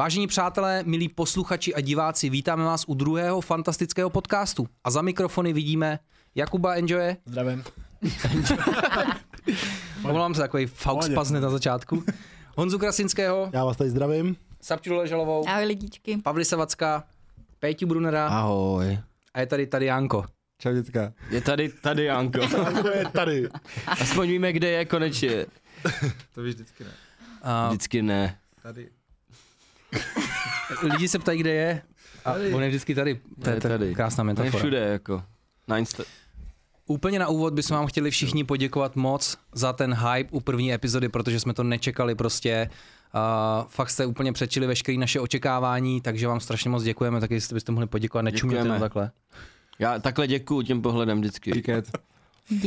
Vážení přátelé, milí posluchači a diváci, vítáme vás u druhého fantastického podcastu. A za mikrofony vidíme Jakuba Enjoye. Zdravím. Omlouvám se, takový faux pazne na začátku. Honzu Krasinského, Já vás tady zdravím. Sapču Ležalovou, Ahoj lidičky. Pavli Savacka, Péťu Brunera Ahoj. a je tady tady Janko. Čau děcka. Je tady, tady Janko. Janko je tady. Aspoň víme, kde je konečně. To víš vždycky ne. A Vždycky ne. Tady. Lidi se ptají, kde je. A on je vždycky tady. To je, tady. krásná To je metafora. všude, jako. Na Insta. Úplně na úvod bychom vám chtěli všichni poděkovat moc za ten hype u první epizody, protože jsme to nečekali prostě. Uh, fakt jste úplně přečili veškeré naše očekávání, takže vám strašně moc děkujeme, taky jestli byste mohli poděkovat, Děkujeme. jenom takhle. Já takhle děkuju tím pohledem vždycky. Děkujeme.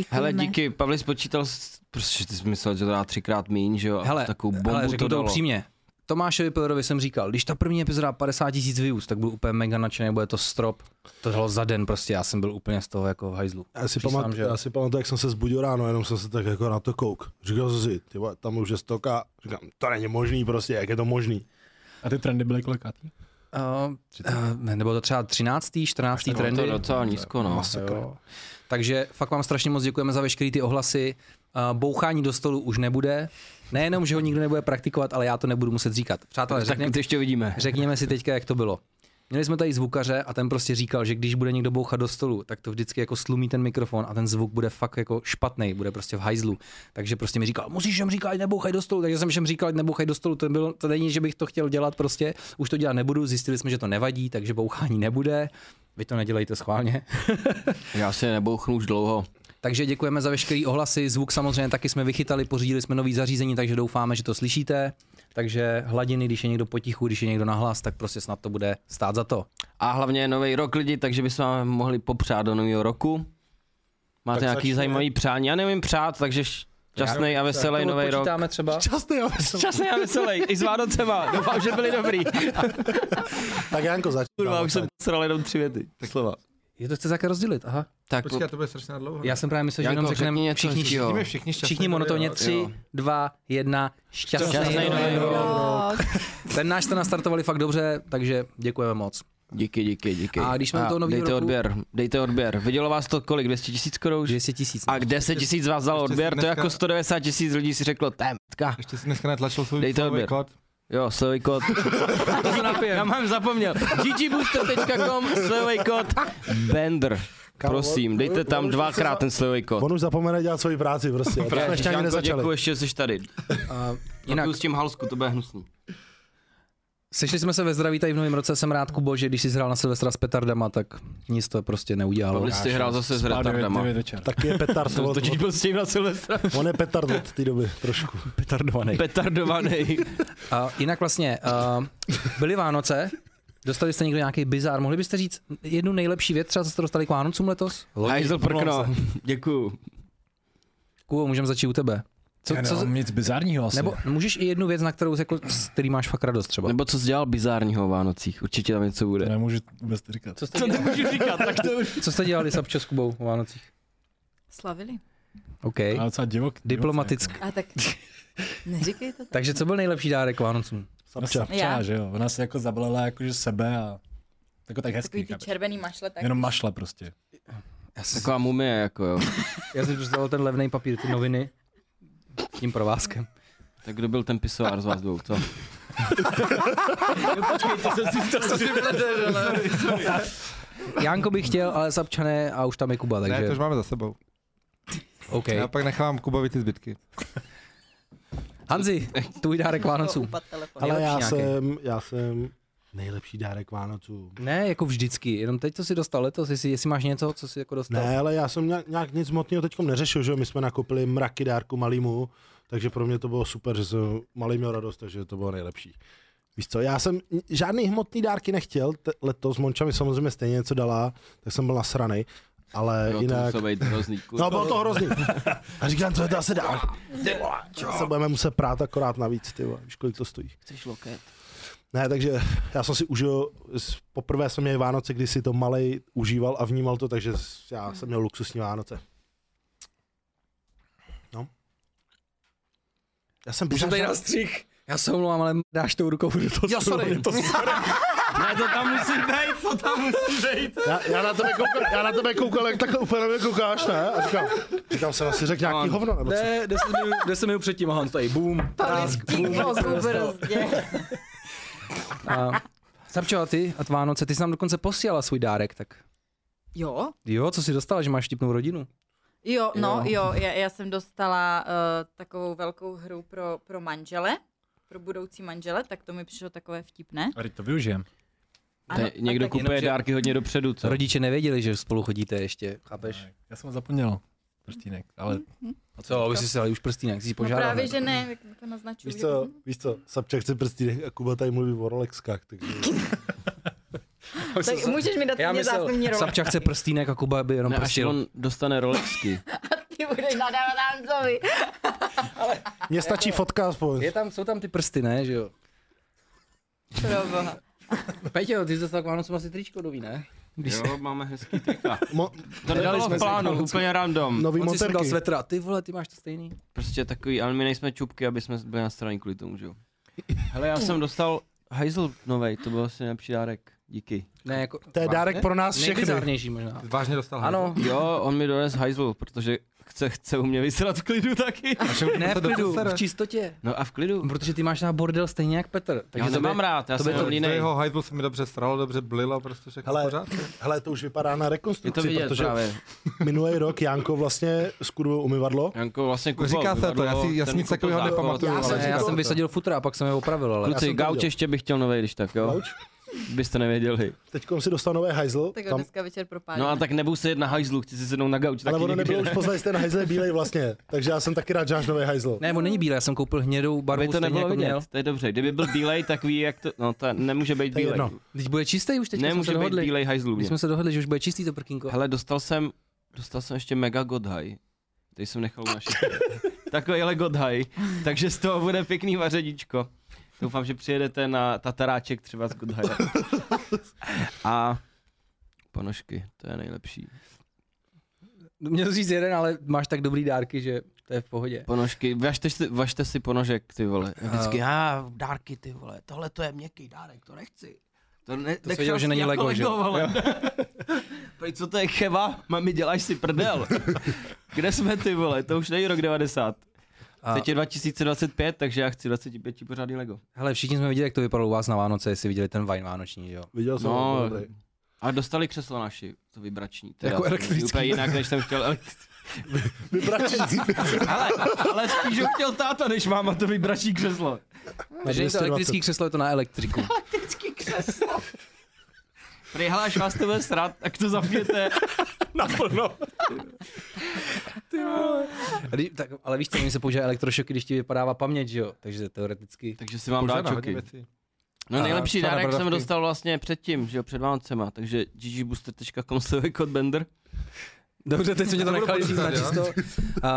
Hele, díky. Pavli spočítal, prostě ty jsi myslel, že to dá třikrát míň, že jo? Hele, takovou bombu hele to řeknu to dalo. upřímně. Tomášovi Pilerovi jsem říkal, když ta první epizoda 50 tisíc views, tak byl úplně mega nadšený, bude to strop. To dalo za den prostě, já jsem byl úplně z toho jako v hajzlu. Já si, Přísahám, pamat, že- já si pamatuju, jak jsem se zbudil ráno, jenom jsem se tak jako na to kouk. Říkal jsem si, ty vole, tam už je stoka. Říkám, to není možný prostě, jak je to možný. A ty trendy byly kolikátý? Uh, uh, nebo to třeba 13. 14. No, trendy. to docela nízko, no. Masakr. Takže fakt vám strašně moc děkujeme za veškeré ty ohlasy. Uh, bouchání do stolu už nebude. Nejenom, že ho nikdo nebude praktikovat, ale já to nebudu muset říkat. Přátelé, Tak řekně, to ještě vidíme. řekněme si teďka, jak to bylo. Měli jsme tady zvukaře a ten prostě říkal, že když bude někdo bouchat do stolu, tak to vždycky jako slumí ten mikrofon a ten zvuk bude fakt jako špatný, bude prostě v hajzlu. Takže prostě mi říkal, musíš jim říkat, nebouchaj do stolu. Takže jsem všem říkal, nebouchaj do stolu. To, bylo, to není, že bych to chtěl dělat prostě. Už to dělat nebudu, zjistili jsme, že to nevadí, takže bouchání nebude. Vy to nedělejte schválně. Já si nebouchnu už dlouho. Takže děkujeme za veškerý ohlasy, zvuk samozřejmě taky jsme vychytali, pořídili jsme nový zařízení, takže doufáme, že to slyšíte. Takže hladiny, když je někdo potichu, když je někdo nahlas, tak prostě snad to bude stát za to. A hlavně je nový rok lidi, takže bychom vám mohli popřát do nového roku. Máte Tak nějaký začni. zajímavý přání? Já nevím přát, takže šťastný a veselý nový rok. Počítáme třeba. Častý a veselý. Šťastný a veselý, i s Vánocema. Doufám, že byli dobrý. Tak Janko, začni. Kurva, už jsem sral jenom tři věty. Tak slova. Je to chce také rozdělit, aha. Tak Počkej, to bude strašně dlouho. Já jsem právě myslel, že jenom řekneme všichni. Všichni, všichni všichni nový monotónně rok. 3, jo. 2, 1, šťastný, Šťastný nový nový rok. rok. Ten náš jste nastartovali fakt dobře, takže děkujeme moc. Díky, díky, díky. A když jsme u toho novýho dejte roku- odběr, dejte odběr. Vidělo vás to kolik? 200 tisíc korun? 200 tisíc. A 10 tisíc vás dalo odběr, si to je dneska- jako 190 tisíc lidí si řeklo, témtka. Ještě si dneska netlačil svůj Dejte odběr. kód. Jo, slevový kód. to se napijem. Já mám zapomněl. ggBooster.com, slevový kód, Bender. Prosím, dejte tam dvakrát ten slevový kód. On už zapomene dělat svoji práci prostě. Jsme ještě ani nezačali. děkuji, ještě jsi tady. A Jinak jinak, s tím halsku, to bude hnusný. Sešli jsme se ve zdraví tady v novém roce, jsem rád, Kubo, že když jsi hrál na Silvestra s petardama, tak nic to prostě neudělalo. Pavlis si hrál zase s retardama. Taky je petard. Od- totiž byl s tím na Silvestra. On je petard od té doby, trošku. Petardovaný. Petardovaný. A jinak vlastně, uh, byly Vánoce, dostali jste někdo nějaký bizár, mohli byste říct jednu nejlepší věc, třeba co jste dostali k Vánocům letos? Hajzl prkno. Děkuju. Kubo, můžeme začít u tebe. Co, Já co, nic bizárního asi. nebo můžeš i jednu věc, na kterou jako, s který máš fakt radost třeba. Nebo co jsi dělal bizárního o Vánocích? Určitě tam něco To bude. nemůžu vůbec to říkat. Co jste, To dělali, nemůžu říkat, tak to už. co jste dělali Sapčo s Kubou o Vánocích? Slavili. OK. Ale docela divok. Diplomaticky. A tak neříkej to tak. Takže co byl nejlepší dárek Vánocům? Sapča. Sapča, Já. že jo. Ona se jako zabalila jakože sebe a jako tak hezký. Takový ty chápeš? červený mašle, tak Jenom mašle prostě. Já jsem, Taková mumie, jako jo. já jsem představil ten levný papír, ty noviny tím provázkem. Tak kdo byl ten pisoár z vás dvou, co? Janko bych chtěl, ale Sapča ne a už tam je Kuba, Ne, takže to už máme za sebou. OK. Já pak nechávám Kubovi ty zbytky. Hanzi, tvůj dárek Vánocům. Ale já nějaký. jsem, já jsem nejlepší dárek Vánoců. Ne, jako vždycky, jenom teď, co jsi dostal letos, jestli, jestli máš něco, co jsi jako dostal. Ne, ale já jsem nějak, nějak nic motného teď neřešil, že jo? My jsme nakopili mraky dárku malýmu, takže pro mě to bylo super, že jsem malý měl radost, takže to bylo nejlepší. Víš co, já jsem žádný hmotný dárky nechtěl, te, letos Monča mi samozřejmě stejně něco dala, tak jsem byl nasranej, ale Jo, to jinak... být hrozný. kurva. No bylo to hrozný. A říkám, co je to asi dál. Ty vole, čo se budeme muset prát akorát navíc, ty vole, víš, kolik to stojí. Chceš loket? Ne, takže já jsem si užil, poprvé jsem měl Vánoce, kdy si to malej užíval a vnímal to, takže já jsem měl luxusní Vánoce. No. Já jsem Už jsem tady na střih. Já se omlouvám, ale dáš tou rukou do toho Jo, sorry. To Ne, to tam musí být, to tam musí být. Já, já, na tebe koukal, já na tebe koukal, jak takhle úplně na mě koukáš, ne? A říkám, říkám jsem asi řekl nějaký Mám. hovno, nebo co? Ne, 10 minut, 10 minut předtím a on tady boom, prásk, boom. prostě. A, Sapčo, a ty a Vánoce, ty jsi nám dokonce posílala svůj dárek, tak Jo, jo, co jsi dostala, že máš štipnou rodinu? jo, no Jo. jo, já, já jsem dostala uh, takovou velkou hru pro, pro manžele, pro budoucí manžele, tak to mi přišlo takové vtipné. A to využijem. Ano, Te, někdo kupuje Jenomže- dárky hodně dopředu, co? Rodiče nevěděli, že spolu chodíte ještě, chápeš? Já jsem ho zapomněl. Prstínek, ale A co, aby si si dali už prstínek, si No požádal. právě, ne? že ne, jak to naznačuju. Víš co, víš co, Sapčak chce prstínek a Kuba tady mluví o Rolexkách, takže... Tak můžeš mi dát Já mě myslel, zásnivní role. Sapča chce prstínek a Kuba by jenom Ne, až prstil. on dostane Rolexky. Ty budeš nadávat Hanzovi. Mně stačí fotka aspoň. Je tam, jsou tam ty prsty, ne, že jo? Pro boha. Peťo, ty jsi dostal k Vánocům asi tričko nový, ne? Když Jo, máme hezký trika. Mo- To nebylo jsme v plánu, Vánoce. úplně random. nový On si sundal monterky. svetra, ty vole, ty máš to stejný. Prostě takový, ale my nejsme čupky, aby jsme byli na straně kvůli tomu, že jo. Hele, já jsem dostal hajzl novej, to byl asi nejlepší dárek. Díky. Ne, jako... To je dárek pro nás všechny. Nejbizarnější možná. Vážně dostal Ano, Jo, on mi dones hajzl, protože chce, chce u mě vysrat v klidu taky. ne v klidu, v čistotě. No a v klidu. Protože ty máš na bordel stejně jak Petr. Já Takže ho to nemám rád, já to by jsem to- línej. jeho hajzlu se mi dobře stralo, dobře blilo, prostě všechno Hele, pořádku. hele, to už vypadá na Je to rekonstrukci, vidět protože právě. minulý rok Janko vlastně skurvil umyvadlo. Janko vlastně kupoval Říká se to, já si- já nic takového nepamatuju, Já ale jsem já to. vysadil futra a pak jsem je opravil, ale... Já Kluci, to gauč ještě bych chtěl novej, když tak, jo? Gauč? Byste nevěděli. Teď si dostal nový hajzl. Tak Tam, dneska večer propálíme. No a tak nebudu se na hajzlu, chci si sednout na gauč. ale ono nebylo ne? už poznat, ten hajzl je bílej vlastně. Takže já jsem taky rád, že máš nový hajzl. Ne, on není bílý, já jsem koupil hnědou barvu to nebylo jako vidět, měl. to je dobře. Kdyby byl bílej, tak ví, jak to, no to nemůže být bílej. jedno. Teď bude čistý už, teď jsme Nemůže se být dohodli. bílej hajzlu. My jsme se dohodli, že už bude čistý to prkínko. Hele, dostal jsem, dostal jsem ještě mega godhaj. Teď jsem nechal u našich. Takovýhle godhaj. Takže z toho bude pěkný vaředíčko. Doufám, že přijedete na tataráček třeba z godhaje. A ponožky, to je nejlepší. Měl jsi říct jeden, ale máš tak dobrý dárky, že to je v pohodě. Ponožky, važte si, važte si ponožek, ty vole. Vždycky, a dárky, ty vole, tohle to je měkký dárek, to nechci. To, ne, jsi věděl, že není Lego, že? Prej, co to je cheva? Mami, děláš si prdel. Kde jsme ty vole? To už není rok 90. A, Teď je 2025, takže já chci 25 pořádný Lego. hele, všichni jsme viděli, jak to vypadalo u vás na Vánoce, jestli viděli ten Vine vánoční, jo. Viděl jsem No, ho, dobrý. A dostali křeslo naši, to vibrační. Teda, Jako je elektrický. Úplně jinak, než jsem chtěl. Vybračí. ale, ale spíš ho chtěl táta, než máma to vibrační křeslo. Takže není to 220. elektrický křeslo, je to na elektriku. Elektrický křeslo. Prý, hele, až vás to bude srát, tak to zapněte. Naplno. A kdy- tak, ale víš co, oni se používají elektrošoky, když ti vypadává paměť, že jo? Takže teoreticky. Takže si vám Pořád dá na hodně čoky. No A nejlepší dárek jsem dostal vlastně předtím, že jo, před Vánocema, takže ggbooster.com slovy Bender. Dobře, teď jsme tě to nechali říct na čisto. Uh,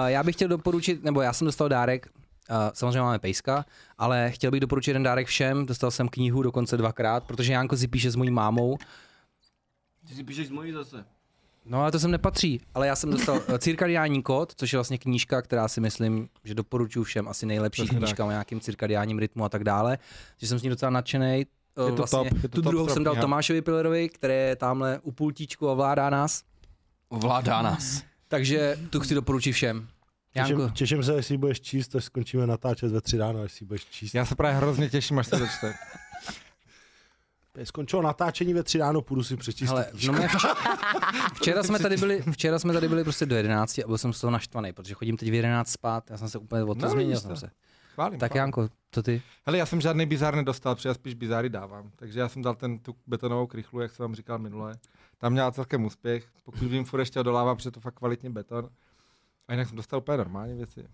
já bych chtěl doporučit, nebo já jsem dostal dárek, uh, samozřejmě máme pejska, ale chtěl bych doporučit jeden dárek všem, dostal jsem knihu dokonce dvakrát, protože Janko si píše s mojí mámou, Ty si píšeš z mojí zase. No ale to sem nepatří, ale já jsem dostal uh, Cirkadiální kód, což je vlastně knížka, která si myslím, že doporučuji všem, asi nejlepší Přesně knížka o nějakým cirkadiálním rytmu a tak dále, že jsem s ní docela nadšený. Je to vlastně, top, je to tu top druhou jsem dal kniha. Tomášovi Pillerovi, který je tamhle u pultíčku a ovládá nás, Ovládá nás. takže tu chci doporučit všem. Janko, Těším, těším se, jestli budeš číst, až skončíme natáčet ve tři ráno, jestli budeš číst. Já se právě hrozně těším, až se dočte. Skončilo natáčení ve tři ráno, půjdu si přečíst. Hele, no mě včera, včera, jsme tady byli, včera jsme tady byli prostě do 11 a byl jsem z toho naštvaný, protože chodím teď v 11 spát, já jsem se úplně o to No, změnil jsem se. Chválím. Tak chválím. Janko, to ty? Hele, já jsem žádný bizár nedostal, protože já spíš bizáry dávám. Takže já jsem dal ten, tu betonovou krychlu, jak jsem vám říkal minule. Tam měla celkem úspěch. Pokud vím, furt ještě odolává, protože je to fakt kvalitní beton. A jinak jsem dostal úplně normální věci.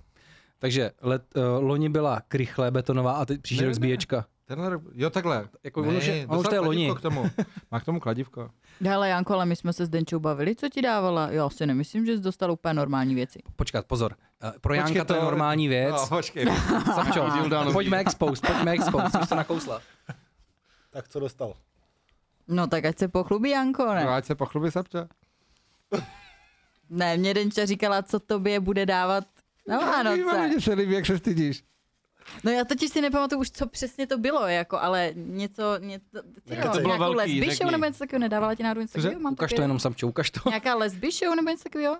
Takže let, uh, loni byla krychle betonová a teď příští rok ne. zbíječka. Tenhle rok, jo takhle. Jako ono už je- ono už to je dostal loni. K tomu. Má k tomu kladívko. Hele Janko, ale my jsme se s Denčou bavili, co ti dávala? Já si nemyslím, že jsi dostal úplně normální věci. Počkat, pozor. Uh, pro Počkej, Janka to je to- normální věc. No, počkej. Savčo, pojďme expose, pojďme expose, už to nakousla. Tak co dostal? No tak ať se pochlubí Janko, No, ne? ať se pochlubí Sapča. Ne, mě Denča říkala, co tobě bude dávat na Vánoce. Mně se líbí, jak se stydíš. No já totiž si nepamatuju už, co přesně to bylo, jako, ale něco, něco ty to jo, bylo nějakou velký, lesby show nebo něco takového, nedávala ti náhodou něco takového? Mám Ukaž to jenom samčo, ukaž to. Nějaká lesby show nebo něco takového?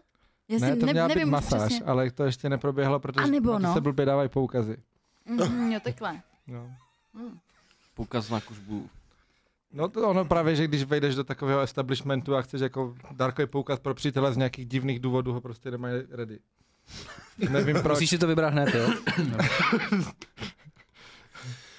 Já si Ne, to ne, měla být nevím už masáž, přesně. ale to ještě neproběhlo, protože A nebo to no. se blbě dávají poukazy. Mhm, jo, takhle. No. Poukaz na kužbu. No to ono právě, že když vejdeš do takového establishmentu a chceš jako dárkový poukaz pro přítele z nějakých divných důvodů ho prostě nemají ready. Nevím proč. Musíš si to vybrat hned, jo?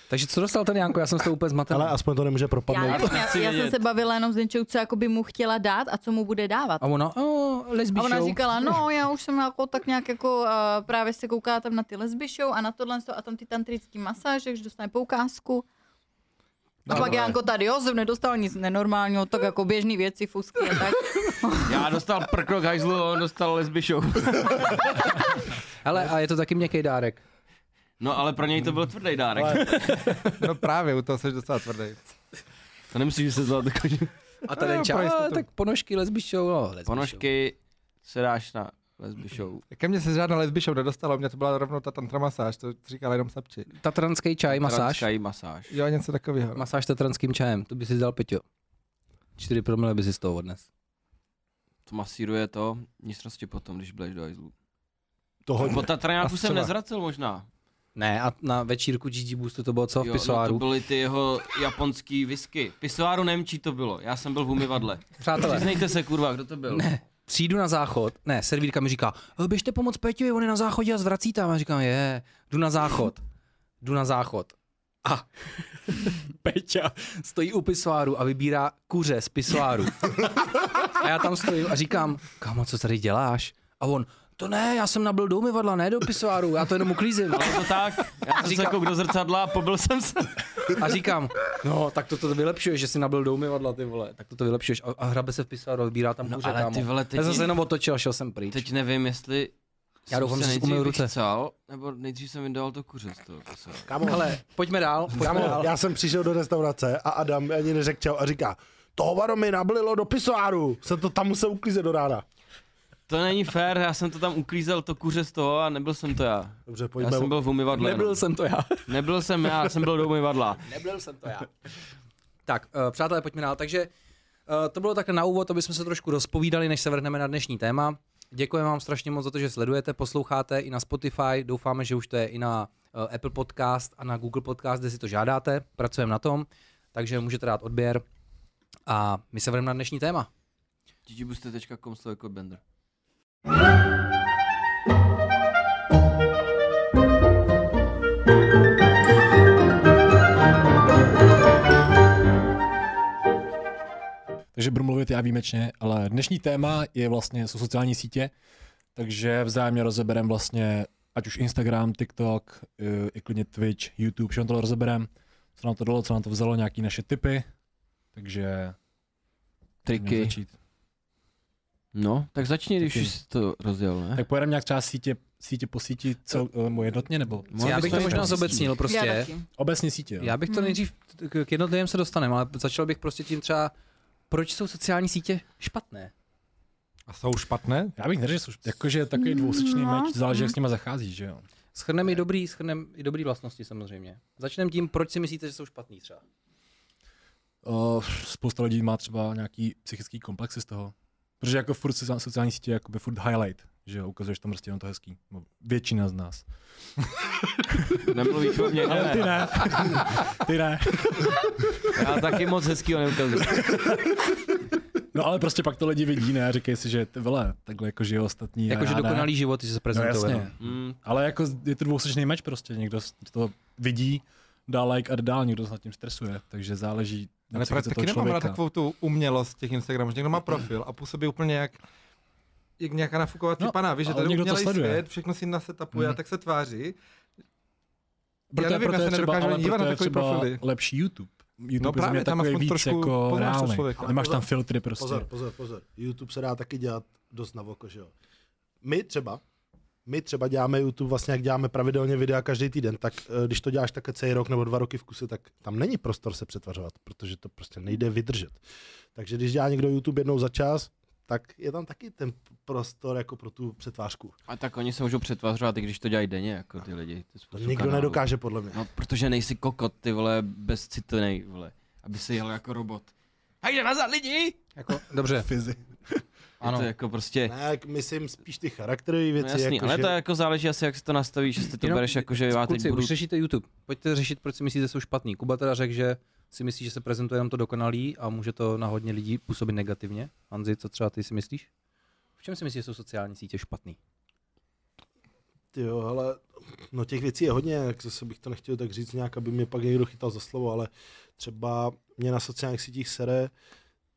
Takže co dostal ten Janko? Já jsem z toho úplně zmatený. Ale aspoň to nemůže Já, propadnout. nevím, já, chci já jsem se bavila jenom s Denčou, co jako by mu chtěla dát a co mu bude dávat. A ona, o, lesbí A ona show. říkala, no já už jsem jako tak nějak jako uh, právě se kouká tam na ty lesby show a na tohle a tam ty tantrický masáže, že dostane poukázku. A pak Janko tady, jo, jsem nedostal nic nenormálního, tak jako běžný věci, fusky a tak. Já dostal prkro k hajzlu on dostal lesby show. Ale a je to taky měkký dárek. No ale pro něj to byl tvrdý dárek. Ale- No právě, u toho jsi docela tvrdý. To nemusíš se zvát takový. A ten No, ča, pro a, jistotu. tak ponožky, lesbí show, no, lesbí Ponožky se dáš na lesby show. Ke mně se žádná lesby show nedostalo, mě to byla rovnou ta tantra masáž, to říkala jenom sapči. Tatranský čaj, masáž. Transkají masáž. Jo, něco takového. Masáž tatranským čajem, to by si dal Peťo. Čtyři promile by si z toho odnes. To masíruje to vnitřnosti potom, když budeš do hajzlu. To hodně. Po Tatraňáku jsem třeba. nezvracel možná. Ne, a na večírku GG Boostu to bylo co v Jo, no pisoáru? to byly ty jeho japonský whisky. Pisoáru nevím, čí to bylo. Já jsem byl v umyvadle. Přátelé, Přiznejte se, kurva, kdo to byl? Ne. Přijdu na záchod, ne, servírka mi říká, "Eh, běžte pomoct Peťovi, on je na záchodě a zvrací tam. A říkám, je, jdu na záchod, jdu na záchod. A Peťa stojí u pisoáru a vybírá kuře z pisoáru. A já tam stojím a říkám, kámo, co tady děláš? A on, to ne, já jsem nabil do umyvadla, ne do pisoáru, já to jenom uklízím. Ale to tak, já jsem se Říkám- kouk do zrcadla a pobil jsem se. A říkám, no, tak to, to vylepšuješ, že jsi nabil do umyvadla, ty vole, tak to, to vylepšuješ. A, a hrabe se v pisoáru, vybírá tam No kuře, ale kámo. ty vole, teď, Já jsem se jenom otočil a šel jsem pryč. teď nevím, jestli Já doufám, jsem že se jsi umyl ruce. vychcal, nebo nejdřív jsem vydal to kuře z toho pisoáru. Kámo, Ale pojďme dál, pojďme kámo, dál. já jsem přišel do restaurace a Adam ani neřekl čau a říká, to hovado mi nablilo do pisoáru, jsem to tam musel uklízet do rána. To není fér, já jsem to tam uklízel to kuře z toho a nebyl jsem to já. Dobře, Já pojďme. jsem byl v umyvadle. Nebyl jenom. jsem to já. Nebyl jsem já, jsem byl do umyvadla. Nebyl jsem to já. tak, uh, přátelé, pojďme dál. Takže uh, to bylo takhle na úvod, aby jsme se trošku rozpovídali, než se vrhneme na dnešní téma. Děkujeme vám strašně moc za to, že sledujete, posloucháte i na Spotify. Doufáme, že už to je i na uh, Apple Podcast a na Google Podcast, kde si to žádáte. Pracujeme na tom, takže můžete dát odběr. A my se vrhneme na dnešní téma. ggbuste.com sloveko bender. Takže budu mluvit já výjimečně, ale dnešní téma je vlastně jsou sociální sítě, takže vzájemně rozeberem vlastně ať už Instagram, TikTok, i- i klidně Twitch, YouTube, všechno to rozeberem, co nám to dalo, co nám to vzalo, nějaký naše tipy, takže Triky. začít. No, tak začni, když jsi to rozjel, ne? Tak pojedeme nějak třeba sítě, sítě po síti cel, nebo jednotně, nebo Mohl já bych to možná zobecnil prostě. obecně sítě. Jo. Já bych to Hmm. nejdřív k jednotlivým se dostaneme, ale začal bych prostě tím třeba, proč jsou sociální sítě špatné? A jsou špatné? Já bych neřekl, že jsou jakože takový dvousečný No. meč, záleží, jak s nima zacházíš, že jo. Schrneme i dobrý, schrneme i dobrý vlastnosti samozřejmě. Začneme tím, proč si myslíte, že jsou špatný třeba. Uh, spousta lidí má třeba nějaký psychický komplexy z toho. Protože jako furt sociální sítě je jakoby furt highlight, že jo, ukazuješ tam prostě jenom to hezký. No, Většina z nás. Nemluvíš o mě, Ale ty ne. ne. ty ne. Já taky moc hezkýho neukazuju. No ale prostě pak to lidi vidí, ne, a říkají si, že ty vole, takhle jako žijou ostatní. Jakože ne. dokonalý život, jsi se No prezentoval. jasně. Mm, Ale jako je to dvousečný meč prostě, někdo z- to vidí, dá like a dál, někdo se nad tím stresuje, takže záleží na Ale psychice taky nemám rád takovou tu umělost těch Instagramů, že někdo má profil a působí úplně jak jak nějaká nafukovací No, pana, víš, že ale to je někdo to sleduje. svět, všechno si nasetapuje a Mhm. tak se tváří. Proto, já nevím, proto já je se třeba, nedokážu ale ani dívat na je takový profily. lepší YouTube. YouTube No právě, tam takový aspoň víc trošku jako poznáš to reálný. člověka. Nemáš tam Pozor. filtry prostě. Pozor, pozor, pozor. YouTube se dá taky dělat dost na oko, že jo. My třeba, my třeba děláme YouTube vlastně, jak děláme pravidelně videa každý týden, tak eh, když to děláš také celý rok nebo dva roky v kuse, tak tam není prostor se přetvařovat, protože to prostě nejde vydržet. Takže když dělá někdo YouTube jednou za čas, tak je tam taky ten prostor jako pro tu přetvářku. A tak oni se můžou přetvařovat, i když to dělají denně, jako ty lidi. Je To nikdo kanálů. nedokáže podle mě. No, protože nejsi kokot, ty vole, bezcitnej, vole. Aby si jel jako robot. Hajde nazad lidi! Jako, dobře, Fizi. Ano. Je to jako prostě... Ne, jak myslím spíš ty charakterové No věci. jasný, jako, ale že... to jako záleží asi, jak si to nastavíš, jestli to Jenom- bereš jako, že já teď budu... už řešíte YouTube. Pojďte řešit, proč si myslíte, že jsou špatný. Kuba teda řekl, že si myslí, že se prezentuje jenom to dokonalý a může to na hodně lidí působit negativně. Hanzi, co třeba ty si myslíš? V čem si myslíš, že jsou sociální sítě špatný? Ty jo, ale no těch věcí je hodně, jak zase bych to nechtěl tak říct nějak, aby mě pak někdo chytal za slovo, ale třeba mě na sociálních sítích sere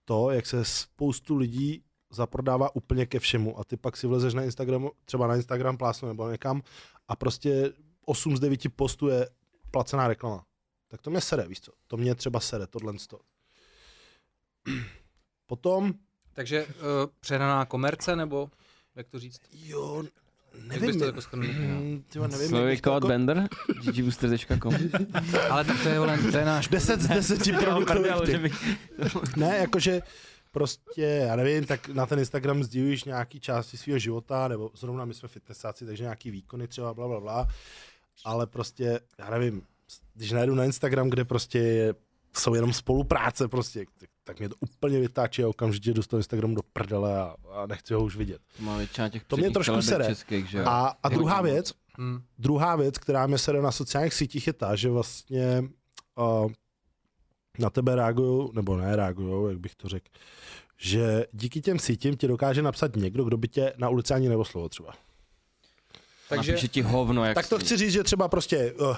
to, jak se spoustu lidí zaprodává úplně ke všemu a ty pak si vlezeš na Instagramu, třeba na Instagram plásnu nebo někam a prostě 8 z 9 postů je placená reklama. Tak to mě sere, víš co? To mě třeba sere, tohle. to. Potom, Takže uh, přehnaná komerce, nebo jak to říct? jo, Jak nevím, bys to jako skrnul? mm, tyjo, nevím, jak Slovy to jako- Bender, ggBooster.com. Ale tak to je, vole, to je náš 10 z 10 Jo, produktových. Ne, jakože prostě, já nevím, tak na ten Instagram sdílíš nějaký části svého života, nebo zrovna my jsme fitnessáci, takže nějaký výkony třeba, bla, bla, bla, ale prostě, já nevím, když najdu na Instagram, kde prostě je, jsou jenom spolupráce prostě, tak, tak mě to úplně vytáčí a okamžitě dostanu Instagram do prdele a, a nechci ho už vidět. To má většina těch To mě trošku sere. českých, že. A, a druhá věc, Hmm. druhá věc, která mě sere na sociálních sítích je ta, že vlastně uh, na tebe reagují, nebo ne reagují, jak bych to řekl, že díky těm sítím ti dokáže napsat někdo, kdo by tě na ulici ani neoslovil třeba. Takže Napíše ti hovno, jak tak to jsi. chci říct, že třeba prostě uh,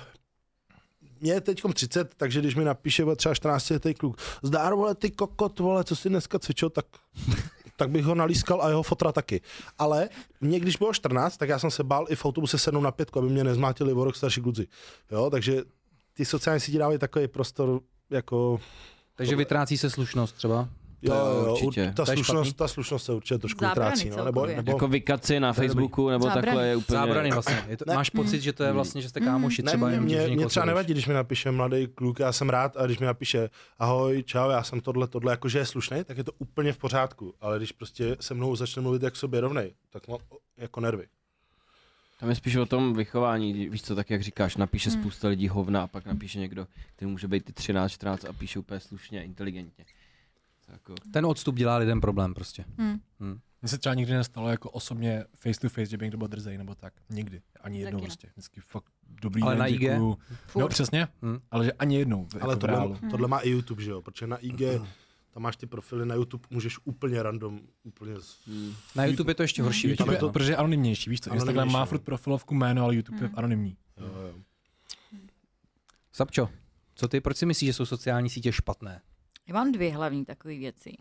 mě je teď 30, takže když mi napíše vole, třeba 14 letý kluk, zdár vole ty kokot, vole, co jsi dneska cvičil, tak tak bych ho nalískal a jeho fotra taky. Ale mě, když bylo 14, tak já jsem se bál i v autobuse sednout na pětku, aby mě nezmátili o rok starší kluci. Jo, takže ty sociální sítě dávají takový prostor jako... takže vytrácí se slušnost třeba. Jo, To jo, určitě. ur- ta, To slušnost, ta slušnost se určitě trošku Zábrany utrácí. No, nebo, nebo, Jako vykaci na To. Facebooku nebo Zábrany. takhle je úplně... Zábrany vlastně. Je to, Ne. máš pocit, že to je vlastně, že jste kámoši Ne, třeba mě, že mě, někoho mě třeba nevadí, když mi napíše mladý kluk, já jsem rád, a když mi napíše ahoj, čau, já jsem tohle, tohle, jakože je slušný, tak je to úplně v pořádku. Ale když prostě se mnou začne mluvit jak sobě rovnej, tak mám jako nervy. Tam je spíš o tom vychování, víš co, tak jak říkáš, napíše Hmm. spousta lidí hovna a pak napíše někdo, který může být ty 13, 14 a píše úplně slušně, inteligentně. To jako, Ten odstup dělá lidem problém prostě. Hm. Mně se třeba nikdy nestalo jako osobně face to face, že by někdo byl drzej nebo tak. Nikdy. Ani jednou prostě. Vždycky fakt dobrý Ale den, na IG? děkuju. Furt. No přesně, Hm. ale že ani jednou. Ale jako tohle, reálu. tohle má i YouTube, že jo? Protože na IG tam máš ty profily, na YouTube můžeš úplně random, úplně z... hmm. Na YouTube je to ještě horší. YouTube je je to- to, protože je anonymnější, víš co? Instagram má no. furt profilovku jméno, ale YouTube je anonymní. Jo, jo. Sapčo, co ty, proč si myslíš, že jsou sociální sítě špatné? Já mám dvě hlavní takové věci.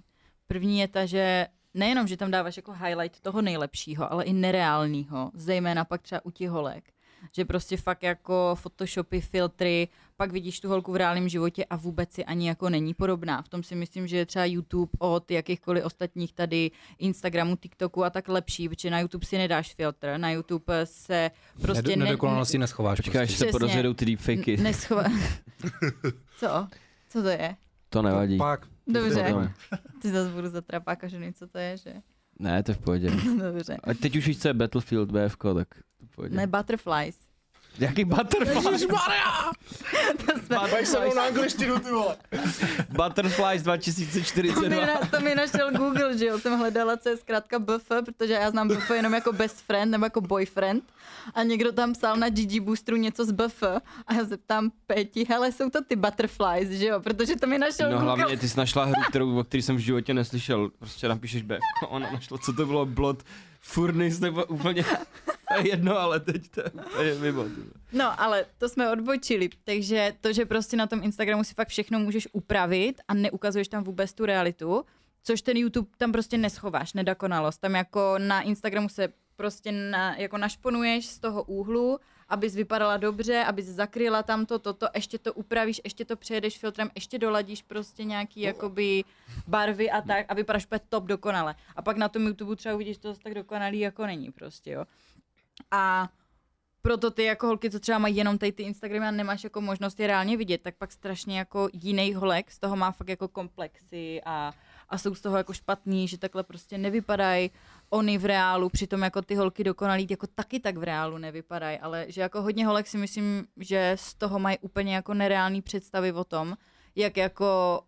První je ta, že nejenom, že tam dáváš jako highlight toho nejlepšího, ale i nereálního, zejména pak třeba u těch holek. Že prostě fakt jako photoshopy, filtry, pak vidíš tu holku v reálném životě a vůbec si ani jako není podobná. V tom si myslím, že je třeba YouTube od jakýchkoliv ostatních tady Instagramu, TikToku a tak lepší, protože na YouTube si nedáš filtr, na YouTube se prostě Prostě ne, Nedokonalosti neschováš. Počkej, až prostě. se podozvědou ty deepfakey. n- neschova... Co? Co to je? To nevadí. Pak, Dobře. Ty zase budu za trapáka, že nevím, co to je, že? Ne, to je v pohodě. Dobře. A teď už víš, co je Battlefield BFK, tak to v pohodě. Ne, butterflies. Jaký Butterflies? Pak se mnou na angličtinu, ty vole. Butterflies To mi, 2042. na, to mi našel Google, že jo, jsem hledala, co je zkrátka BF, protože já znám BF jenom jako best friend nebo jako boyfriend a někdo tam psal na GG Boosteru něco z BF a já se ptám Peti, hele, jsou to ty butterflies, že jo, protože to mi našel No Google. hlavně ty jsi našla hru, kterou, o který jsem v životě neslyšel. Prostě napíšeš BFK, ona našla, co to bylo, Blood Furnace nebo úplně, to je jedno, ale teď to, to je mimo. No, ale to jsme odbočili, takže to, že prostě na tom Instagramu si fakt všechno můžeš upravit a neukazuješ tam vůbec tu realitu, což ten YouTube tam prostě neschováš, nedokonalost. Tam jako na Instagramu se prostě na, jako našponuješ z toho úhlu, abys vypadala dobře, abys zakryla tam to, toto, ještě to upravíš, ještě to přejedeš filtrem, ještě doladíš prostě nějaký jakoby barvy a tak a vypadáš top dokonale. A pak na tom YouTube třeba uvidíš, to tak dokonalý jako není prostě, jo. A proto ty jako holky, co třeba mají jenom tady ty Instagramy a nemáš jako možnost je reálně vidět, tak pak strašně jako jiný holek z toho má fakt jako komplexy a, a jsou z toho jako špatný, že takhle prostě nevypadají oni v reálu, přitom jako ty holky dokonalý jako taky tak v reálu nevypadají, ale že jako hodně holek si myslím, že z toho mají úplně jako nereální představy o tom, jak jako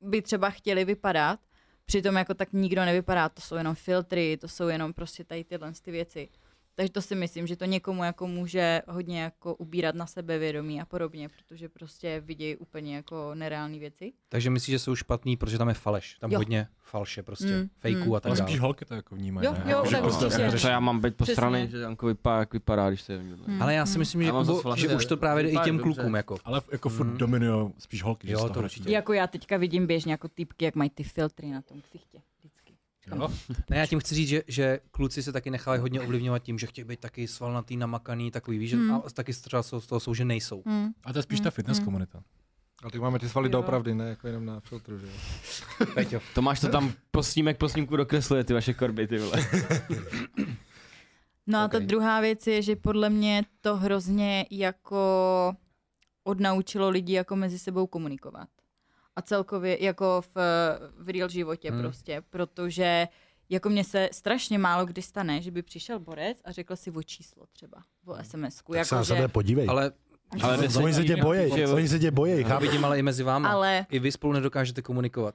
by třeba chtěli vypadat, přitom jako tak nikdo nevypadá, to jsou jenom filtry, to jsou jenom prostě tady tyhle ty věci. Takže to si myslím, že to někomu jako může hodně jako ubírat na sebevědomí a podobně, protože prostě vidějí úplně jako nereální věci. Takže myslíš, že jsou špatný, protože tam je faleš. Tam Jo. hodně falše prostě, Mm, mm, fejků mm. a tak Ale dále. spíš holky to jako vnímají. Jo, ne? jo, Jako, že tak prostě. Co já mám být postraný, Přesně. že Janko vypadá, jak vypadá, když se je Hmm. Ale já si myslím, že, Já Kubo, flash, že už to právě jde i těm dobře. klukům. Jako. Ale jako furt Mhm. dominují spíš holky, že Jo, to určitě. Jako já teďka vidím běžně jako typky, jak mají ty filtry na tom ksichtě. Jo? Ne, já tím chci říct, že, že kluci se taky nechávají hodně ovlivňovat tím, že chtějí být taky svalnatý, namakaný, takový, víš, že Hmm. a taky třeba jsou, z toho jsou, že nejsou. Hmm. A to je spíš ta Mm, fitness mm. komunita. Ale tak máme ty svaly doopravdy, ne jako jenom na filtru, že jo. Peťo. Tomáš to tam po snímek po snímku dokresluje, ty vaše korby, ty vole. No a ta Ok. druhá věc je, že podle mě to hrozně jako odnaučilo lidi jako mezi sebou komunikovat. A celkově jako v, v real životě Hmm. hmm. prostě, protože jako mně se strašně málo kdy stane, že by přišel borec a řekl si o číslo třeba, o SMS-ku. Tak se Jako, na sebe podívej. Ale Ale Ale oni se tě bojí, že- oni se tě bojí, chápeš? vidím ale i mezi váma. ale I vy spolu nedokážete komunikovat.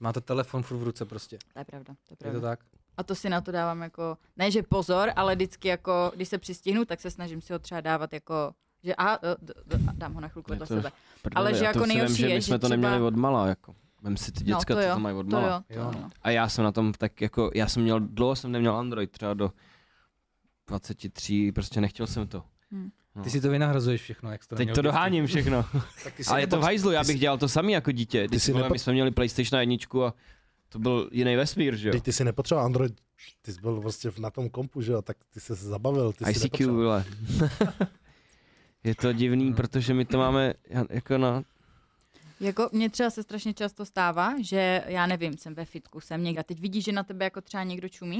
Máte telefon furt v ruce prostě. to je pravda, to je Je pravda. to tak? A to si na to dávám jako, ne že pozor, ale vždycky jako, když se přistihnu, tak se snažím si ho třeba dávat jako, že d, d, dám ho na chvilku vedle sebe. Prdele, Ale že já jako nejhorší že je, my že jsme to neměli od mala, jako. Vem si ty děcka, no, to co jo, to mají od to mala. jo, to Jo, jo. no. no. A já jsem na tom tak jako, já jsem měl, dlouho jsem neměl Android, třeba do 23, prostě nechtěl jsem to. Hmm. No. Ty si to vynahrazuješ všechno, jak jsi to Teď to doháním všechno. Tak ty si Ale je to v hajzlu, já bych dělal to samý jako dítě. Ty si nepo- my jsme měli PlayStation 1 a to byl jiný vesmír, že jo? Teď ty si nepotřeboval Android, ty jsi byl prostě na tom kompu, že jo, tak ty se zabavil, ty si ICQ, vole. je to divný, protože my to máme jako no, Jako mně třeba se strašně často stává, že já nevím, jsem ve fitku, jsem někde a teď vidíš, že na tebe jako třeba někdo čumí.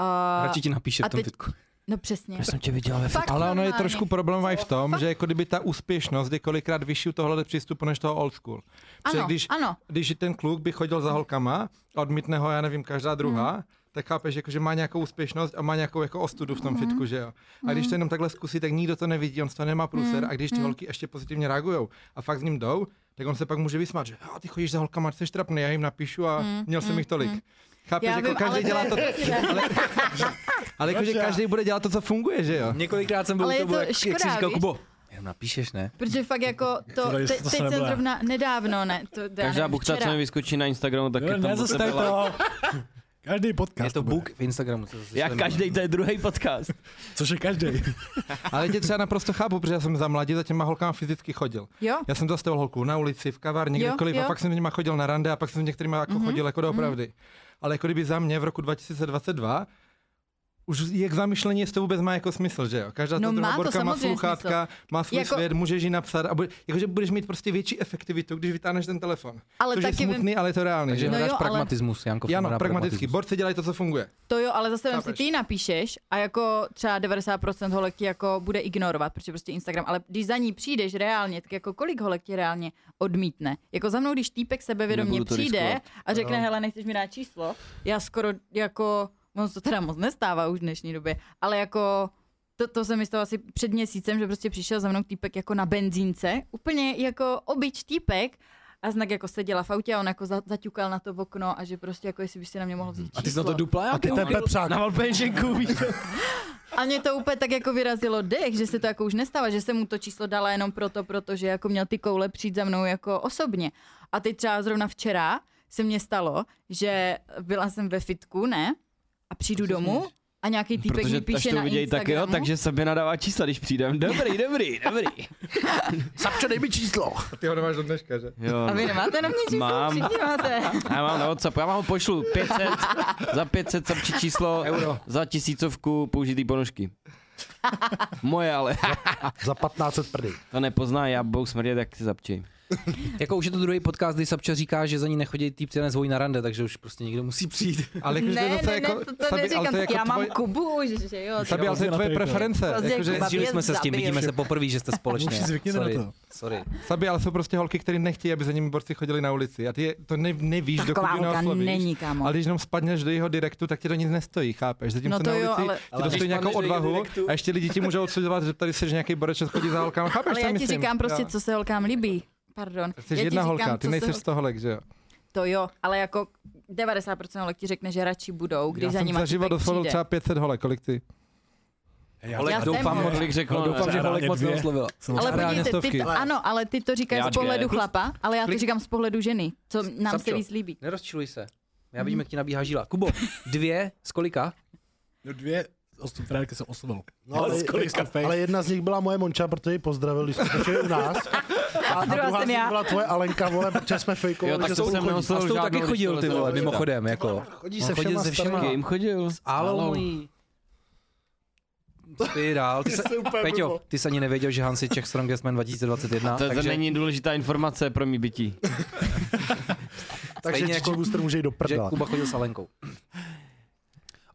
Uh, Radši ti napíše v tom teď- fitku. no přesně. já jsem tě viděl ve Fakt Ale ono je trošku problémový v tom, Fakt? že jako kdyby ta úspěšnost je kolikrát vyšší u tohohle přístupu než toho old school. Protože Ano, když, ano. když ten kluk by chodil za holkama a odmítne ho, já nevím, každá druhá, Mhm. Tak chápeš, jako, že má nějakou úspěšnost a má nějakou jako ostudu v tom Mhm. fitku, že jo. A když to jenom takhle zkusí, tak nikdo to nevidí, on z toho nemá průser Mhm. a když ty Mhm. holky ještě pozitivně reagují a fakt s ním jdou, tak on se pak může vysmát, že "A, ty chodíš za holkama, jsi trapný, já jim napíšu a Mhm. měl jsem Mhm. jich tolik. Mhm. Chápeš, Já jako vím, každý ale dělá to, to ale, ale jako, že každý bude dělat to, co funguje, že jo. Několikrát jsem byl Ale u je toho, to jak, jak jsi říkal, víš? Kubo, jenom napíšeš, ne? Protože fakt jako to, To te, to teď se jsem zrovna nedávno, ne, to já Každá buchta, co mi vyskočí na Instagramu, tak je tam like. to. Každý podcast. Je to bude. book v Instagramu. Co zase Jak každý, to je druhý podcast. Což je každý. Ale tě třeba naprosto chápu, protože já jsem za mladí za těma holkama fyzicky chodil. Jo, Já jsem zastavil holku na ulici, v kavárně, Jo, kdekoliv, a pak jsem s nima chodil na rande a pak jsem s některými jako Mhm, chodil jako doopravdy. Ale jako kdyby za mě v roku 2022 už je k zamyšlení, jestli to vůbec má jako smysl, že jo? Každá No ta druhá má to borka má sluchátka, má svůj Jako- svět, můžeš ji napsat a bude, jakože budeš mít prostě větší efektivitu, když vytáhneš ten telefon. ale Což je taky vím, smutný, ale je to reálný. Takže že? No jo, ale- pragmatismus, Janko. Ano, pragmatismus. Borci dělají to, co funguje. to jo, ale zase si ty napíšeš a jako třeba 90% holek ti jako bude ignorovat, protože prostě Instagram, ale když za ní přijdeš reálně, tak jako kolik holek ti reálně odmítne? Jako za mnou, když týpek sebevědomě přijde riskovat. a řekne, hele, nechceš mi dát číslo, já skoro jako, moc to teda moc nestává už v dnešní době, ale jako to, to se mi stalo asi před měsícem, že prostě přišel za mnou týpek jako na benzínce, úplně jako obyč týpek, a znak jako seděla v autě a on jako za, zaťukal na to v okno a že prostě jako jestli by si na mě mohl vzít číslo. A ty jsi na to dupla? A ty je pepřák. Na Valpenženku, víš? A mě to úplně tak jako vyrazilo dech, že se to jako už nestává, že jsem mu to číslo dala jenom proto, protože jako měl ty koule přijít za mnou jako osobně. A teď třeba zrovna včera se mně stalo, že byla jsem ve fitku, ne? A přijdu domů a nějaký týpek Protože mi píše to na vidějí, tak jo, takže sobě nadává čísla, když přijdem. Dobrý, dobrý, dobrý. Sapčo, dej mi číslo. A ty ho nemáš do dneška, že? Jo, A vy nemáte na mě číslo? Mám. Máte. Já mám na WhatsApp, já vám ho pošlu 500, za 500 sapčí číslo, Euro. za tisícovku použitý ponožky. Moje ale, Za 1500 prdy. to nepozná, já budou smrdět, jak si zapčí. Jako už je to druhý podcast, kdy Sapča říká, že za ní nechodí týpci a nezvojí na rande, takže už prostě někdo musí přijít. Ale jakože to je Ne, ne, jako, ne, to, to Sabi, neříkám, to jako já mám tvoj, Kubu už, že jo. Sabi, ale to je na tvoje triko. preference. Jakože, Kuba Žili jsme se s tím, vidíme se poprvé, že jste společně. Už si zvykněte na Sorry, to. sorry. Sabi, ale jsou prostě holky, které nechtějí, aby za nimi borci chodili na ulici. A ty je- to ne, nevíš, dokud holka neoslovíš. není, kámo. Ale když jenom spadneš do jeho direktu, tak ti to nic nestojí, chápeš? Zatímco No to na jo, ulici ale- ti to stojí nějakou do odvahu a ještě lidi ti můžou odsuzovat, že tady jsi nějaký borečec chodí za holkama, chápeš, Ale já ti myslím? říkám prostě, Jo. co se holkám líbí. Pardon. Jsi jedna říkám, holka, ty nejsi z toho holek, že jo? To jo, ale jako 90% holek ti řekne, že radši budou, když Já za jsem nima za život oslovil třeba 500 holek, kolik ty? Já, Holek, Já jsem doufám, moc. Kolik řekl, no, doufám, že holek moc neoslovila. jsem Ale podívejte, ty to, ano, ale ty to říkáš Já z pohledu dvě. chlapa, ale já to říkám z pohledu ženy, co nám se víc líbí. Nerozčiluj se. Já vidím, jak ti nabíhá žíla. Kubo, dvě z kolika? No dvě osm trenérky jsem oslovil. No, ale, face? ale jedna z nich byla moje Monča, protože ji pozdravil, když jsme u nás. A, a Druhá jsem z nich já. byla tvoje Alenka, vole, protože jsme fejkovali, Jo, tak že to jsem chodí. A neoslovil s tou taky chodil, ty vole, mimochodem, jako. Chodí se chodil všema se všema. starýma. Jim chodil. Álou. mojí. Ty dál, ty se, Jsi úplně Peťo, ty jsi ani nevěděl, že Hans je Czech Strongest Man 2021, To, to takže není důležitá informace pro mý bytí. Takže jako Booster může jít do že prdela. Kuba chodil s Alenkou.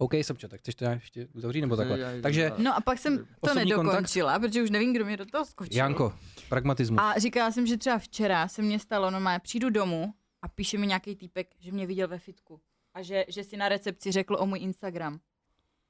OK, Sobčo, tak chceš to nějak ještě uzavřít nebo takhle? Já- Takže No a pak jsem to nedokončila, protože už nevím, kdo mě do toho skočil. Janko, pragmatismus. A říkala jsem, že třeba včera se mně stalo, no má, přijdu domů a píše mi nějaký týpek, že mě viděl ve fitku a že, že si na recepci řekl o můj Instagram.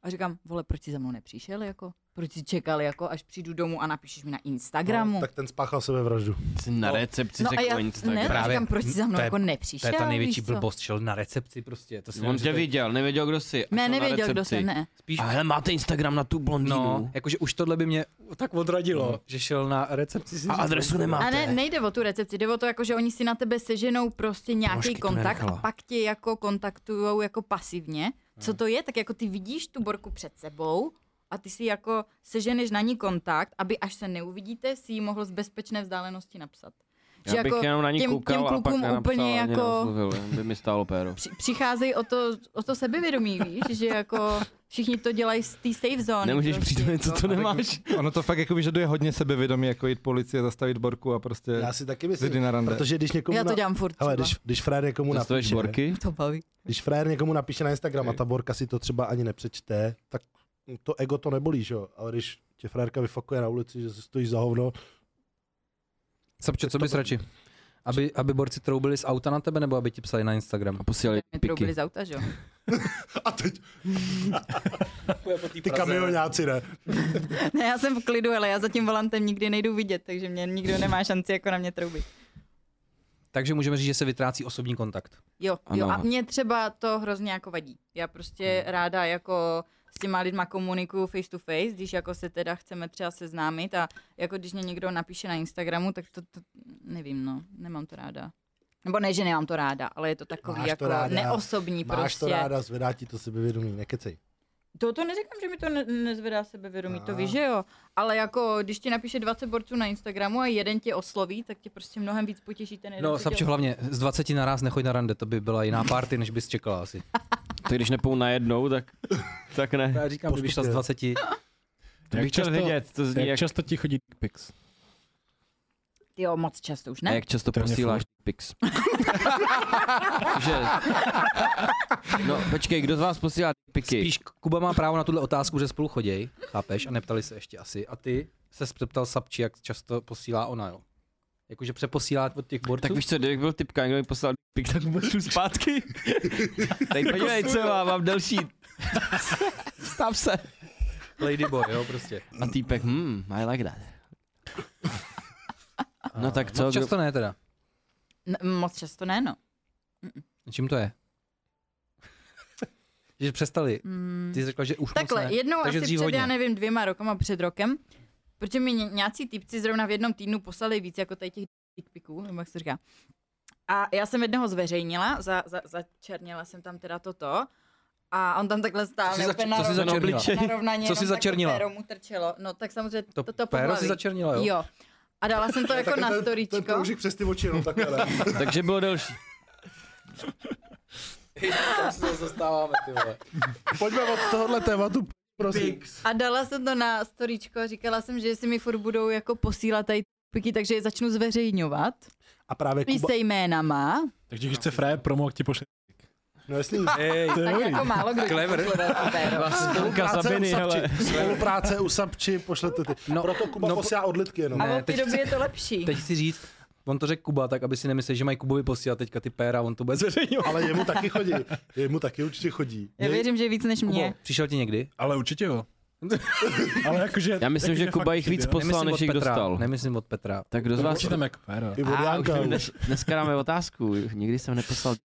A říkám, vole, proč jsi za mnou nepřišel, jako? Proč jsi čekal, jako, až přijdu domů a napíšeš mi na Instagramu? No, tak ten spáchal sebevraždu. Jsi na recepci no a řekl já, o Instagram. ne, Právě. říkám, proč jsi za mnou To je- jako To nepřišel, je ta největší blbost, šel na recepci prostě. To si On tě viděl, nevěděl, kdo jsi. Ne, nevěděl, kdo recepci. jsem, ne. Spíš, A hele, máte Instagram na tu blondýnu. no, jakože už tohle by mě tak odradilo, že šel na recepci. si A adresu nemáte. A ne, nejde o tu recepci, jde o to, jako, že oni si na tebe seženou prostě nějaký to kontakt a pak tě jako kontaktujou jako pasivně. Co to je? Tak jako ty vidíš tu borku před sebou a ty si jako seženeš na ní kontakt, aby až se neuvidíte, si ji mohl z bezpečné vzdálenosti napsat. Já bych jenom na ní těm, koukal těm a pak klukům úplně jako neoslovil, by mi stálo péro. při, přicházejí o to, o to sebevědomí, víš, že jako všichni to dělají z té safe zone. Nemůžeš prostě, přijít jako. co nemáš. Ono to fakt jako vyžaduje hodně sebevědomí, jako jít policie, zastavit borku a prostě Já si taky jdi myslím, na rande. protože když někomu... Já to dělám furt Hele, třeba. když, když frér někomu napíše, borky? To baví. když frér někomu napíše na Instagram a ta borka si to třeba ani nepřečte, tak to ego to nebolí, že jo? Ale když tě frérka vyfakuje na ulici, že se stojíš za hovno, Sapčo, co bys radši? Aby, aby borci troubili z auta na tebe, nebo aby ti psali na Instagram? A posílali Mě troubili piky. z auta, že jo? a teď ty kamionáci, ne? Ne, já jsem v klidu, ale já za tím volantem nikdy nejdu vidět, takže mě nikdo nemá šanci jako na mě troubit. Takže můžeme říct, že se vytrácí osobní kontakt. Jo, jo, Ano. a mě třeba to hrozně jako vadí. Já prostě ráda jako s těma lidma komunikuju face to face, když jako se teda chceme třeba seznámit a jako když mě někdo napíše na Instagramu, tak to, to nevím, no, nemám to ráda. Nebo ne, že nemám to ráda, ale je to takový Máš to jako ráda. neosobní Máš prostě. to ráda, zvedá ti to sebevědomí, nekecej. To, to neříkám, že mi to ne, nezvedá sebevědomí, to víš, že jo. Ale jako, když ti napíše 20 borců na Instagramu a jeden tě osloví, tak tě prostě mnohem víc potěší ten jeden. No, co tě Sapčo, hlavně z 20 naraz nechoď na rande, to by byla jiná party, než bys čekala asi. To když nepou najednou, tak, tak ne. Já říkám, kdyby šla z 20, To Jak bych chtěl často- vědět, to zní Jak jak, často ti chodí dick pics? Jo, moc často už a ne. jak často Téměř posíláš pics. že... No, počkej, kdo z vás posílá piky? Spíš Kuba má právo na tuhle otázku, že spolu choděj, chápeš, a neptali se ještě asi. A ty se zeptal Sapči, jak často posílá ona, jo. Jakože přeposílá od těch borců? Tak víš co, kdybych byl typka, někdo mi poslal pik, tak mu pošlu zpátky. tak podívej, co mám, mám další. Stav se. Ladyboy, jo, prostě. A týpek, hmm, I like that. No tak co, Moc často ne teda. N- moc často ne, no. Čím to je? že přestali. Mm. Ty jsi řekla, že už Takhle, moc ne. jednou Takže asi dřív před, hodně. já nevím, dvěma rokama před rokem, protože mi ně- nějací týpci zrovna v jednom týdnu poslali víc jako tady těch dickpiků, nebo jak se říká. A já jsem jednoho zveřejnila, za, za, začernila jsem tam teda toto, a on tam takhle stál, Co jsi ne, zač- úplně co jsi narovnaně- narovnaně, Co takhle začernila? péro mu trčelo. No tak samozřejmě To, to, to péro si začernila, jo? Jo. A dala jsem to jako na Ten storíčko. proužik přes ty oči, no takhle, takže bylo delší. Tam se zase dostáváme, ty vole. Pojďme od tohohle tématu, prosím. A dala jsem to na storíčko a říkala jsem, že si mi furt budou jako posílat tady piky, takže je začnu zveřejňovat. A právě Kuba... se jménama, Takže když chce Fred promo, ti pošle. No jasný. Ej, To je tak jako málo kdo Clever. Sabiny, hele. Spolupráce u Sapči, pošlete ty. No, Proto Kuba no, no, posílá odlitky jenom. a od té teď- doby je to lepší. teď chci říct, on to řekl Kuba, tak aby si nemyslel, že mají Kubovi posílat teďka ty péra, on to bude zveřejňovat. Ale jemu taky chodí. Jemu taky určitě chodí. Já věřím, že je víc než Kubo, mě. přišel ti někdy? Ale určitě jo. Ale jakože... Já myslím, že Kuba jich víc jo. poslal, než jich Petra, dostal. Nemyslím od Petra. Tak kdo z vás... Určitě jako A, už dnes, dneska dáme otázku. Nikdy jsem neposlal...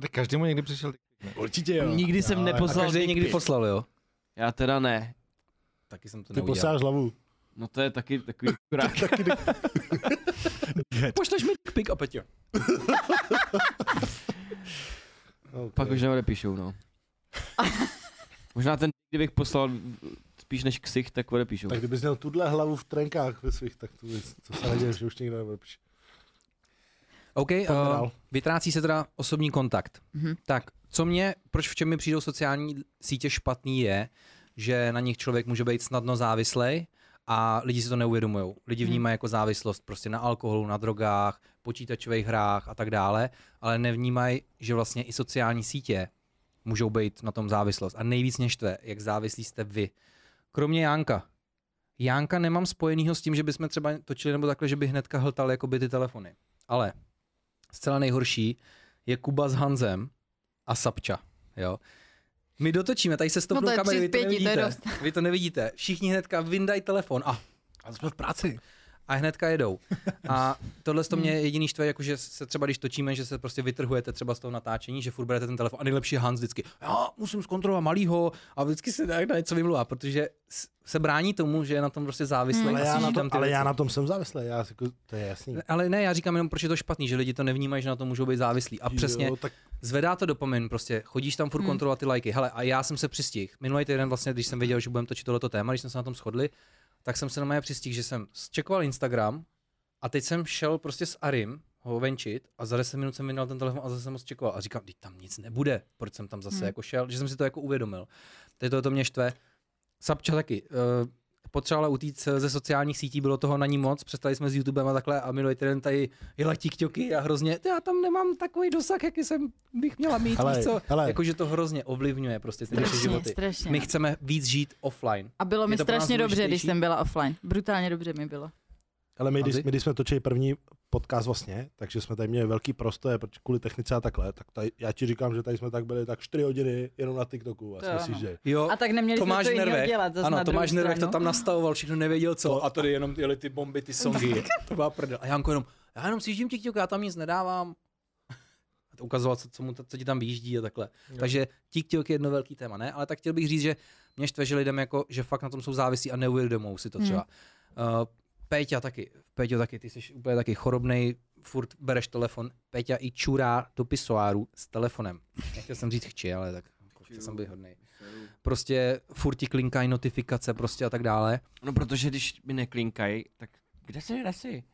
Tak každému někdy přišel Určitě jo. Nikdy jsem Ale- A neposlal každý dick někdy poslal, jo? Já teda ne. Taky jsem to Ty neudělal. posíláš hlavu. No to je taky takový kurák. Taky jde- Pošleš mi pik a Peťo. okay. Pak už neodepíšou, no. Možná ten, kdybych poslal spíš než ksich, tak odepíšou. Tak kdybys měl tuhle hlavu v trenkách ve svých, tak to, bys- to se neděje, že už nikdo neodepíše. OK, uh, vytrácí se teda osobní kontakt. Mhm. Tak, co mě, proč v čem mi přijdou sociální sítě špatný je, že na nich člověk může být snadno závislej a lidi si to neuvědomují. Lidi Mhm. vnímají jako závislost prostě na alkoholu, na drogách, počítačových hrách a tak dále, ale nevnímají, že vlastně i sociální sítě můžou být na tom závislost. A nejvíc mě štve, jak závislí jste vy. Kromě Jánka. Jánka nemám spojenýho s tím, že bychom třeba točili nebo takhle, že by hnedka hltal jakoby ty telefony. Ale zcela nejhorší je Kuba s Hanzem a Sapča. Jo? My dotočíme, tady se stopnou No to kamery, vy to pěti, to je nevidíte. dost. Vy to nevidíte. Všichni hnedka vyndají telefon a, Ale jsme v práci. A hnedka jedou. A tohle to mě jediný štve, jako že se třeba když točíme, že se prostě vytrhujete třeba z toho natáčení, že furt berete ten telefon a nejlepší Hans vždycky, já musím zkontrolovat malýho a vždycky se na něco vymluvá, protože se brání tomu, že je na tom prostě závislý. Ale, a já na, tom, ale věci. já na tom jsem závislý, já jako, to je jasný. Ale ne, já říkám jenom, proč je to špatný, že lidi to nevnímají, že na to můžou být závislí. A přesně Jo, tak zvedá to dopamin, prostě chodíš tam furt Hmm. kontrolovat ty lajky. Hele, a já jsem se přistihl. Minulý týden vlastně, když jsem věděl, že budeme točit tohleto téma, když jsme se na tom shodli, tak jsem se na mě přistihl, že jsem zčekoval Instagram a teď jsem šel prostě s Arim ho venčit a za 10 minut jsem vydal ten telefon a zase jsem ho zčekoval a říkám, teď tam nic nebude, proč jsem tam zase Hmm. jako šel, že jsem si to jako uvědomil. Teď to, to mě štve. Sapča taky. Uh, potřebovala utíct ze sociálních sítí, bylo toho na ní moc, přestali jsme s YouTubem a takhle a minulý týden tady jela TikToky a hrozně, já tam nemám takový dosah, jaký jsem bych měla mít, Hele, víš co? hele. Jakože to hrozně ovlivňuje prostě ty naše Strašně, životy. strašně. My chceme víc žít offline. A bylo mi strašně dobře, když jsem byla offline. Brutálně dobře mi bylo. Ale my, když, my, když jsme točili první podcast vlastně, takže jsme tady měli velký prostor kvůli technice a takhle, tak tady, já ti říkám, že tady jsme tak byli tak 4 hodiny jenom na TikToku a To jsme si že Jo, A tak neměli jsme Tomáš to jiného Nervek, dělat. zas ano, Tomáš Nervek to tam nastavoval, všechno nevěděl co a tady jenom jeli ty bomby, ty songy, to byla prdel. A Janko jenom, já jenom si TikTok, já tam nic nedávám. A to ukazoval, co, co, mu, co ti tam vyjíždí a takhle. Jo. Takže TikTok je jedno velký téma, ne? Ale tak chtěl bych říct, že mě štve, že lidem jako, že fakt na tom jsou závislí a neuvědomují si to Hmm. třeba. Uh, Péťa taky, Péťo taky, ty jsi úplně taky chorobnej, furt bereš telefon. Péťa i čurá do pisoáru s telefonem. Nechtěl jsem říct chči, ale tak jako, chtěl jsem být hodnej. Prostě furt ti klinkají notifikace prostě a tak dále. No protože když mi neklinkají, tak kde jsi, kde jsi?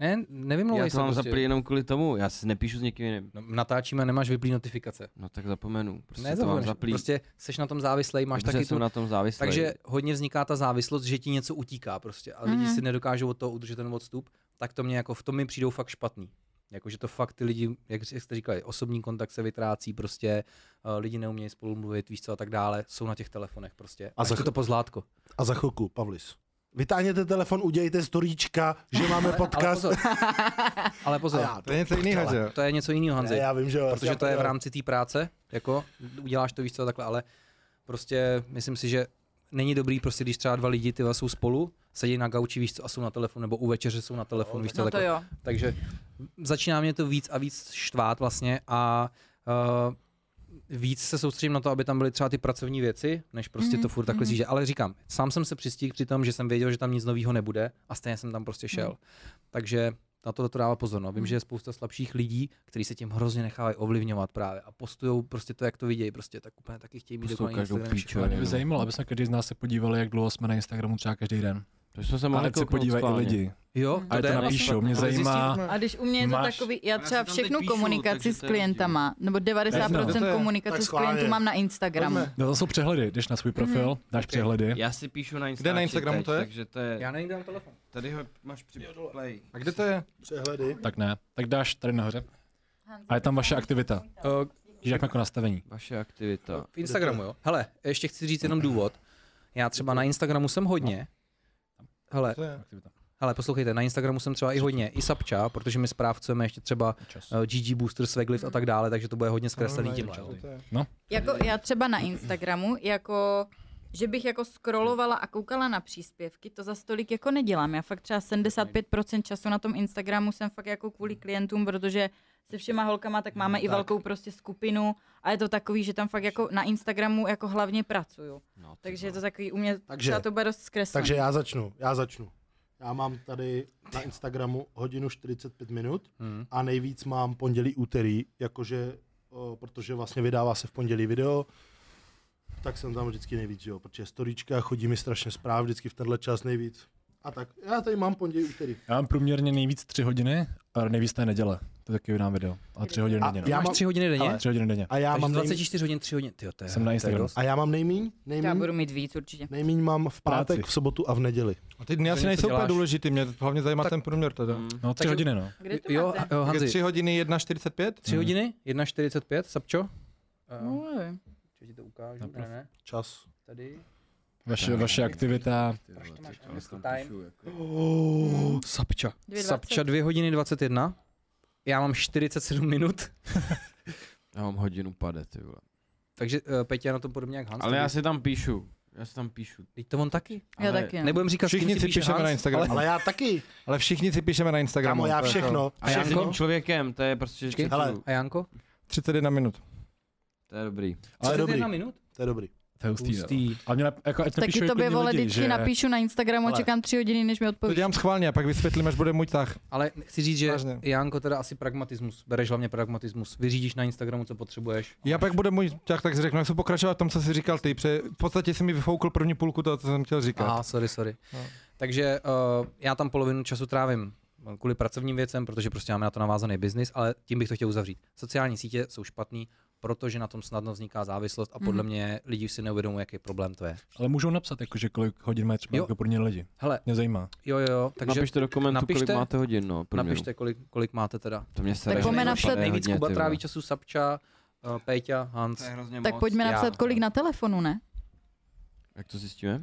Ne, nevymlouvej Já se to mám prostě. zaplý jenom kvůli tomu, já si nepíšu s někým jiným. No, natáčíme, nemáš vyplý notifikace. No tak zapomenu, prostě ne, to mám zaplý. prostě seš na tom závislej, máš Dobře taky jsem tu... na tom závislý. Takže hodně vzniká ta závislost, že ti něco utíká prostě a lidi Mhm. si nedokážou od toho udržet ten odstup, tak to mě jako v tom mi přijdou fakt špatný. Jakože to fakt ty lidi, jak jste říkali, osobní kontakt se vytrácí, prostě uh, lidi neumějí spolu mluvit, víš co a tak dále, jsou na těch telefonech prostě. A, A za ch- to pozlátko. A za chvilku, Pavlis. Vytáhněte telefon, udějte storíčka, že máme Ale podcast. pozor, ale pozor já To je něco jiného, že to je něco jiného, Hanzi. Ne, já vím, že protože to je v rámci té práce, jako uděláš to víš co takhle, ale prostě myslím si, že není dobrý prostě, když třeba dva lidi ty jsou spolu, sedí na gauči, víš co, a jsou na telefonu, nebo u večeře jsou na telefonu, víš co, No to takhle. jo. Takže začíná mě to víc a víc štvát vlastně a uh, víc se soustředím na to, aby tam byly třeba ty pracovní věci, než prostě Mhm, to furt takhle mhm. zjíže. Ale říkám, sám jsem se přistihl při tom, že jsem věděl, že tam nic nového nebude a stejně jsem tam prostě šel. Mhm. Takže na to to dává pozor. No. Vím, Mhm. že je spousta slabších lidí, kteří se tím hrozně nechávají ovlivňovat právě a postují prostě to, jak to vidějí, prostě tak úplně taky chtějí mít Postují dokonalý každou Instagram, píču, mě by no. zajímalo, aby jsme každý z nás se podívali, jak dlouho jsme na Instagramu třeba každý den. To jsme se A mohli se podívají i lidi. Jo, A to to jde. napíšou, mě Ale zajímá. A když u mě je to Máš- takový, já třeba teď všechnu píšu, komunikaci s to klientama, nebo 90% Jasno. Tak komunikace s klientů mám na Instagramu. No to jsou přehledy, jdeš na svůj profil, dáš přehledy. Já si píšu na Instagramu. Kde na Instagramu to je? Takže to je... Já nejím dám telefon. Tady ho máš při play. A kde to je? Přehledy. Tak ne, tak dáš tady nahoře. A je tam vaše aktivita. Uh, jak jako nastavení. Vaše aktivita. v Instagramu, jo. Hele, ještě chci říct jenom důvod. Já třeba na Instagramu jsem hodně. Hele, To je. Aktivita. Hele, poslouchejte, na Instagramu jsem třeba i hodně, i Sapča, protože my správcujeme ještě třeba uh, GG Booster, Swaglift a tak dále, takže to bude hodně zkreslený No, tímhle. je? Jako já třeba na Instagramu, jako že bych jako scrollovala a koukala na příspěvky, to za stolik jako nedělám. Já fakt třeba 75% času na tom Instagramu jsem fakt jako kvůli klientům, protože se všema holkama tak máme i velkou prostě skupinu a je to takový, že tam fakt jako na Instagramu jako hlavně pracuju. No, Takže je to takový, u mě Takže- třeba to bude dost zkreslené. Takže já začnu, já začnu. Já mám tady na Instagramu hodinu 45 minut Hmm. a nejvíc mám pondělí, úterý, jakože, o, protože vlastně vydává se v pondělí video, tak jsem tam vždycky nejvíc, jo, protože storíčka, chodí mi strašně zpráv, vždycky v tenhle čas nejvíc. A tak, já tady mám pondělí, úterý. Já mám průměrně nejvíc 3 hodiny, a nejvíc té neděle. To taky vydám video. A 3 hodiny A denně. já No. Mám- tři hodiny denně? Ale- 3 hodiny denně. A já Takže mám, nejmíň, 24 hodin, 3 hodiny. Tyjo, to je, Jsem na Instagramu. a já mám nejmíň, Já nejmíň, budu mít víc určitě. nejmíň mám v pátek, Práci. v sobotu a v neděli. A ty dny asi nejsou úplně důležitý, mě hlavně zajímá Tak- ten průměr teda. Mm. No 3 Takže- hodiny, no. Kde to Jo, máte? jo, Hanzi, 3 hodiny 1,45? 3 hodiny, 1,45, Sapčo? No, nevím. ti to ukážu, ne, ne, Čas. tady. Vaše, vaše aktivita. Až to máš time. jako- Oh, Sapča. 2,20. Sapča 2 hodiny 21. Já mám 47 minut, Já mám hodinu pade, ty vole. takže uh, Petě je na tom podobně jak Hans. Ale já si tam píšu. Já si tam píšu. Teď to on taky. Já Ale- taky. no. Nebudem říkat, Všichni si si píše píšeme Hans, na Instagramu. Ale... ale já taky. Ale všichni si píšeme na Instagramu. Já to je to. všechno. A Janko? Člověkem, to je prostě... Hele. A Janko? 31 minut. To je dobrý. To je dobrý. 31 minut? To je dobrý. To je hustý. no. Hustý. A mě, nap- jako, ať Taky tobě klidně vole lidi, že... napíšu na Instagramu a Ale- čekám tři hodiny, než mi To odpovíš. dělám schválně a pak vysvětlím, až bude můj tah. Ale chci říct, že Vážně. Janko teda asi pragmatismus. Bereš hlavně pragmatismus. Vyřídíš na Instagramu, co potřebuješ. Já pak bude můj tak si řeknu, jak se pokračovat v tom, co jsi říkal ty. Pře- v podstatě si mi vyfoukl první půlku toho, co jsem chtěl říkat. Aha, sorry, sorry. No. Takže uh, já tam polovinu času trávím kvůli pracovním věcem, protože prostě máme na to navázaný biznis, ale tím bych to chtěl uzavřít. Sociální sítě jsou špatný, protože na tom snadno vzniká závislost a podle Mhm. mě lidi si neuvědomují, jaký problém to je. Ale můžou napsat, jakože kolik hodin mají třeba jako průměr lidi. Hele, Mě zajímá. jo, jo, jo, takže napište do komentu, napište- kolik máte hodin, no. průměru. napište, kolik, kolik máte teda. To mě sere, Tak pojďme napsat- Nejvíc Kuba tráví času Sapča, uh, Péťa, Hans. To je hrozně Tak moc. pojďme napsat, kolik na telefonu, ne? Jak to zjistíme?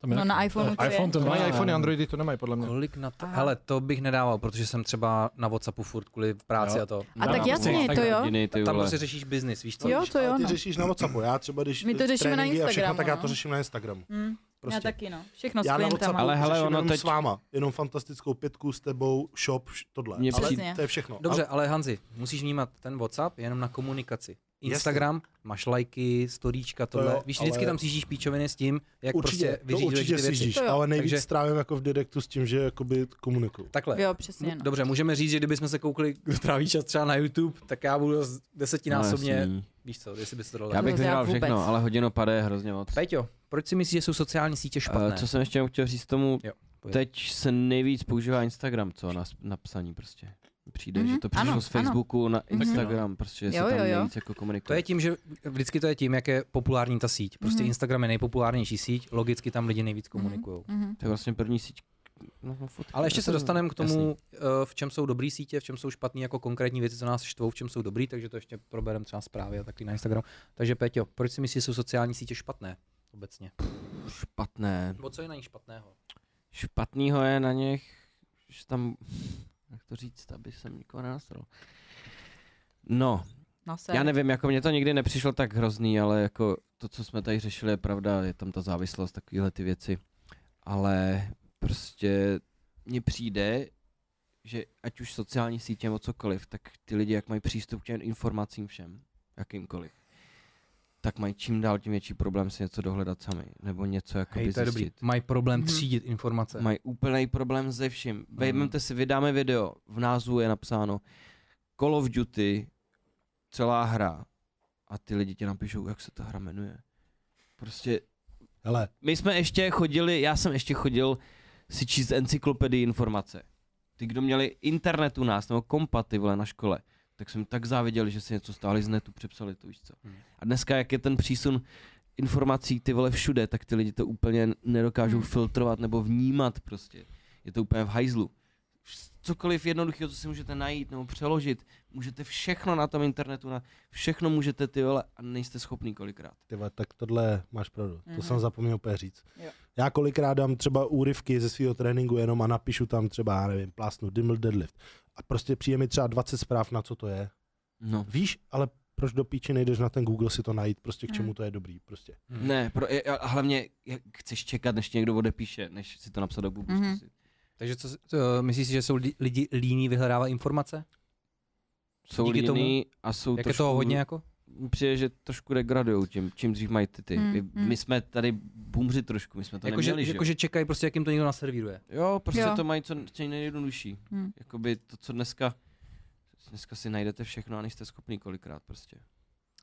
Tam je No na iPhoneu to je. iPhone to mají iPhone, Androidy to nemají podle mě. Kolik na to? Hele, to bych nedával, protože jsem třeba na Whatsappu furt kvůli práci Jo. a to. A tak Na- jasně, to jo. Tam prostě řešíš biznis, víš co? Jo, to jo, ty no. řešíš na Whatsappu. Já třeba, když My to řešíme na tréninky a všechno, Instagramu, tak já no. to řeším na Instagramu. Hm, Prostě. Já taky, no. Všechno s Já na klientama. Ale hele, ono jenom teď- s váma. Jenom fantastickou pětku s tebou, shop, tohle. Mně Ale přijde- to je všechno. Dobře, ale Hanzi, musíš vnímat ten WhatsApp jenom na komunikaci. Instagram, máš lajky, storíčka, tohle. jo, Víš, vždycky ale- tam cížíš píčoviny s tím, jak určitě, prostě to vyřídíš určitě ty věci. To ale nejvíc Takže- strávím jako v direktu s tím, že jakoby komunikuju. Takhle. Jo, přesně, no. Dobře, můžeme říct, že kdybychom se koukli, kdo tráví čas třeba na YouTube, tak já budu z- desetinásobně, No, víš co, jestli bys to dal. Já bych To vůbec. všechno, ale hodinu pade je hrozně moc. Peťo, proč si myslíš, že jsou sociální sítě špatné? Uh, co jsem ještě chtěl říct tomu, Jo, pojď. teď se nejvíc používá Instagram, co na, na psaní prostě. Přijde, Mhm, že to přišlo ano, z Facebooku na Mhm. Instagram, prostě, že se Jo, tam jo, jo. nejvíc jako komunikuje. To je tím, že vždycky to je tím, jak je populární ta síť. Prostě Mhm. Instagram je nejpopulárnější síť, logicky tam lidi nejvíc komunikují. Mhm. To je vlastně první síť. No, no, fotky, Ale ještě se jasný, dostaneme k jasný. tomu, eh, v čem jsou dobrý sítě, v čem jsou špatný, jako konkrétní věci, co nás štvou, v čem jsou dobrý, takže to ještě probereme třeba zprávy a taky na Instagram. Takže Peťo, proč si myslíš, že jsou sociální sítě špatné obecně? Špatné. Nebo co je na nich špatného? Špatnýho je na nich, že tam, jak to říct, aby jsem nikoho nenastral. No, No se. já nevím, jako mně to nikdy nepřišlo tak hrozný, ale jako to, co jsme tady řešili, je pravda, je tam ta závislost, takovéhle ty věci. Ale prostě mně přijde, že ať už sociální sítě nebo cokoliv, tak ty lidi, jak mají přístup k těm informacím všem, jakýmkoliv, tak mají čím dál tím větší problém si něco dohledat sami, nebo něco jako Hej, to je dobrý. zjistit. Mají problém Mhm. třídit informace. Mají úplný problém se vším. Vejmete si, vydáme video, v názvu je napsáno Call of Duty, celá hra a ty lidi ti napíšou, jak se ta hra jmenuje. Prostě Hele, my jsme ještě chodili, já jsem ještě chodil si číst encyklopedii informace. Ty, kdo měli internet u nás, nebo kompa, vole, na škole, tak jsem tak záviděl, že si něco stáli z netu, přepsali to, víš co. Hmm. A dneska, jak je ten přísun informací ty vole všude, tak ty lidi to úplně nedokážou Hmm. filtrovat nebo vnímat prostě. Je to úplně v hajzlu. Cokoliv jednoduchého, co si můžete najít nebo přeložit, můžete všechno na tom internetu, na všechno můžete ty vole a nejste schopný kolikrát. Ty vole, tak tohle máš pravdu. To Mhm. jsem zapomněl úplně říct. Jo. Já kolikrát dám třeba úryvky ze svého tréninku jenom a napíšu tam třeba, já nevím, plásnu, dimmel deadlift. A prostě přijde mi třeba 20 zpráv, na co to je. No. Víš, ale proč do píči nejdeš na ten Google si to najít, prostě k Mhm. čemu to je dobrý, prostě. Ne, pro, je- a hlavně jak chceš čekat, než ti někdo odepíše, než si to napsat do Google. Mhm. zkusit. Takže co, co, myslíš si, že jsou li- lidi líní vyhledávat informace? Jsou Díky tomu- líní a jsou Jak je trošku, toho hodně jako? Přijde, že trošku degradujou tím, čím dřív mají ty ty. Mm, My, mm. my jsme tady boomři trošku, my jsme to Jakože neměli, že jako, že čekají prostě, jak jim to někdo naservíruje. Jo, prostě Jo. to mají co, co nejjednodušší. Hmm. Jakoby to, co dneska, dneska si najdete všechno a nejste schopný kolikrát prostě.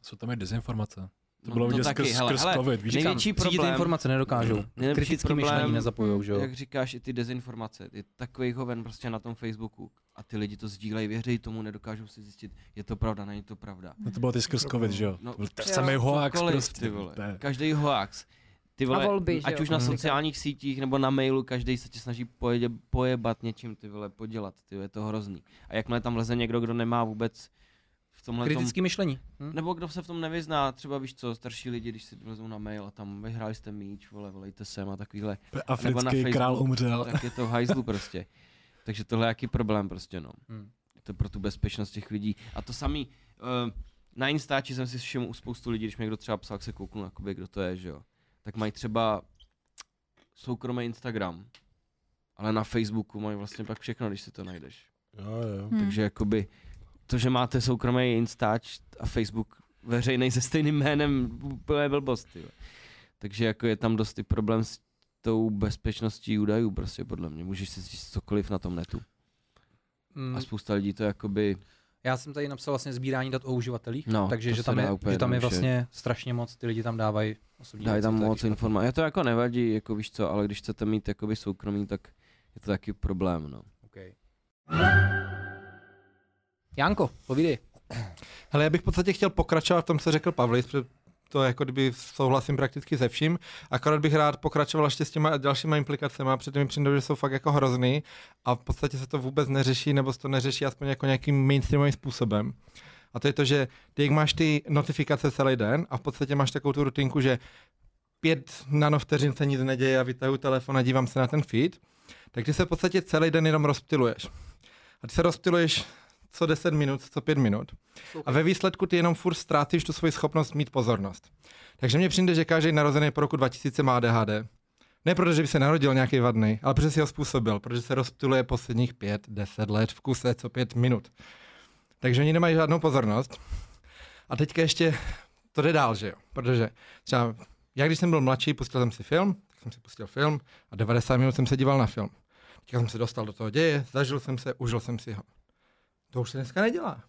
Jsou tam i dezinformace. To No, bylo to vidět skrz, hele, skrz hele, covid, víš? největší ty problém- informace nedokážou. Nejlepší Kritický problém, myšlení nezapojou, že jo? Jak říkáš, i ty dezinformace, je takový hoven prostě na tom Facebooku a ty lidi to sdílejí, věří tomu, nedokážou si zjistit, je to pravda, není to pravda. No to bylo ty skrz covid, že jo? No, To byl jo, samý hoax prostě. to Každý hoax. Ty vole, A volby, ať jo? už na sociálních sítích nebo na mailu, každý se tě snaží pojedě, pojebat něčím, ty vole, podělat, ty je to hrozný. A jakmile tam leze někdo, kdo nemá vůbec tomhle tom, Kritický myšlení. Hm? nebo kdo se v tom nevyzná, třeba víš co, starší lidi, když si vlezou na mail a tam vyhráli jste míč, vole, volejte sem a takovýhle, nebo na Africký Facebook. král umřel. tak je to v hajzlu prostě. Takže tohle je jaký problém prostě, no. Hm. Je to pro tu bezpečnost těch lidí. A to samý, uh, na Instači jsem si všiml u spoustu lidí, když mě někdo třeba psal, jak se kouknu, jakoby, kdo to je, že jo. Tak mají třeba soukromý Instagram, ale na Facebooku mají vlastně pak všechno, když si to najdeš. Jo, jo. Hmm. Takže jakoby to, že máte soukromý Instač a Facebook veřejný se stejným jménem, úplně blbost, tyjo. Takže jako je tam dost i problém s tou bezpečností údajů, prostě podle mě. Můžeš si říct cokoliv na tom netu. Hm, A spousta lidí to jakoby, Já jsem tady napsal vlastně sbírání dat o uživatelích, No, takže že tam, je, úplně že tam je vlastně strašně moc, ty lidi tam dávají osobní dají věci, tam moc informací. Já to jako nevadí, jako víš co, ale když chcete mít jakoby soukromí, tak je to taky problém, no. Janko, povídej. Hele, já bych v podstatě chtěl pokračovat v tom, co řekl Pavlis, protože to jako kdyby souhlasím prakticky se vším, akorát bych rád pokračoval ještě s těma dalšíma implikacemi, protože mi přijde, že jsou fakt jako hrozný a v podstatě se to vůbec neřeší, nebo se to neřeší aspoň jako nějakým mainstreamovým způsobem. A to je to, že ty jak máš ty notifikace celý den a v podstatě máš takovou tu rutinku, že pět nanovteřin se nic neděje a vytahu telefon a dívám se na ten feed, tak ty se v podstatě celý den jenom rozptiluješ. A ty se rozptiluješ co 10 minut, co 5 minut. A ve výsledku ty jenom furt ztrácíš tu svoji schopnost mít pozornost. Takže mně přijde, že každý narozený po roku 2000 má ADHD. Ne proto, že by se narodil nějaký vadný, ale protože si ho způsobil, protože se rozptiluje posledních 5-10 let v kuse co 5 minut. Takže oni nemají žádnou pozornost. A teďka ještě to jde dál, že jo? Protože třeba já, když jsem byl mladší, pustil jsem si film, tak jsem si pustil film a 90 minut jsem se díval na film. Teďka jsem se dostal do toho děje, zažil jsem se, užil jsem si ho. To už se dneska nedělá.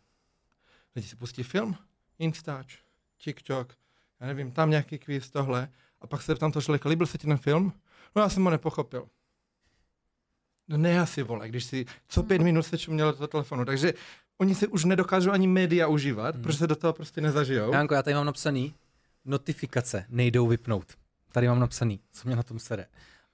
Lidi si pustí film, Instač, TikTok, já nevím, tam nějaký kvíz, tohle. A pak se ptám toho člověka, líbil se ti ten film? No já jsem ho nepochopil. No ne asi, vole, když si co pět minut se čuměl do toho telefonu. Takže oni si už nedokážou ani média užívat, Hmm. protože se do toho prostě nezažijou. Janko, já tady mám napsaný, notifikace nejdou vypnout. Tady mám napsaný, co mě na tom sere.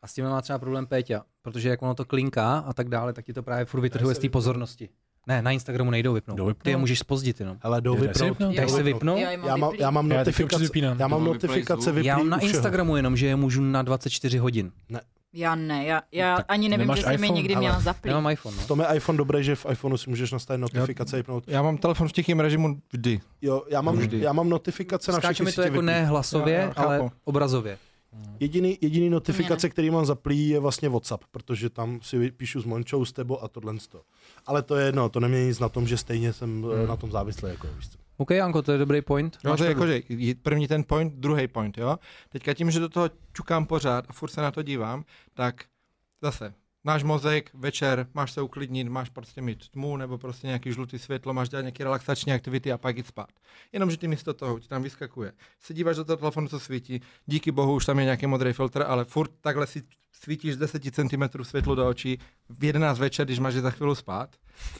A s tím má třeba problém Péťa, protože jak ono to klinká a tak dále, tak ti to právě furt vytrhuje z té pozornosti. Ne, na Instagramu nejdou vypnout. Jdou vypnout? Ty je můžeš spozdit jenom. Hele, jdou vypnout. jdou si vypnout? Já, mám Já mám, já mám Já notifikace, vypínám. já mám mám notifikace vyplý Já mám na. Instagramu jenom, že je můžu na 24 hodin. Já ne, já, já Tak ani nevím, že jsem je někdy ale měla zaplý. Nemám iPhone, no. V tom je iPhone dobré, že v iPhoneu si můžeš nastavit notifikace vypnout. Já mám telefon v tichém režimu vždy. Jo, já mám, Vždy. já mám notifikace na Skáče všechny mi to jako ne hlasově, Já- já chápu. ale obrazově. Jediný, jediný notifikace, Ne. který mám zaplý, je vlastně WhatsApp, protože tam si píšu s Mončou, s tebou a tohle. to. Ale to je jedno, to nemění nic na tom, že stejně jsem Hmm. hmm. na tom závislý. Jako, víš co. OK, Janko, to je dobrý point. Máš to je jako, že první ten point, druhý point, jo. Teďka tím, že do toho čukám pořád a furt se na to dívám, tak zase náš mozek, večer, máš se uklidnit, máš prostě mít tmu nebo prostě nějaký žlutý světlo, máš dělat nějaké relaxační aktivity a pak jít spát. Jenomže ty místo toho ti tam vyskakuje. Se díváš do toho telefonu, co svítí, díky bohu už tam je nějaký modrý filtr, ale furt takhle si svítíš 10 cm světlo do očí v 11 večer, když máš za chvíli spát.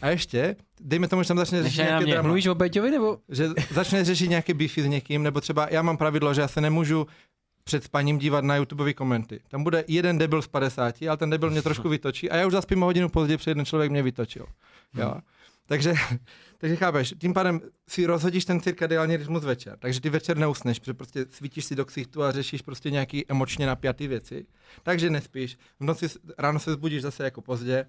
A ještě, dejme tomu, že tam začne řešit nějaké drama. Mluvíš o Péťovi nebo? Že začne řešit nějaké beefy s někým, nebo třeba já mám pravidlo, že já se nemůžu před spaním dívat na YouTubeové komenty. Tam bude jeden debil z 50, ale ten debil mě trošku vytočí a já už zaspím o hodinu později, protože jeden člověk mě vytočil. Jo. Takže, takže chápeš, tím pádem si rozhodíš ten cirkadiální rytmus večer, takže ty večer neusneš, protože prostě svítíš si do ksichtu a řešíš prostě nějaký emočně napjatý věci. Takže nespíš, v noci, ráno se zbudíš zase jako pozdě,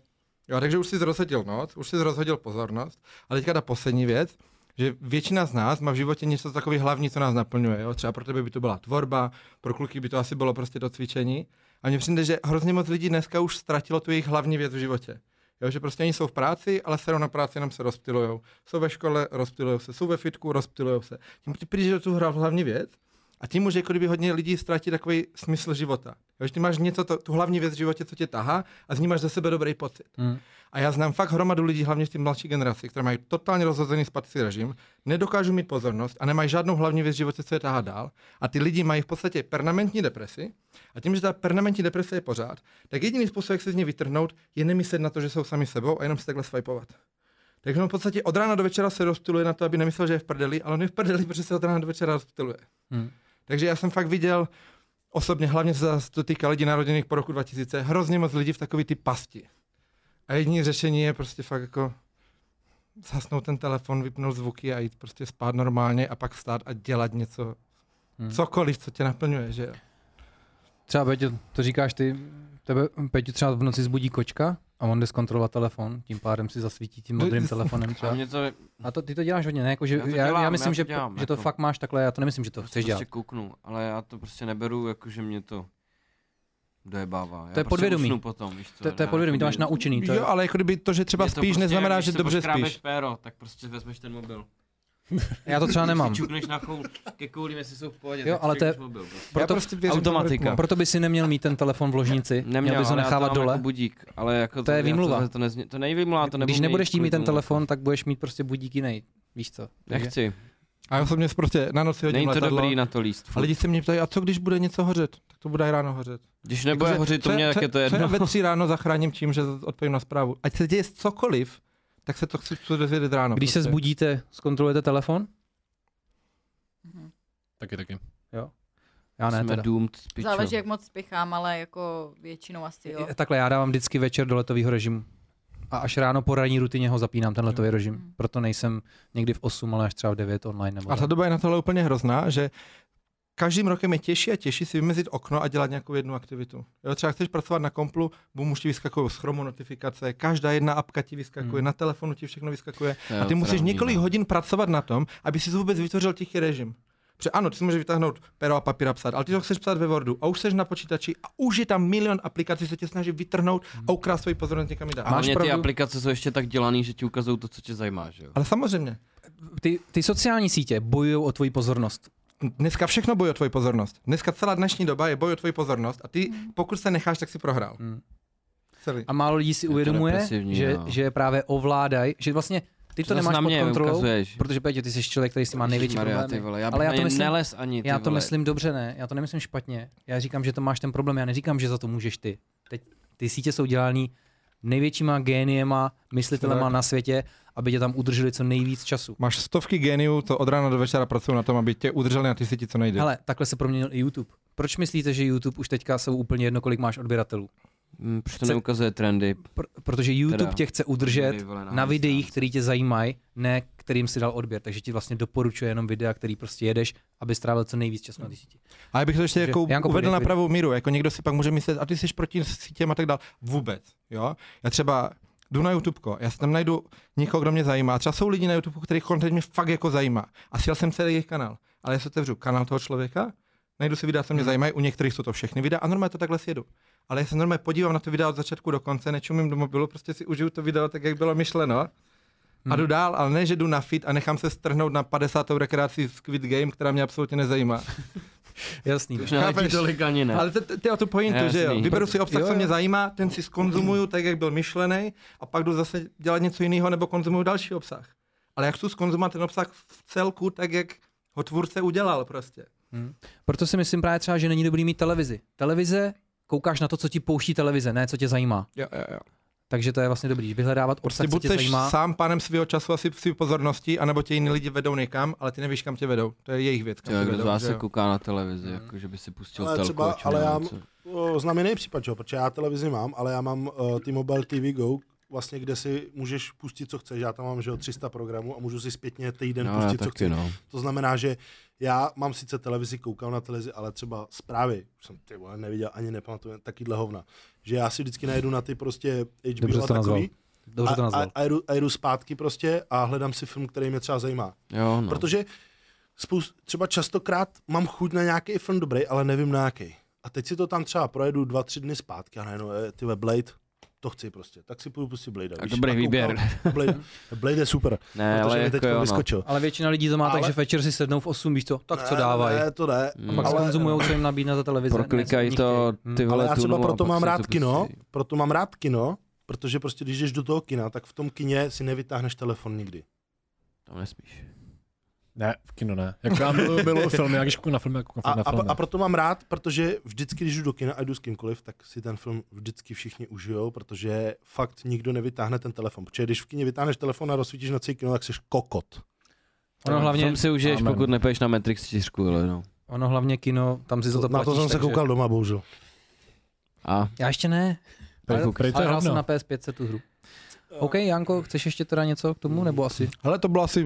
jo, takže už jsi rozhodil noc, už jsi rozhodil pozornost, ale teďka ta poslední věc, že většina z nás má v životě něco takový hlavní, co nás naplňuje. Jo? Třeba pro tebe by to byla tvorba, pro kluky by to asi bylo prostě to cvičení. A mně přijde, že hrozně moc lidí dneska už ztratilo tu jejich hlavní věc v životě. Jo, že prostě oni jsou v práci, ale se na práci jenom se rozptilujou. Jsou ve škole, rozptilujou se. Jsou ve fitku, rozptilujou se. Tím ty do tu hra- hlavní věc a tím může jako kdyby hodně lidí ztratit takový smysl života. Jo, že ty máš něco, to, tu hlavní věc v životě, co tě tahá a z ní máš ze sebe dobrý pocit. Hmm. A já znám fakt hromadu lidí, hlavně v té mladší generaci, které mají totálně rozhozený spatický režim, nedokážou mít pozornost a nemají žádnou hlavní věc v životě, co je tahá dál. A ty lidi mají v podstatě permanentní depresi. A tím, že ta permanentní deprese je pořád, tak jediný způsob, jak se z ní vytrhnout, je nemyslet na to, že jsou sami sebou a jenom se takhle swipeovat. Takže on v podstatě od rána do večera se rozptiluje na to, aby nemyslel, že je v prdeli, ale on je v prdeli, protože se od rána do večera rozptiluje. Hmm. Takže já jsem fakt viděl osobně, hlavně se to týká lidí narodených po roku 2000, hrozně moc lidí v takový ty pasti. A jediné řešení je prostě fakt jako zasnout ten telefon, vypnout zvuky a jít prostě spát normálně a pak vstát a dělat něco, Hmm. cokoliv, co tě naplňuje, že jo. Třeba Peťo, to říkáš ty, tebe Peťo třeba v noci zbudí kočka a on jde zkontrolovat telefon, tím pádem si zasvítí tím modrým telefonem A třeba. mě to, A to, ty to děláš hodně, ne? Jako, že Já to já, dělám, já, já myslím, to že, dělám, že to jako- fakt máš takhle, já to nemyslím, že to prostě, chceš dělat. prostě kouknu, ale já to prostě neberu, jako že mě to dojebává. Já To je prostě podvědomí. Potom, víš co, To, to je já podvědomí, to máš naučený. To je, Jo, ale jako kdyby to, že třeba to spíš, prostě, neznamená, když že dobře spíš. péro, tak prostě vezmeš ten mobil. já to třeba nemám. Čukneš na choul, ke koulím, jestli jsou v pohodě, Jo, tak ale to je- mobil. Prostě. Já Proto, prostě věřím automatika. proto by si neměl mít ten telefon v ložnici, Neměl, měl bys ho ale já to nechávat mám dole. Jako budík, ale jako To je já výmluva. To, to, nezně, to není výmluva, to Když nebudeš chtít mít ten telefon, jako. tak budeš mít prostě budík jiný. Víš co? Nechci. A já osobně prostě na noci hodím Není to letadlo. dobrý na to líst. A furt. lidi se mě ptají, a co když bude něco hořet? Tak to bude i ráno hořet. Když nebude Jakože, hořit, to co- mě co- jak je to co jedno. já ve tři ráno zachráním tím, že odpovím na zprávu. Ať se děje cokoliv, tak se to chci chci dozvědět ráno. Když se prostě. zbudíte, zkontrolujete telefon? Taky, taky. Já ne Jsme teda. doomed, pičo. Záleží, jak moc spěchám, ale jako většinou asi jo. Takhle, já dávám vždycky večer do letového režimu. A až ráno po ranní rutině ho zapínám, ten letový režim. Proto nejsem někdy v 8, ale až třeba v 9 online. Nebo A ta doba je na tohle úplně hrozná, že každým rokem je těžší a těžší si vymezit okno a dělat nějakou jednu aktivitu. Jo, třeba chceš pracovat na komplu, bum, už ti vyskakují z chromu notifikace, každá jedna apka ti vyskakuje, Hmm. na telefonu ti všechno vyskakuje. Je A ty musíš několik no. hodin pracovat na tom, aby si vůbec vytvořil tichý režim. Protože ano, ty si můžeš vytáhnout pero a papír a psát, ale ty to chceš psát ve Wordu a už jsi na počítači a už je tam milion aplikací, se tě snaží vytrhnout a ukrást svoji pozornost někam jinam. A Máš ty aplikace jsou ještě tak dělaný, že ti ukazují to, co tě zajímá, že jo? Ale samozřejmě, Ty, ty sociální sítě bojují o tvoji pozornost. Dneska všechno bojuje o tvoji pozornost. Dneska celá dnešní doba je boj o tvoji pozornost a ty, pokud se necháš, tak si prohrál. Hmm. Celý. A málo lidí si Je to uvědomuje, že, no. že je právě ovládají, že vlastně ty to zas nemáš na pod mě kontrolou, ukazuješ. protože Pétě, ty jsi člověk, který si má největší Ježišmarja, problémy. Vole, já Ale já to myslím- nelez ani, ty Já to vole. myslím dobře, ne? Já to nemyslím špatně. Já říkám, že to máš ten problém. Já neříkám, že za to můžeš ty. Teď ty sítě jsou dělaný největšíma géniema, myslitelema na světě, aby tě tam udrželi co nejvíc času. Máš stovky geniů, to od rána do večera pracují na tom, aby tě udrželi na ty síti co nejde. Hele, takhle se proměnil i YouTube. Proč myslíte, že YouTube už teďka jsou úplně jedno, kolik máš odběratelů? Hm, Proč to Chce- neukazuje trendy? Pr- protože YouTube Teda, tě chce udržet vole, na videích, které tě zajímají, ne kterým si dal odběr. Takže ti vlastně doporučuje jenom videa, který prostě jedeš, aby strávil co nejvíc času na ty síti. A já bych to ještě Takže, jako Janko, uvedl na pravou míru. Jako někdo si pak může myslet, a ty jsi proti sítěm a tak dál. Vůbec. Jo? Já třeba jdu na YouTube, já si tam najdu někoho, kdo mě zajímá. Třeba jsou lidi na YouTube, kterých content mě fakt jako zajímá. A sjel jsem celý jejich kanál. Ale já si otevřu kanál toho člověka, najdu si videa, co mě Hmm. zajímají, u některých jsou to všechny videa a normálně to takhle sjedu. Ale já se normálně podívám na to video od začátku do konce, nečumím do mobilu, prostě si užiju to video tak, jak bylo myšleno. A Hmm. jdu dál, ale ne, že jdu na fit a nechám se strhnout na 50. rekreaci Squid Game, která mě absolutně nezajímá. Jasný. Už Chápeš? tolik ani ne. Ale je o tu pointu, že jo. Jasný. Vyberu si obsah, Jo, co jo. mě zajímá, ten si skonzumuju tak, jak byl myšlený, a pak jdu zase dělat něco jiného nebo konzumuju další obsah. Ale já chci skonzumovat ten obsah v celku tak, jak ho tvůrce udělal prostě. Proto si myslím právě třeba, že není dobrý mít televizi. Televize koukáš na to, co ti pouští televize, ne co tě zajímá. Jo, jo, jo. Takže to je vlastně dobrý, vyhledávat Prostě obsah, co buď tě jsi zajímá. sám pánem svého času asi svý pozornosti, anebo tě jiní lidi vedou někam, ale ty nevíš, kam tě vedou. To je jejich věc. Kam Jo, tě kdo z vedou, vás se kouká na televizi, jako že by si pustil Ale telku, třeba- ale já- co. O, Znám jiný případ, čo? protože já televizi mám, ale já mám uh, T-Mobile TV Go, vlastně, kde si můžeš pustit, co chceš. Já tam mám že jo, 300 programů a můžu si zpětně týden No, pustit, co taky, chci. no. To znamená, že já mám sice televizi, koukám na televizi, ale třeba zprávy, už jsem ty vole, neviděl, ani nepamatuju, takýhle hovna. Že já si vždycky najdu na ty prostě HBO Dobře a takový Dobře to a, nazval. a, a, jdu, a jdu zpátky prostě a hledám si film, který mě třeba zajímá. Jo, no. Protože spoust, třeba častokrát mám chuť na nějaký film dobrý, ale nevím na jaký. A teď si to tam třeba projedu dva, tři dny zpátky a najednou, eh, ty Blade, to chci prostě. Tak si půjdu pustit Blade. Tak dobrý výběr. Blade, Blade je super, Ne, protože ale mi jako teď jo, no. vyskočil. Ale většina lidí to má tak, Ale- že večer si sednou v 8, víš co, tak co Ne, dávají. Ne, to ne. Mm. A pak ale- konzumují, co jim nabídne za televize. Proklikají co to ty Hm. vole Ale já třeba a proto mám rád to kino, proto mám rád kino, protože prostě když jdeš do toho kina, tak v tom kině si nevytáhneš telefon nikdy. Tam nesmíš. Ne, v kino ne. Jako já miluju, miluju filmy, jak když na filmy, jak koukám A, na a, filmy. a proto mám rád, protože vždycky, když jdu do kina a jdu s kýmkoliv, tak si ten film vždycky všichni užijou, protože fakt nikdo nevytáhne ten telefon. Protože když v kině vytáhneš telefon a rozsvítíš na celý kino, tak jsi kokot. Ono hlavně, Film si užiješ, Amen. pokud nepůjdeš na Matrix 4, ale no. ono hlavně kino, tam si za to na to jsem se takže- koukal doma, bohužel. A Já ještě ne, Prej- ale, to ale je hrál jsem na PS5 tu hru. OK, Janko, chceš ještě teda něco k tomu, nebo asi? Ale to bylo asi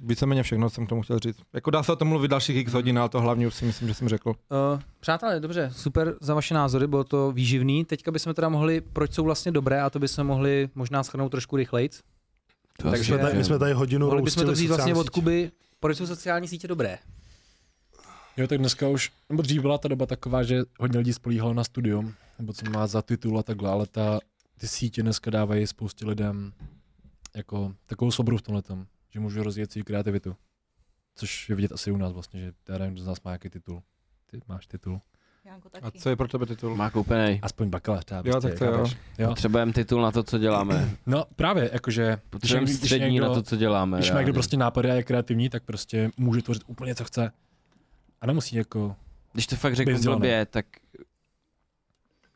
víceméně všechno, co jsem k tomu chtěl říct. Jako dá se o tom mluvit dalších x hodin, ale to hlavně už si myslím, že jsem řekl. Uh, přátelé, dobře, super za vaše názory, bylo to výživný. Teďka bychom teda mohli, proč jsou vlastně dobré, a to bychom mohli možná schrnout trošku rychleji. to Takže- My jsme tady, my jsme tady hodinu Mohli bychom to vzít vlastně od. Kuby, proč jsou sociální sítě dobré. Jo, tak dneska už, nebo dřív byla ta doba taková, že hodně lidí spolíhalo na studium, nebo co má za titul a takhle, ale ta, ty sítě dneska dávají spoustě lidem jako takovou svobodu v tomhle že můžu rozvíjet svou kreativitu. Což je vidět asi u nás vlastně, že já nevím, kdo z nás má jaký titul. Ty máš titul. Janko A taky. co je pro tebe titul? má koupený. Aspoň bakalář třeba. Jo, prostě, tak to jo. jo. Potřebujeme titul na to, co děláme. No právě, jakože Potřebujeme střední někdo- na to, co děláme. když má někdo prostě nápady a je kreativní, tak prostě může tvořit úplně co chce. A nemusí jako, Když to fakt řeknu blbě, tak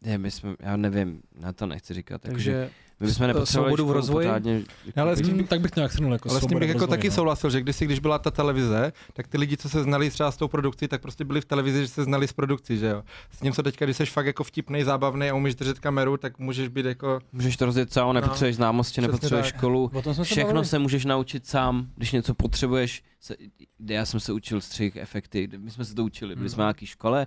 ne, my jsme, já nevím, na to nechci říkat. Takže Takže my bychom nepotřebovali svobodu v rozvoji? pořádně. Ale s tím tak bych to nějak shrnul jako Ale s tím bych jako rozvoji, taky no. souhlasil, že kdysi, když byla ta televize, tak ty lidi, co se znali třeba s tou produkcí, tak prostě byli v televizi, že se znali s produkcí, že jo. S tím, co teďka, když jsi fakt jako vtipný, zábavný a umíš držet kameru, tak můžeš být jako... Můžeš to rozjet sám, nepotřebuješ známosti, No, přesně nepotřebuješ tak. školu. se Všechno bavili. se můžeš naučit sám, když něco potřebuješ. Se, já jsem se učil střih, efekty, my jsme se to učili, byli jsme Mhm. na nějaký škole,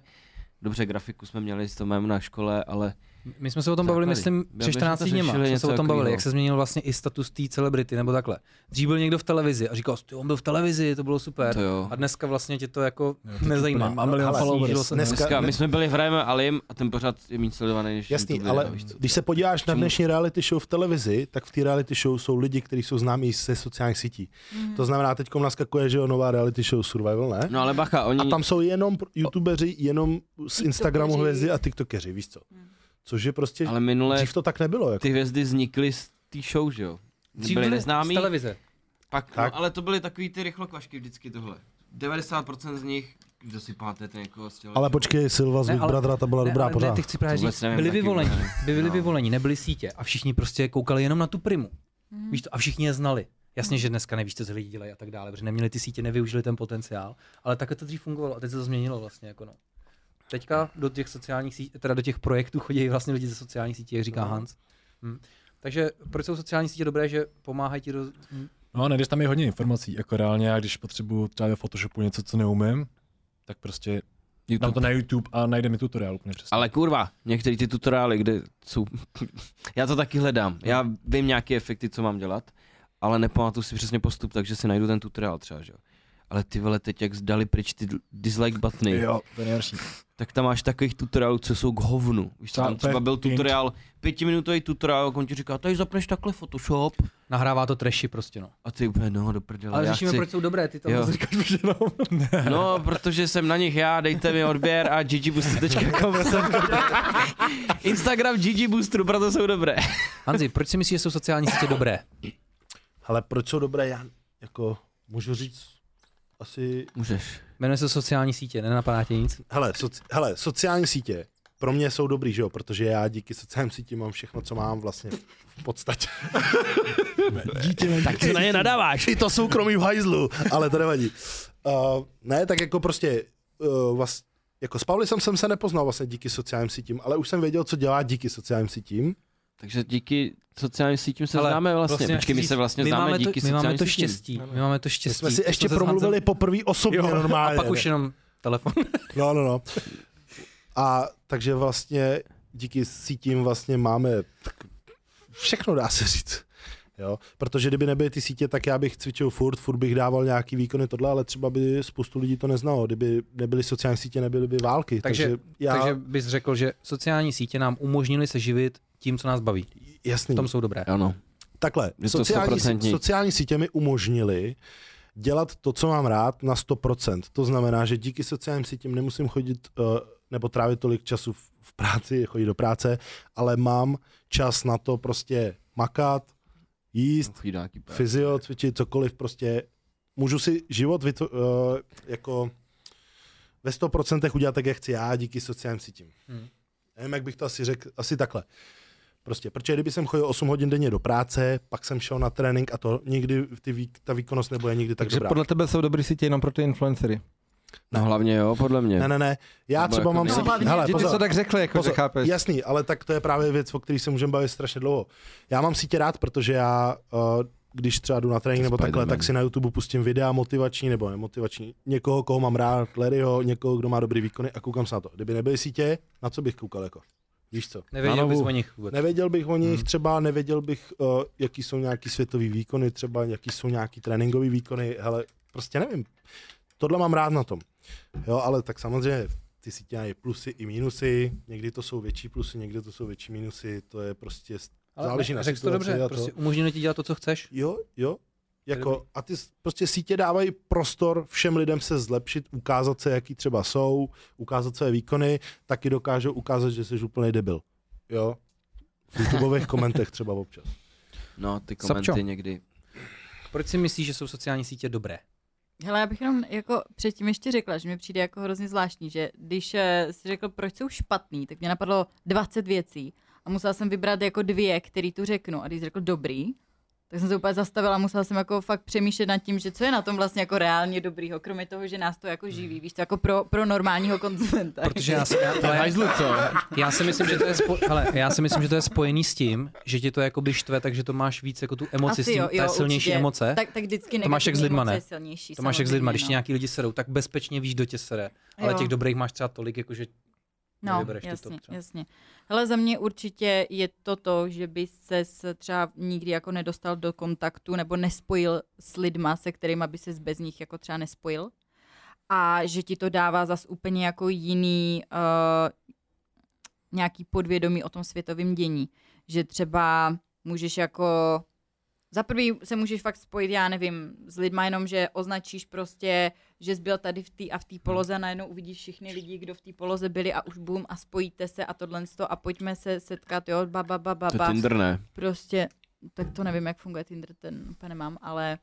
dobře grafiku jsme měli s Tomem na škole, ale My jsme se o tom bavili, myslím, My před jsme 14 to dněma. Jsme se o tom bavili, jak se změnil vlastně i status té celebrity, nebo takhle. Dřív byl někdo v televizi a říkal, ty on byl v televizi, to bylo super. to jo. A dneska vlastně tě to jako Jo, nezajímá. úplně Má milion followers. Dneska- Dneska, ne- my jsme byli v Rajem Alim a ten pořád je méně sledovaný než Jasný, YouTube ale videa, víš co? když se podíváš na dnešní reality show v televizi, tak v té reality show jsou lidi, kteří jsou známí ze sociálních sítí. Mhm. To znamená, teď naskakuje, že jo, nová reality show Survival, ne? No ale bacha, oni... A tam jsou jenom youtubeři, jenom z Instagramu hvězdy a tiktokeři, víš co? Hmm. Což je prostě, Ale minule dřív to tak nebylo. Jako. ty hvězdy vznikly z té show, že jo? Dřív Byly byli neznámí, Z televize. pak, Tak. no, ale to byly takový ty rychlokvašky vždycky tohle. 90% z nich, kdo si pamatujete někoho z těla. Ale počkej, Silva z Big Brothera, ta byla Ne, dobrá ale pořád. ne, ty chci právě Vůbec říct, nevím byli taky vyvolení, jméno. byli No. vyvolení, nebyli sítě a všichni prostě koukali jenom na tu primu. Mhm. Víš to, a všichni je znali. Jasně, že dneska nevíš, co ty lidi dělají a tak dále, protože neměli ty sítě, nevyužili ten potenciál, ale takhle to dřív fungovalo a teď se to změnilo vlastně. Jako no. Teďka do těch sociálních sítí, teda do těch projektů chodí vlastně lidi ze sociálních sítí, jak říká No. Hans. Hm. Takže proč jsou sociální sítě dobré, že pomáhají ti do... hm. No, najdeš tam je hodně informací, jako reálně, já když potřebuju třeba ve Photoshopu něco, co neumím, tak prostě dám YouTube. to na YouTube a najde mi tutoriál úplně přesně. Ale kurva, některé ty tutoriály, kde jsou... já to taky hledám. Já vím nějaké efekty, co mám dělat, ale nepamatuju si přesně postup, takže si najdu ten tutoriál třeba, že jo. Ale ty vole, teď jak zdali pryč ty dislike buttony, Jo, to je nejhorší. tak tam máš takových tutoriálů, co jsou k hovnu. Víš, tam třeba byl tutoriál, pětiminutový tutoriál, jak on ti říká, tady zapneš takhle Photoshop Nahrává to trashy prostě, no. a ty úplně, no, do prdele, Ale řešíme, chci... proč jsou dobré, ty zase říkáš, že no. No, protože jsem na nich já, dejte mi odběr a ggboosty.com jsem Instagram Gigi Boosteru, proto jsou dobré. Hanzi, proč si myslíš, že jsou sociální sítě dobré? Ale proč jsou dobré, já jako můžu říct asi... Můžeš. Jmenuje se sociální sítě, nenapadá tě nic? Hele, soci, hele sociální sítě pro mě jsou dobrý, že jo, protože já díky sociálním sítím mám všechno, co mám vlastně v podstatě. Dítě, Tak ty na ně nadáváš. I to soukromí v hajzlu, ale to nevadí. Uh, ne, tak jako prostě uh, vlast, jako s Pavlisem jsem se nepoznal vlastně díky sociálním sítím, ale už jsem věděl, co dělá díky sociálním sítím. Takže díky sociálním sítím se Ale známe vlastně. vlastně Počkej, my se vlastně my známe máme díky to, my máme to sítím. štěstí. My máme to My štěstí. jsme si ještě promluvili Hancem- poprvé osobně Jo, normálně. a pak už ne? jenom telefon. No, no, no. A takže vlastně díky sítím vlastně máme tak všechno dá se říct. Jo? Protože kdyby nebyly ty sítě, tak já bych cvičil furt, furt bych dával nějaký výkony tohle, ale třeba by spoustu lidí to neznalo. Kdyby nebyly sociální sítě, nebyly by války. Takže, takže já, takže bys řekl, že sociální sítě nám umožnili se živit tím, co nás baví. jasný. V tom jsou dobré. Ano. Takhle, sociální, 100%. sociální sítě mi umožnili dělat to, co mám rád, na 100%. To znamená, že díky sociálním sítím nemusím chodit uh, nebo trávit tolik času v, v práci, chodit do práce, ale mám čas na to prostě makat, jíst, fyzio, cvičit, cokoliv, prostě můžu si život vytvo- uh, jako ve 100% udělat tak, jak chci já, díky sociálním sítím. Hmm. Nevím, jak bych to asi řekl, asi takhle. Prostě, protože kdyby jsem chodil 8 hodin denně do práce, pak jsem šel na trénink a to nikdy ty vý, ta výkonnost nebude nikdy tak Takže dobrá. podle tebe jsou dobrý sítě jenom pro ty influencery. No hlavně jo, podle mě. Ne, ne, ne. Já Nebo třeba jako mám si... Hlavně, Hele, Ty, ty pozor. to tak řekli, jako, že Pozor, chápeš. Jasný, ale tak to je právě věc, o které se můžeme bavit strašně dlouho. Já mám sítě rád, protože já, uh, když třeba jdu na trénink nebo takhle, tak si na YouTube pustím videa motivační nebo nemotivační. Někoho, koho mám rád, Larryho, někoho, kdo má dobrý výkony a koukám se na to. Kdyby nebyly sítě, na co bych koukal jako? Víš co? Nevěděl bys o nich vůbec. Nevěděl bych o nich Hmm. třeba, nevěděl bych, uh, jaký jsou nějaký světový výkony, třeba jaký jsou nějaký tréninkový výkony, hele, prostě nevím. Tohle mám rád na tom. Jo, ale tak samozřejmě ty sítě mají plusy i mínusy, někdy to jsou větší plusy, někdy to jsou větší mínusy, to je prostě, Ale záleží ne, na řekl jsi to situaci dobře, prostě umožnili ti dělat to, co chceš. jo, jo, jako, a ty prostě sítě dávají prostor všem lidem se zlepšit, ukázat se, jaký třeba jsou, ukázat své výkony, taky dokážou ukázat, že jsi úplný debil. Jo, v YouTubeových komentech třeba občas. No, ty Sapčo. komenty někdy. Proč si myslíš, že jsou sociální sítě dobré? Hele, já bych jenom jako předtím ještě řekla, že mi přijde jako hrozně zvláštní, že když eh, si řekl, proč jsou špatný, tak mě napadlo 20 věcí a musela jsem vybrat jako dvě, který tu řeknu. A když jsi řekl dobrý, tak jsem se úplně zastavila a musela jsem jako fakt přemýšlet nad tím, že co je na tom vlastně jako reálně dobrýho, kromě toho, že nás to jako živí, víš, to jako pro, pro normálního konzumenta. Protože já si, já, ale, Hajzlu, co? já si myslím, že to je spo, hele, já si myslím, že to je spojený s tím, že ti to jakoby štve, takže to máš víc jako tu emoci, Asi s tím, jo, ta jo, silnější určitě. emoce. tak, tak vždycky To máš jak s lidma, ne? je silnější. To máš jak s lidma, když ti nějaký lidi serou, tak bezpečně víš, kdo tě sere. Ale Jo. těch dobrých máš třeba tolik, jako že No, jasně, jasně. Hele, za mě určitě je to to, že by se třeba nikdy jako nedostal do kontaktu nebo nespojil s lidma, se kterými by se bez nich jako třeba nespojil. A že ti to dává zas úplně jako jiný uh, nějaký podvědomí o tom světovém dění. Že třeba můžeš jako za prvý se můžeš fakt spojit, já nevím, s lidma jenom, že označíš prostě, že jsi byl tady v té a v té poloze a najednou uvidíš všechny lidi, kdo v té poloze byli a už bum a spojíte se a tohle a pojďme se setkat, jo, ba, ba, ba, ba, To je ba. Tinder, ne? Prostě, tak to nevím, jak funguje Tinder, ten úplně nemám, ale,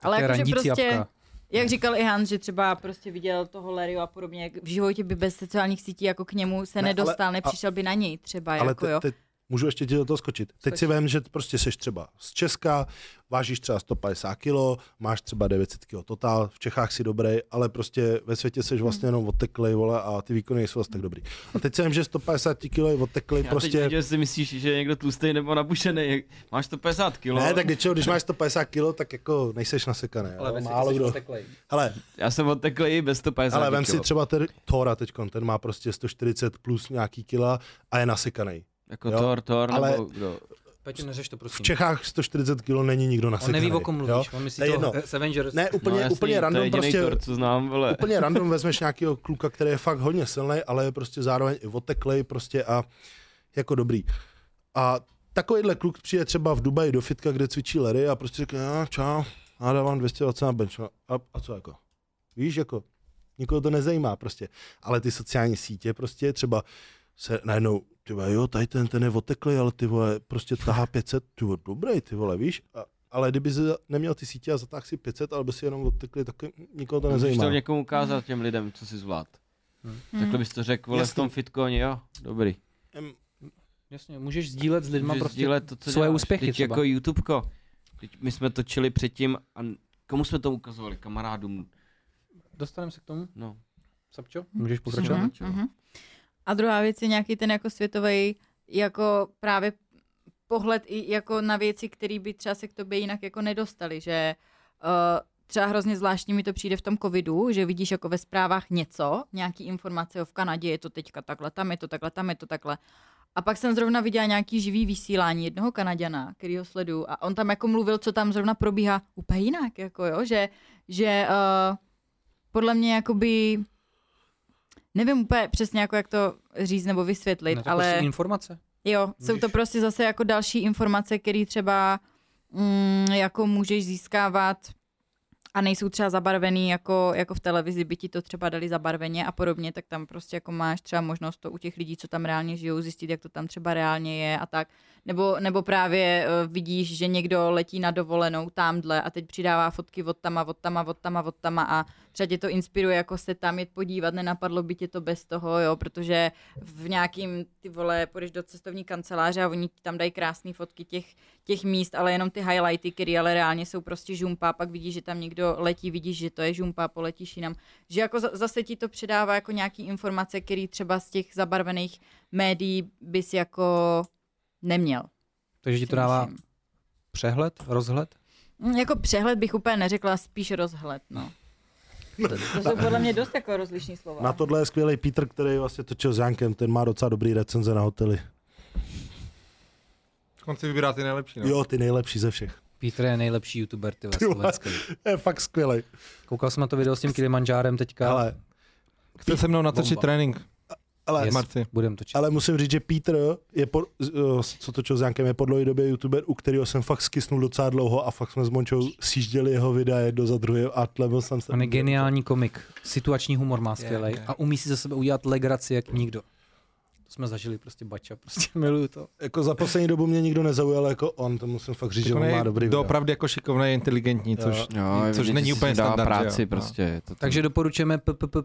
to ale je jakože prostě, apka. jak říkal i Hans, že třeba prostě viděl toho Larryho a podobně, jak v životě by bez sociálních sítí jako k němu se Ne, ne, ale- nedostal, nepřišel by na něj třeba, Ale jako te, jo. te, můžu ještě ti do toho skočit. Teď si Skoč. vem, že prostě seš třeba z Česka, vážíš třeba 150 kg, máš třeba 900 kg total, v Čechách si dobrý, ale prostě ve světě seš vlastně jenom odteklej, vole, a ty výkony nejsou asi tak dobrý. A teď si vem, že 150 kg je odteklej, Já teď prostě... věděl, si myslíš, že je někdo tlustý nebo nabušený. Máš 150 kg. Ne, tak většinou, když máš 150 kg, tak jako nejseš nasekaný. Ale jo, málo kdo. oteklej. Hele, Já jsem odteklý i bez 150 ale vem kilo. si třeba ten Thora teďkon, ten má prostě 140 plus nějaký kila a je nasekaný. Jako Jo, Thor, Thor, ale- nebo kdo? Peťo, neřeš to V prosím. Čechách 140 kg není nikdo On nasekaný. neví, o kom jo? mluvíš, on myslí To je to jedno. Avengers. Ne, úplně, no, jasný, úplně to je random, prostě Thor, co znám, vole. úplně random vezmeš nějakého kluka, který je fakt hodně silný, ale je prostě zároveň i oteklej prostě a jako dobrý. A takovýhle kluk přijde třeba v Dubaji do fitka, kde cvičí Larry a prostě řekne, já, čau, já dávám 220 na bench. A, a co jako? Víš, jako, nikoho to nezajímá prostě. Ale ty sociální sítě prostě třeba se najednou, ty vole, jo, tady ten, ten je oteklý, ale ty vole, prostě tahá 500, ty vole, dobrý, ty vole, víš? A, ale kdyby jsi neměl ty sítě a zatáhl si 500, ale by si jenom odtekli, tak nikoho to Můžeš nezajímá. to někomu ukázat těm lidem, co si zvlád. Takhle bys to řekl, vole, v tom fitcoini, jo, dobrý. Em, Jasně, můžeš sdílet s lidma Můžeš prostě sdílet to, co svoje děláš. úspěchy Teď třeba. jako YouTubeko. Teď my jsme točili předtím a komu jsme to ukazovali? Kamarádům. Dostaneme se k tomu? No. Sapčo? Můžeš pokračovat? Mhm, mhm. A druhá věc je nějaký ten jako světový jako právě pohled i jako na věci, které by třeba se k tobě jinak jako nedostali, že uh, třeba hrozně zvláštní mi to přijde v tom covidu, že vidíš jako ve zprávách něco, nějaký informace o v Kanadě je to teďka takhle, tam je to takhle, tam je to takhle. A pak jsem zrovna viděla nějaký živý vysílání jednoho Kanaděna, který ho sleduju a on tam jako mluvil, co tam zrovna probíhá úplně jinak, jako jo, že, že uh, podle mě jakoby nevím úplně přesně jako jak to říct nebo vysvětlit, No, to ale prostě informace. jo, jsou to Můžeš- prostě zase jako další informace, které třeba mm, jako můžeš získávat a nejsou třeba zabarvený jako, jako v televizi, by ti to třeba dali zabarveně a podobně, tak tam prostě jako máš třeba možnost to u těch lidí, co tam reálně žijou, zjistit, jak to tam třeba reálně je a tak. Nebo, nebo právě uh, vidíš, že někdo letí na dovolenou tamhle a teď přidává fotky od tama, od tama, od tama, od tama a třeba tě to inspiruje jako se tam jít podívat, nenapadlo by tě to bez toho, jo, protože v nějakým, ty vole, půjdeš do cestovní kanceláře a oni ti tam dají krásné fotky těch, těch míst, ale jenom ty highlighty, které ale reálně jsou prostě žumpa, pak vidíš, že tam někdo letí, vidíš, že to je žumpa, poletíš jinam. Že jako za- zase ti to předává jako nějaký informace, které třeba z těch zabarvených médií bys jako neměl. Takže ti to dává přehled, rozhled? Mm, Jako přehled bych úplně neřekla, spíš rozhled, no. To jsou podle mě dost jako rozlišní slova. Na tohle je skvělý Peter, který vlastně točil s Jankem, ten má docela dobrý recenze na hotely. On si vybírá ty nejlepší. No. Jo, ty nejlepší ze všech. Petr je nejlepší youtuber, ty slovenský. Je fakt skvělý. Koukal jsem na to video s tím Kilimanjárem teďka. Ale, Chce se mnou natočit Bomba. trénink ale, Yes. marci. Budem točit. ale musím říct, že Peter je po, eh, co točil s Jankem, je po dlouhé době youtuber, u kterého jsem fakt skysnul docela dlouho a fakt jsme s Mončou sjížděli jeho videa jedno za druhé a tlebil jsem se. On je geniální komik. Situační humor má skvělej je. a umí si ze sebe udělat legraci jak nikdo. To jsme zažili prostě bača, prostě miluju to. Jako za poslední dobu mě nikdo nezaujal jako on, to musím fakt říct, že On on má je dobrý videa. doopravdy jako šikovný, inteligentní, Jo. což, Jo, což vidět, není úplně standard. práci jo? prostě. je To, Takže doporučujeme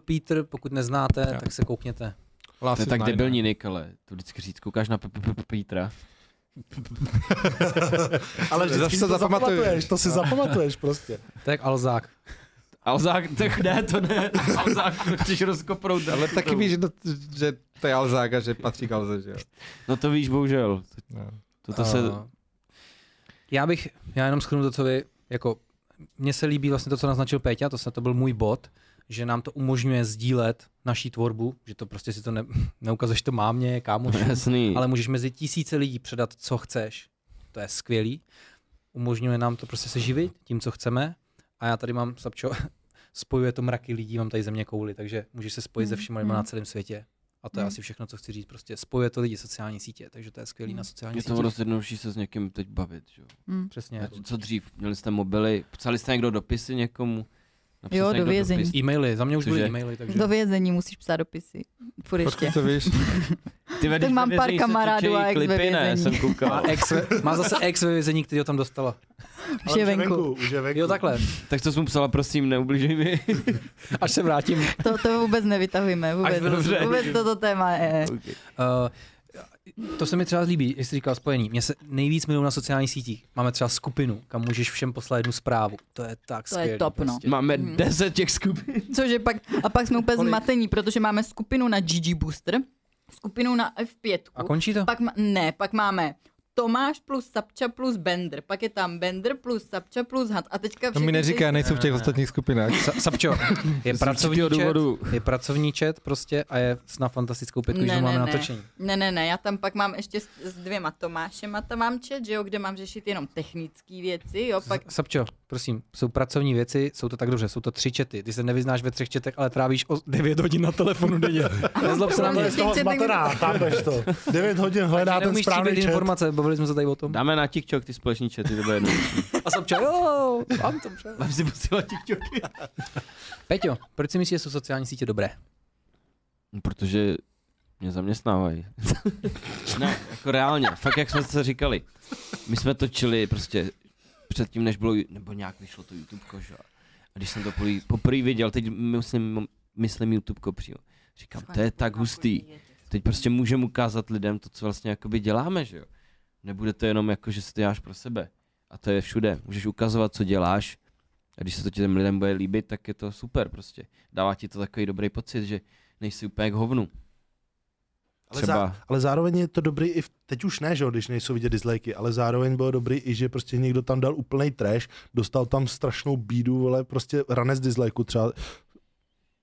Peter, pokud neznáte, Jo. tak se koukněte. No. to je tak debilní nick, ale to vždycky říct, koukáš na Petra. Ale vždycky si to zapamatuješ. to si zapamatuješ prostě. Jak Alzák. Alzák, tak ne, to ne. Alzák, to chceš rozkopnout. Ale taky víš, že to, že to je Alzák a že patří k Alze, že jo? No to víš, bohužel. No. To, to se... Já bych, já jenom schrnu to, co vy, jako, mně se líbí vlastně to, co naznačil Péťa, to, se, to byl můj bod, že nám to umožňuje sdílet naší tvorbu, že to prostě si to ne, neukazuješ to mámě, kámoši, Jasný. ale můžeš mezi tisíce lidí předat, co chceš. To je skvělý. Umožňuje nám to prostě se živit tím, co chceme. A já tady mám, Sapčo, spojuje to mraky lidí, mám tady země kouli, takže můžeš se spojit se Mm, všema lidma mm. na celém světě. A to je Mm. asi všechno, co chci říct. Prostě spojuje to lidi sociální sítě, takže to je skvělý Mm. na sociální Je to sítě. dost jednodušší se s někým teď bavit, že jo. Hm. Přesně. Co dřív? Měli jste mobily, psali jste někdo dopisy někomu? Napsal Jo, do vězení. dopis? E-maily, za mě už byly e-maily, takže... Do vězení musíš psát dopisy. Furt ještě. Co víš? Ty Tak mám ve pár vězení, se kamarádů a ex ve klipy, ne, jsem koukal. Má, ex, má zase ex ve vězení, který ho tam dostala. Už je venku. Už je venku. Jo, takhle. Tak to jsem mu psala, prosím, neubližuj mi. Až se vrátím. To, to vůbec nevytahujeme. Vůbec, vůbec toto téma je. Okay. Uh, to se mi třeba líbí, jestli říkal spojení. Mně se nejvíc milují na sociálních sítích. Máme třeba skupinu, kam můžeš všem poslat jednu zprávu. To je tak To je skvělý. top, no. prostě. Máme Mhm. 10 těch skupin. Cože pak, a pak jsme úplně Kolik? zmatení, protože máme skupinu na GG Booster, skupinu na F5. A končí to? Pak ma, ne, pak máme Tomáš plus Sapča plus Bender, pak je tam Bender plus Sapča plus Hat. A teďka To mi neříká, ty- nejsou v těch ostatních skupinách. Sa- Sapčo, je pracovní chat, důvodu. je pracovní chat prostě a je na fantastickou pětku, Ne, že ne, máme ne. natočení. Ne, ne, ne, já tam pak mám ještě s, s dvěma Tomášema, tam mám chat, že jo, kde mám řešit jenom technické věci, jo, pak Sapčo, prosím, jsou pracovní věci, jsou to tak dobře, jsou to tři čety. Ty se nevyznáš ve třech četech, ale trávíš o 9 hodin na telefonu denně. Nezlob se na To mě. je z toho zmatená, chápeš to. 9 hodin hledá ten správný informace, bavili jsme se tady o tom. Dáme na TikTok ty společní chaty, to bude jedno. A Sapčo, jo, mám to před. Mám si posílat TikToky. Peťo, proč si myslíš, že jsou sociální sítě dobré? No, Protože mě zaměstnávají. ne, jako reálně, fakt jak jsme se říkali. My jsme točili prostě předtím, než bylo, nebo nějak vyšlo to YouTube, že? jo. A když jsem to poprvé- poprvé viděl, teď myslím, myslím YouTube přímo, Říkám, to je tak hustý. Teď prostě můžeme ukázat lidem to, co vlastně jakoby děláme, že jo. Nebude to jenom jako, že si to děláš pro sebe. A to je všude. Můžeš ukazovat, co děláš. A když se to těm lidem bude líbit, tak je to super prostě. Dává ti to takový dobrý pocit, že nejsi úplně k hovnu. Ale, Třeba, zá, ale zároveň je to dobrý i v, teď už ne, že jo, když nejsou vidět dislikey, ale zároveň bylo dobrý i, že prostě někdo tam dal úplný trash, dostal tam strašnou bídu, vole, prostě ranec dislikeů třeba,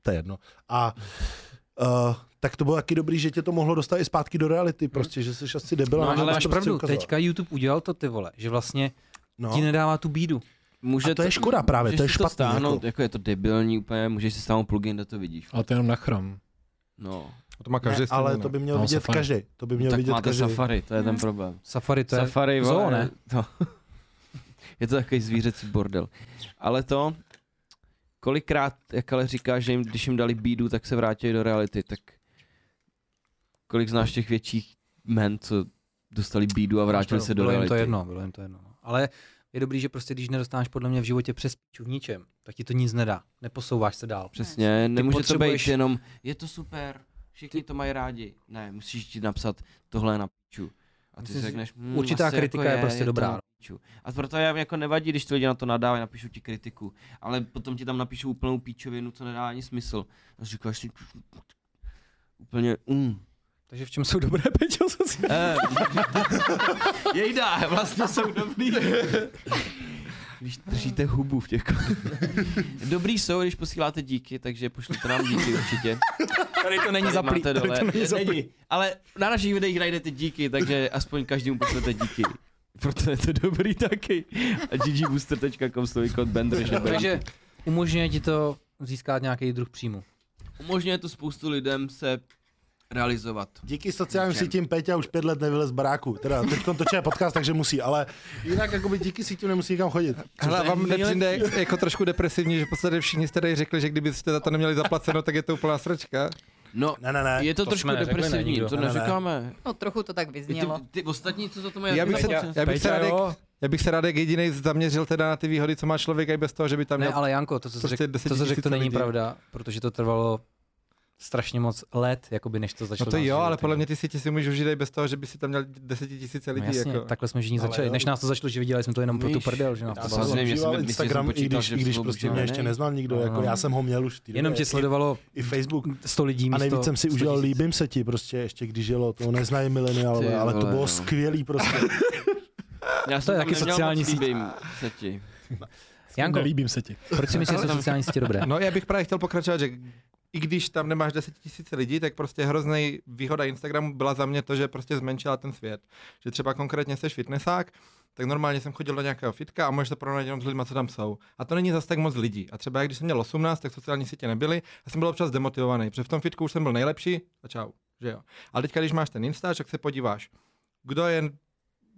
to je jedno. A uh, tak to bylo taky dobrý, že tě to mohlo dostat i zpátky do reality, prostě, že jsi asi debil. No, a ale máš to prostě pravdu, ukazovat. teďka YouTube udělal to ty vole, že vlastně no. ti nedává tu bídu. může a to je škoda právě, to je špatný, stáhnout, jako. jako. je to debilní úplně, můžeš si stáhnout plugin, kde to vidíš. Ale to je jenom na chrom. No, To má každý ne, ale no. to by měl No, vidět Safari. každý. To by měl tak vidět máte každý. Safari, to je ten problém. Safari to je Safari, vole, zoo, ne? To, je to takový zvířecí bordel. Ale to, kolikrát, jak ale říkáš, že jim, když jim dali bídu, tak se vrátili do reality, tak kolik znáš těch větších men, co dostali bídu a vrátili se do bylo jim reality. to jedno, bylo jim to jedno. no. Ale je dobrý, že prostě když nedostaneš podle mě v životě přes v ničem, tak ti to nic nedá. Neposouváš se dál. Přesně, nemůže to potřebuješ- být jenom, je to super, všichni to mají rádi. Ne, musíš ti napsat, tohle je na piču. A ty Myslím si řekneš, hm, určitá kritika jako je prostě to dobrá. A proto já jako nevadí, když ty lidi na to nadávají, napíšou ti kritiku. Ale potom ti tam napíšou úplnou píčovinu, co nedá ani smysl. A říkáš si, úplně, mm. Takže v čem jsou dobré Peťo? Eh, Jejda, vlastně jsou dobrý. Když držíte hubu v těch Dobrý jsou, když posíláte díky, takže pošlete nám díky určitě. Tady to není zaplý. Tady dole. to není zaplý. Není. Ale na našich videích najdete díky, takže aspoň každému pošlete díky. Proto je to dobrý taky. A ggbooster.com slovy kód Bender, že Takže umožňuje ti to získat nějaký druh příjmu. umožňuje to spoustu lidem se realizovat. Díky sociálním sítím Peťa už pět let nevylez z baráku. Teda teď točí podcast, takže musí, ale jinak jakoby díky sítím nemusí nikam chodit. Hele, je vám nepřijde jako trošku depresivní, že v podstatě všichni jste tady řekli, že kdybyste za to neměli zaplaceno, tak je to úplná sračka. No, Ne, ne, ne. je to, To trošku depresivní, nikdo. to Ne, ne, ne. neříkáme. No trochu to tak vyznělo. Ty, ty ostatní, co za to mají Já bych se, já bych se rád, já bych se rád jak jediný zaměřil teda na ty výhody, co má člověk, i bez toho, že by tam Ne, měl... ale Janko, to, co jsi prostě řekl, 10 to, co řekl, to není lidí. pravda, protože to trvalo strašně moc let, jakoby než to začalo. No to jo, živit, ale podle mě ty sítě si můžeš užít i bez toho, že by si tam měl desetitisíce No lidí. jasně, jako. takhle jsme všichni začali. jo. Než nás to začalo, že viděli jsme to jenom pro tu prdel, že nás Já to jsem bavilo. jsem- Instagram, i když, i když prostě mě ještě ne? neznal nikdo, jako No. já jsem ho měl už té Jenom tě sledovalo I, Facebook. 100 lidí A místo nejvíc jsem si 100 užil. Líbím se ti prostě ještě, když jelo, to neznají mileniálové, ale to bylo no. skvělý prostě. Já To jsem je tam taky sociální moc síť. líbím se ti. Janko, Nelíbím se ti. proč si myslíš, že sociální sítě dobré? No já bych právě chtěl pokračovat, že i když tam nemáš 10 tisíc lidí, tak prostě hrozný výhoda Instagramu byla za mě to, že prostě zmenšila ten svět. Že třeba konkrétně seš fitnessák, tak normálně jsem chodil do nějakého fitka a můžeš to porovnat jenom s lidmi, co tam jsou. A to není zase tak moc lidí. A třeba když jsem měl 18, tak sociální sítě nebyly, a jsem byl občas demotivovaný, protože v tom fitku už jsem byl nejlepší a čau. Že jo. Ale teďka, když máš ten Instač, tak se podíváš, kdo je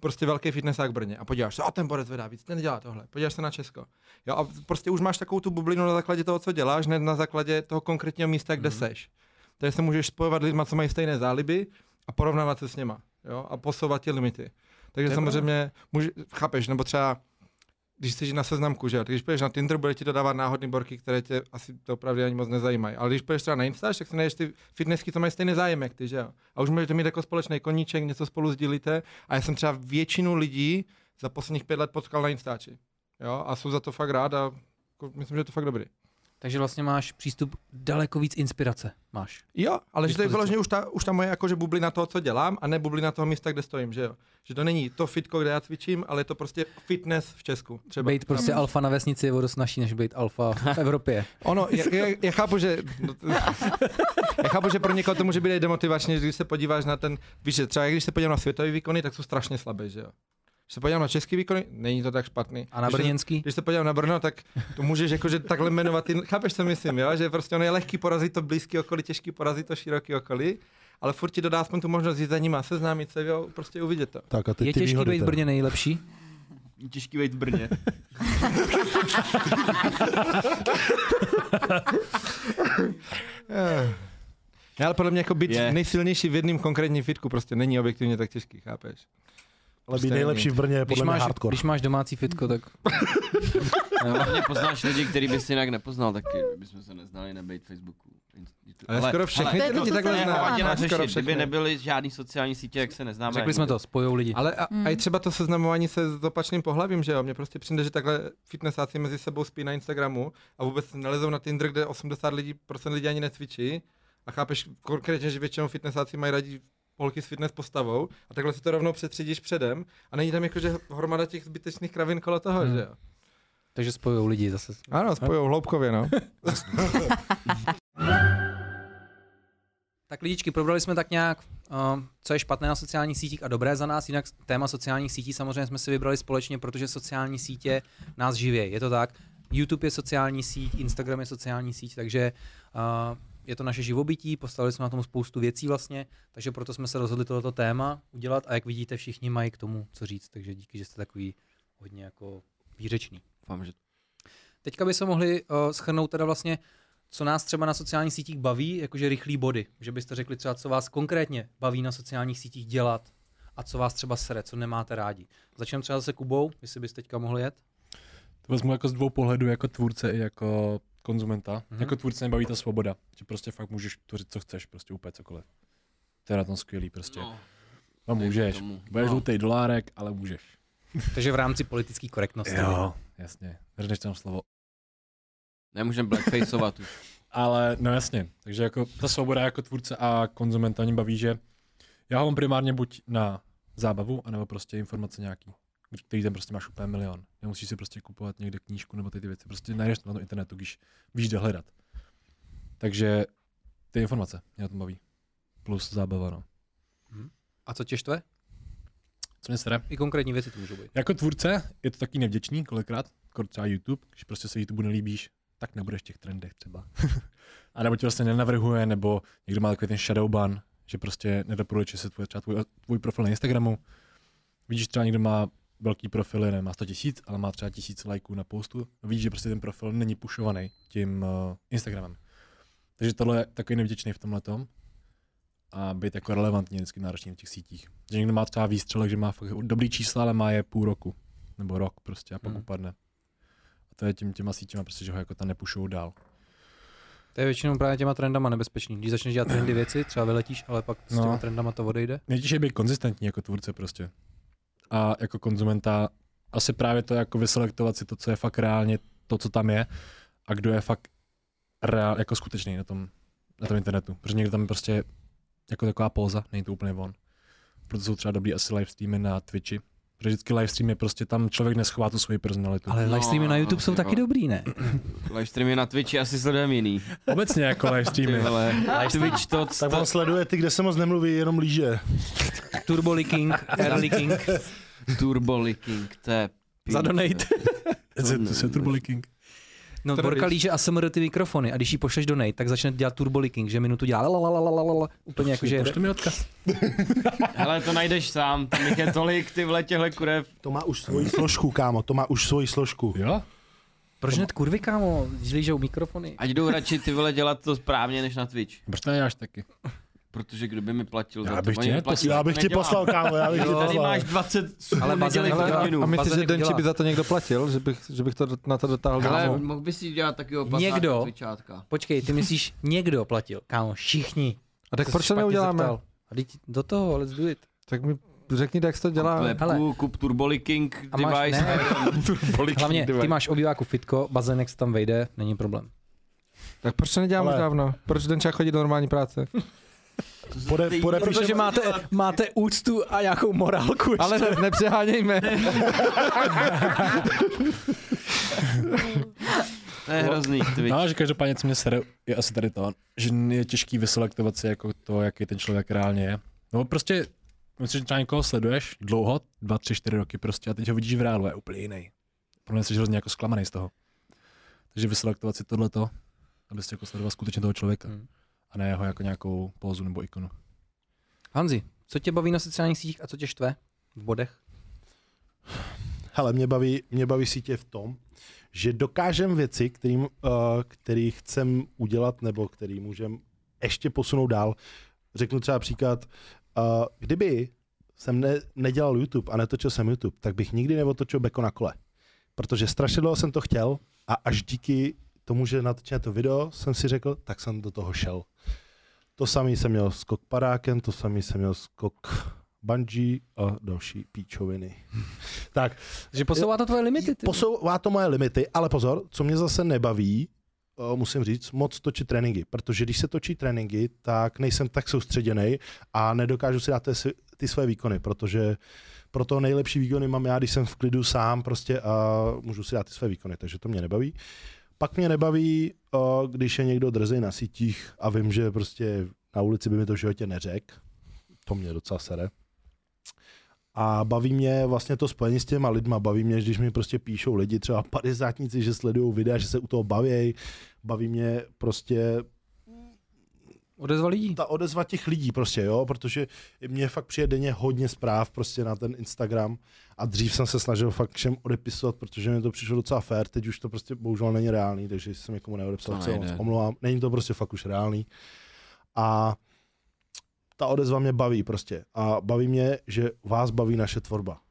prostě velký fitnessák v Brně a podíváš se, a ten borec vedá víc, ten dělá tohle, podíváš se na Česko. Jo, a prostě už máš takovou tu bublinu na základě toho, co děláš, ne na základě toho konkrétního místa, kde Mhm. seš. Takže se můžeš spojovat lidma, co mají stejné záliby a porovnávat se s něma. Jo, a posouvat ty limity. Takže je samozřejmě, může, chápeš, nebo třeba když jsi na seznamku, že když půjdeš na Tinder, bude ti to dávat náhodný borky, které tě asi to opravdu ani moc nezajímají. Ale když půjdeš třeba na Instač, tak si najdeš ty fitnessky, co mají stejný zájem, jak ty, že jo. A už můžete mít jako společný koníček, něco spolu sdílíte. A já jsem třeba většinu lidí za posledních pět let potkal na Instači. Jo, a jsou za to fakt rád a jako myslím, že je to fakt dobrý. Takže vlastně máš přístup daleko víc inspirace. Máš. Jo, ale že to je vyloženě už ta, už ta moje jakože bublina toho, co dělám, a ne bublina toho místa, kde stojím, že jo. Že to není to fitko, kde já cvičím, ale je to prostě fitness v Česku. Třeba. Být prostě alfa na vesnici je o dost snažší, než být alfa v Evropě. Ono, já, já, já, chápu, že, no, to- já chápu, že pro někoho to může být i demotivačně, když se podíváš na ten, víš, že třeba když se podívám na světové výkony, tak jsou strašně slabé, že jo. Když se podívám na český výkony, není to tak špatný. A na Když se- brněnský? Když se podívám na Brno, tak to můžeš jakože takhle jmenovat, ty, chápeš, co myslím, jo? že prostě ono je lehký porazit to blízký okolí, těžký porazit to široký okolí, ale furt ti dodá aspoň tu možnost jít za nima, seznámit se, jo, prostě uvidět to. Tak a teď Je ty těžký být v. Brně nejlepší? Těžký být v Brně. Ne, ale podle mě jako být Je. nejsilnější v jednom konkrétním fitku prostě není objektivně tak těžký, chápeš? Ale být Prostě nejlepší v Brně je Když podle mě máš, hardcore. když máš domácí fitko, tak Hlavně poznáš lidi, který bys jinak nepoznal, taky bychom se neznali nebejt Facebooku. Ale skoro všechny je ty lidi takhle no. na Skoro řešit, kdyby nebyly žádný sociální sítě, jak se neznáme. Řekli jsme to, spojou lidi. Ale a, Hmm. a i třeba to seznamování se s opačným pohlavím, že jo? Mně prostě přijde, že takhle fitnessáci mezi sebou spí na Instagramu a vůbec nelezou na Tinder, kde 80 lidí, procent lidí ani necvičí. A chápeš konkrétně, že většinou fitnessáci mají rádi holky s fitness postavou a takhle si to rovnou přetřídíš předem a není tam jakože hromada těch zbytečných kravin kolo toho, Hmm. že jo? Takže spojou lidi zase. Ano, spojou hloubkově, no. Tak lidičky, probrali jsme tak nějak, uh, co je špatné na sociálních sítích a dobré za nás. Jinak téma sociálních sítí samozřejmě jsme si vybrali společně, protože sociální sítě nás živí. Je to tak. YouTube je sociální síť, Instagram je sociální síť, takže uh, je to naše živobytí, postavili jsme na tom spoustu věcí vlastně, takže proto jsme se rozhodli tohoto téma udělat a jak vidíte, všichni mají k tomu co říct, takže díky, že jste takový hodně jako výřečný. Doufám, že Teďka by se mohli uh, schrnout teda vlastně, co nás třeba na sociálních sítích baví, jakože rychlý body. Že byste řekli třeba, co vás konkrétně baví na sociálních sítích dělat a co vás třeba sere, co nemáte rádi. Začneme třeba zase Kubou, jestli byste teďka mohl jet. To vezmu jako z dvou pohledů, jako tvůrce i jako konzumenta. Mhm. Mm-hmm. Jako tvůrce nebaví ta svoboda, že prostě fakt můžeš tvořit, co chceš, prostě úplně cokoliv. To je na tom skvělý prostě. No, No, můžeš. tomu. Budeš No. žlutý dolárek, ale můžeš. Takže v rámci politické korektnosti. Jo, jasně. Řekneš tam slovo. nemůžeme blackfaceovat už. Ale no jasně, takže jako ta svoboda jako tvůrce a konzumenta mě baví, že já ho mám primárně buď na zábavu, anebo prostě informace nějaký, který tam prostě máš úplně milion. Nemusíš si prostě kupovat někde knížku nebo ty, ty věci, prostě najdeš to na tom internetu, když víš, kde hledat. Takže ty informace mě na tom baví. Plus zábava, no. A co tě štve? Co mě sere? I konkrétní věci to můžou být. Jako tvůrce je to taky nevděčný kolikrát, jako třeba YouTube, když prostě se YouTube nelíbíš, tak nebudeš v těch trendech třeba. a nebo ti vlastně nenavrhuje, nebo někdo má takový ten shadow ban, že prostě nedoporučuje se tvůj, třeba tvůj, tvůj profil na Instagramu. Vidíš třeba někdo má velký profil, nemá 100 tisíc, ale má třeba tisíc lajků na postu. A vidíš, že prostě ten profil není pušovaný tím uh, Instagramem. Takže tohle je takový nevděčný v tomhle tom. A být jako relevantní vždycky náročný na těch sítích. Že někdo má třeba výstřelek, že má fakt dobrý čísla, ale má je půl roku. Nebo rok prostě a pak Hmm. hmm. upadne. A to je tím, těma sítěma prostě, že ho jako tam nepušou dál. To je většinou právě těma trendama nebezpečný. Když začneš dělat trendy věci, třeba vyletíš, ale pak s No. těma trendama to odejde. Nejtěžší je být konzistentní jako tvůrce prostě. A jako konzumenta asi právě to jako vyselektovat si to, co je fakt reálně to, co tam je a kdo je fakt reál, jako skutečný na tom, na tom internetu. Protože někdo tam je prostě jako taková póza, není to úplně on. Proto jsou třeba dobrý asi live streamy na Twitchi. Protože vždycky live stream je prostě tam člověk neschová tu svoji personalitu. Ale No, livestreamy na YouTube jsou jo. taky dobrý, ne? Livestreamy na Twitchi asi sledujeme jiný. Obecně jako live Ty streamy. vole, Twitch to, Tak to on sleduje ty, kde se moc nemluví, jenom líže. Turbo leaking, air leaking. Turbo Leaking, to je Za donate. To se turbo leaking. No. Borka líže ASMR ty mikrofony a když jí pošleš donate, tak začne dělat turbo leaking, že minutu dělá lalalalalala, úplně jako, že Pošli mi odkaz. Hele, to najdeš sám, tam jich je tolik, ty vole, těhle kurev. To má už svoji složku, kámo, to má už svoji složku. Jo? Proč hned kurvy, kámo, když lížou mikrofony? Ať jdou radši ty vole dělat to správně než na Twitch. Proč to neděláš taky? Protože kdo by mi platil Já za to? bych neposlal. platí, Já bych ti poslal, kámo, já bych ti Jo, tady poslal. máš 20 Ale nedělej nedělá. hodinu. A myslíš, že Denči by za to někdo platil? Že bych, že bych to na to dotáhl Ale mohl bys si dělat takového Někdo? Počkej, ty myslíš, někdo platil? Kámo, všichni. A tak proč to neuděláme? A teď do toho, let's do it. Tak mi řekni, jak se to dělá. Kup Hele. lepku, kup A máš- device. ne. Hlavně, ty máš obýváku fitko, bazének se tam vejde, není problém. Tak proč to neděláme Ale- dávno? Proč Denča chodí do normální práce? Pode, pode, Protože máte, máte úctu a nějakou morálku. ještě. Ale ne, nepřehánějme. To je hrozný, Twitch. No, že každopádně, co mě sere, je asi tady to, že je těžký vyselektovat si jako to, jaký ten člověk reálně je. No prostě, myslím, že třeba někoho sleduješ dlouho, dva, tři, čtyři roky prostě a teď ho vidíš v reálu, je úplně jiný. Pro mě jsi hrozně jako zklamaný z toho. Takže vyselektovat si tohleto, abyste jako sledoval skutečně toho člověka. Hmm. A ne jeho jako nějakou pózu nebo ikonu. Hanzi, co tě baví na sociálních sítích a co tě štve v bodech? Hele, mě baví, mě baví sítě v tom, že dokážem věci, kterým, uh, který chcem udělat nebo který můžem ještě posunout dál. Řeknu třeba příklad, uh, kdyby jsem ne, nedělal YouTube a netočil jsem YouTube, tak bych nikdy neotočil Beko na kole. Protože strašně dlouho jsem to chtěl a až díky tomu, že natočíme to video, jsem si řekl, tak jsem do toho šel. To samý jsem měl skok padákem, to samý jsem měl skok bungee a další píčoviny. tak, Že posouvá to tvoje limity. Ty. Posouvá to moje limity, ale pozor, co mě zase nebaví, eh, musím říct, moc točit tréninky, protože když se točí tréninky, tak nejsem tak soustředěný a nedokážu si dát ty, ty své výkony, protože proto nejlepší výkony mám já, když jsem v klidu sám prostě a můžu si dát ty své výkony, takže to mě nebaví. Pak mě nebaví, eh, když je někdo drzej na sítích a vím, že prostě na ulici by mi to v životě neřekl. To mě docela sere. A baví mě vlastně to spojení s těma lidma, baví mě, když mi prostě píšou lidi, třeba padesátníci, že sledují videa, že se u toho baví, baví mě prostě Odezva lidí. ta odezva těch lidí prostě, jo, protože mě fakt přijde denně hodně zpráv prostě na ten Instagram a dřív jsem se snažil fakt všem odepisovat, protože mi to přišlo docela fair, teď už to prostě bohužel není reálný, takže jsem někomu neodepsal, co moc omlouvám, není to prostě fakt už reálný. A ta odezva mě baví prostě a baví mě, že vás baví naše tvorba.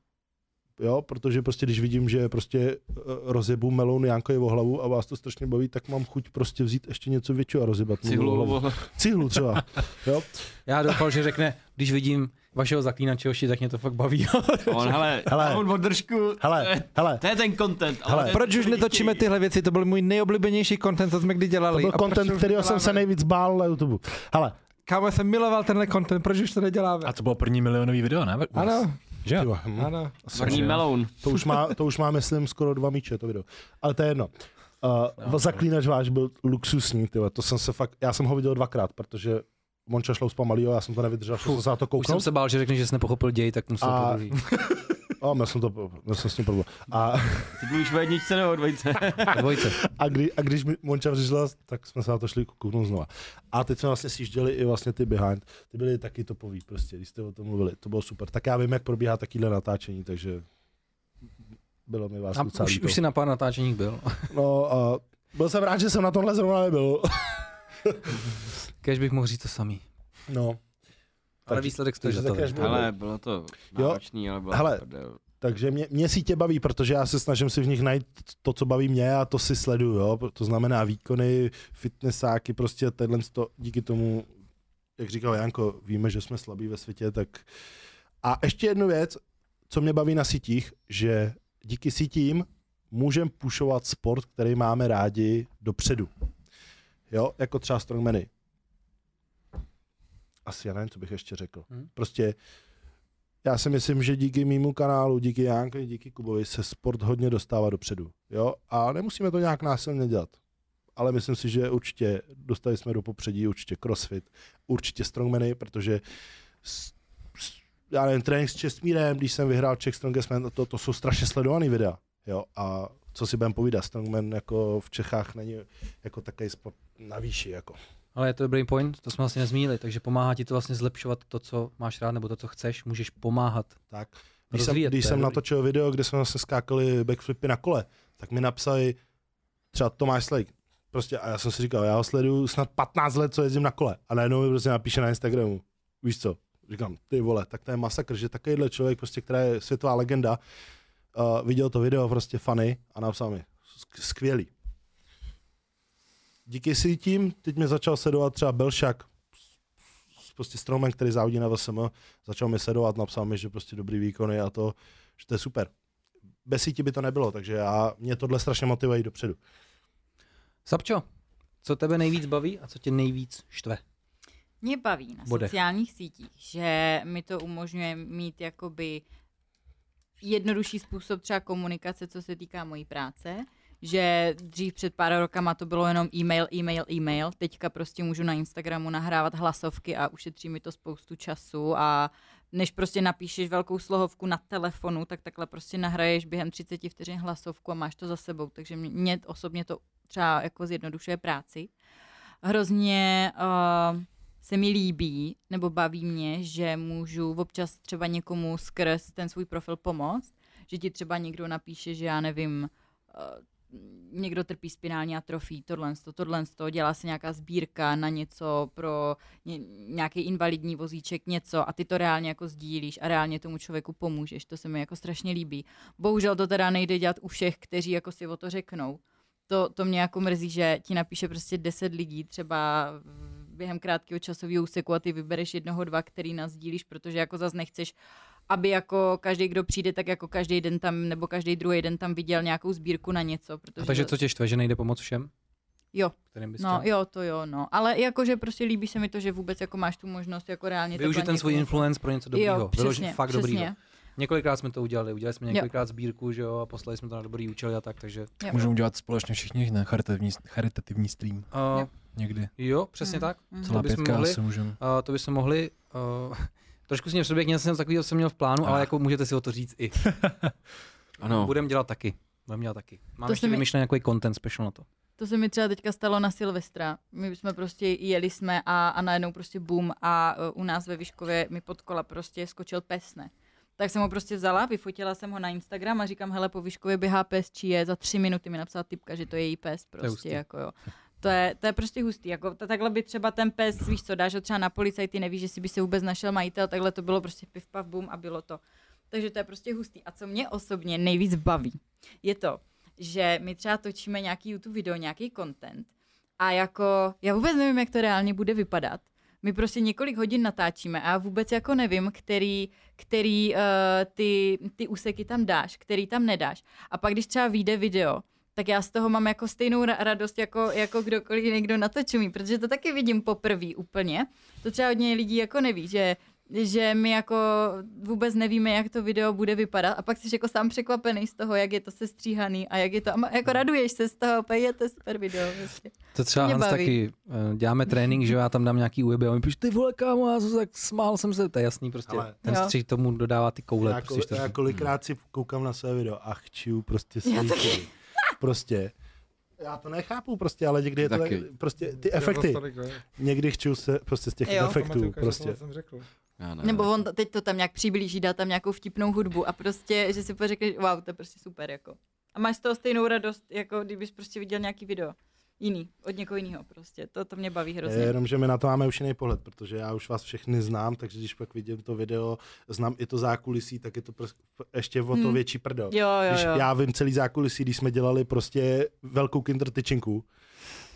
Jo, protože prostě když vidím, že prostě eh, rozjebu melon Jankovi o hlavu a vás to strašně baví, tak mám chuť prostě vzít ještě něco většího a rozjebat Cihlu, hlavu. Cihlu třeba. Jo, Já doufal, že řekne, když vidím vašeho zaklínače oši, tak mě to fakt baví. on, hele, Hele. on održku, Hele, hele, to je ten content. ale Hele. to Proč to, už netočíme chtějí. tyhle věci? To byl můj nejoblíbenější content, co jsme kdy to dělali. byl A proč content, kterého jsem se nejvíc bál na YouTube. Hele, Kámo, jsem miloval tenhle content, proč už to neděláme? A to bylo první milionový video, ne? Ano, Že? hm, ano. První meloun. to, už má, to už má, myslím, skoro dva míče, to video. Ale to je jedno. Uh, zaklínač váš byl luxusní, tyjo. to jsem se fakt, já jsem ho viděl dvakrát, protože Monča šel spamalýho, já jsem to nevydržel, šel jsem se na to Už jsem se bál, že řekne, že jsi nepochopil děj, tak musel A-. A měl jsem, to, měl jsem s tím problém. A, Ty mluvíš o jedničce nebo o dvojce? Dvojce. a, kdy, a když mi Monča přišla, tak jsme se na to šli kouknout znova. A teď jsme vlastně sjížděli i vlastně ty behind. Ty byly taky topový prostě, když jste o tom mluvili. To bylo super. Tak já vím, jak probíhá takovýhle natáčení, takže bylo mi vás A docela už, už si na pár natáčeních byl. No a byl jsem rád, že jsem na tomhle zrovna nebyl. Kež bych mohl říct to samý. No. Ale výsledek stojí za to. Ale bylo to náročný, ale bylo Hele. to prdel. Takže mě, mě sítě baví, protože já se snažím si v nich najít to, co baví mě a to si sleduju. Jo? To znamená výkony, fitnessáky, prostě tenhle to, díky tomu, jak říkal Janko, víme, že jsme slabí ve světě, tak... A ještě jednu věc, co mě baví na sítích, že díky sítím můžeme pušovat sport, který máme rádi dopředu. Jo, jako třeba strongmany. Asi já nevím, co bych ještě řekl. Hmm. Prostě já si myslím, že díky mýmu kanálu, díky Jánkovi, díky Kubovi se sport hodně dostává dopředu. Jo? A nemusíme to nějak násilně dělat. Ale myslím si, že určitě dostali jsme do popředí určitě crossfit, určitě strongmany, protože s, s, já nevím, trénink s Čestmírem, když jsem vyhrál Czech Strongest Man, to, to jsou strašně sledovaný videa. Jo? A co si budeme povídat, strongman jako v Čechách není jako takový sport na výši. Jako. Ale je to dobrý point, to jsme vlastně nezmínili, takže pomáhá ti to vlastně zlepšovat to, co máš rád, nebo to, co chceš, můžeš pomáhat. Tak. Když jsem, když jsem natočil video, kde jsme vlastně skákali backflipy na kole, tak mi napsali třeba Tomáš Slejk. Prostě a já jsem si říkal, já ho sleduju snad 15 let, co jezdím na kole. A najednou mi prostě napíše na Instagramu. Víš co? Říkám, ty vole, tak to je masakr, že takovýhle člověk, prostě, která je světová legenda, uh, viděl to video prostě funny a napsal mi, "Sk- skvělý. Díky si tím, teď mě začal sledovat třeba Belšak, prostě strongman, který závodí na VSM, začal mi sledovat, napsal mi, že prostě dobrý výkony a to, že to je super. Bez sítí by to nebylo, takže já, mě tohle strašně motivuje dopředu. Sapčo, co tebe nejvíc baví a co tě nejvíc štve? Mě baví na Bodech. sociálních sítích, že mi to umožňuje mít jakoby jednodušší způsob třeba komunikace, co se týká mojí práce, že dřív před pár rokama to bylo jenom e-mail, e-mail, e-mail, teďka prostě můžu na Instagramu nahrávat hlasovky a ušetří mi to spoustu času. A než prostě napíšeš velkou slohovku na telefonu, tak takhle prostě nahraješ během 30 vteřin hlasovku a máš to za sebou, takže mě, osobně to třeba jako zjednodušuje práci. Hrozně uh, se mi líbí, nebo baví mě, že můžu občas třeba někomu skrz ten svůj profil pomoct, že ti třeba někdo napíše, že já nevím, uh, někdo trpí spinální atrofí, tohle, to, tohle, to, dělá se nějaká sbírka na něco pro ně, nějaký invalidní vozíček, něco a ty to reálně jako sdílíš a reálně tomu člověku pomůžeš, to se mi jako strašně líbí. Bohužel to teda nejde dělat u všech, kteří jako si o to řeknou, to, to mě jako mrzí, že ti napíše prostě 10 lidí třeba během krátkého časového úseku a ty vybereš jednoho, dva, který nás sdílíš, protože jako zas nechceš, aby jako každý, kdo přijde, tak jako každý den tam, nebo každý druhý den tam viděl nějakou sbírku na něco. Protože A takže co tě štve, že nejde pomoct všem? Jo, no jo, to jo, no. Ale jakože prostě líbí se mi to, že vůbec jako máš tu možnost jako reálně Využít takhle ten svůj influence pro něco dobrýho. Jo, přesně, fakt přesně. dobrýho. Několikrát jsme to udělali, udělali jsme několikrát sbírku, že jo, a poslali jsme to na dobrý účel a tak, takže... Jo. Můžeme udělat společně všichni, ne? Charitativní, charitativní stream. Uh, Jo. Někdy. jo, přesně Mhm. tak. Mhm. Celá bychom pětka mohli. asi můžeme. Uh, to bychom mohli... Uh, trošku si mě předběh, něco takového jsem měl v plánu, ale Ah. jako můžete si o to říct i. Ano. Budeme dělat taky. Budeme dělat taky. Mám To ještě mi- vymyšlený nějaký content special na to. To se mi třeba teďka stalo na Silvestra. My jsme prostě jeli jsme a, a najednou prostě boom a uh, u nás ve Vyškově mi pod kola prostě skočil pes, ne? Tak jsem ho prostě vzala, vyfotila jsem ho na Instagram a říkám, hele, po Vyškově běhá pes, či je, za tři minuty mi napsala typka, že to je její pes je prostě, hustý. jako jo. To je, to je prostě hustý, jako ta- takhle by třeba ten pes, víš co, dáš ho třeba na policajty, nevíš, jestli by se vůbec našel majitel, takhle to bylo prostě piv, pav, bum a bylo to. Takže to je prostě hustý. A co mě osobně nejvíc baví, je to, že my třeba točíme nějaký YouTube video, nějaký content a jako, já vůbec nevím, jak to reálně bude vypadat. My prostě několik hodin natáčíme a já vůbec jako nevím, který, který uh, ty, ty úseky tam dáš, který tam nedáš. A pak, když třeba vyjde video, tak já z toho mám jako stejnou ra- radost, jako, jako kdokoliv někdo na to čumí, protože to taky vidím poprvé úplně. To třeba hodně lidí jako neví, že že my jako vůbec nevíme, jak to video bude vypadat a pak jsi jako sám překvapený z toho, jak je to sestříhaný a jak je to, a jako raduješ se z toho, je to super video. Prostě. To třeba Hans baví. taky, eh, děláme trénink, že já tam dám nějaký UEB a on píše, ty vole kámo, já jsem tak smál jsem se, to je jasný prostě. Ale- Ten Jo. střih tomu dodává ty koule. Já, prostě, kol, já kolikrát si koukám na své video a chčiju prostě. Prostě. Já to nechápu prostě, ale někdy je to tak, Taky. prostě ty efekty. Tolik, ne? Někdy chčiju se prostě z těch Jo. efektů prostě. jsem řekl. Já ne. Nebo on teď to tam nějak přiblíží, dá tam nějakou vtipnou hudbu a prostě, že si pořekneš, wow, to je prostě super, jako. A máš z toho stejnou radost, jako kdybys prostě viděl nějaký video. Jiný, od někoho jiného prostě. To, to mě baví hrozně. Je, jenom, že my na to máme už jiný pohled, protože já už vás všechny znám, takže když pak vidím to video, znám i to zákulisí, tak je to prs- ještě o to Hmm. větší prdel. Jo, jo, Když jo. já vím celý zákulisí, když jsme dělali prostě velkou kinder tyčinku,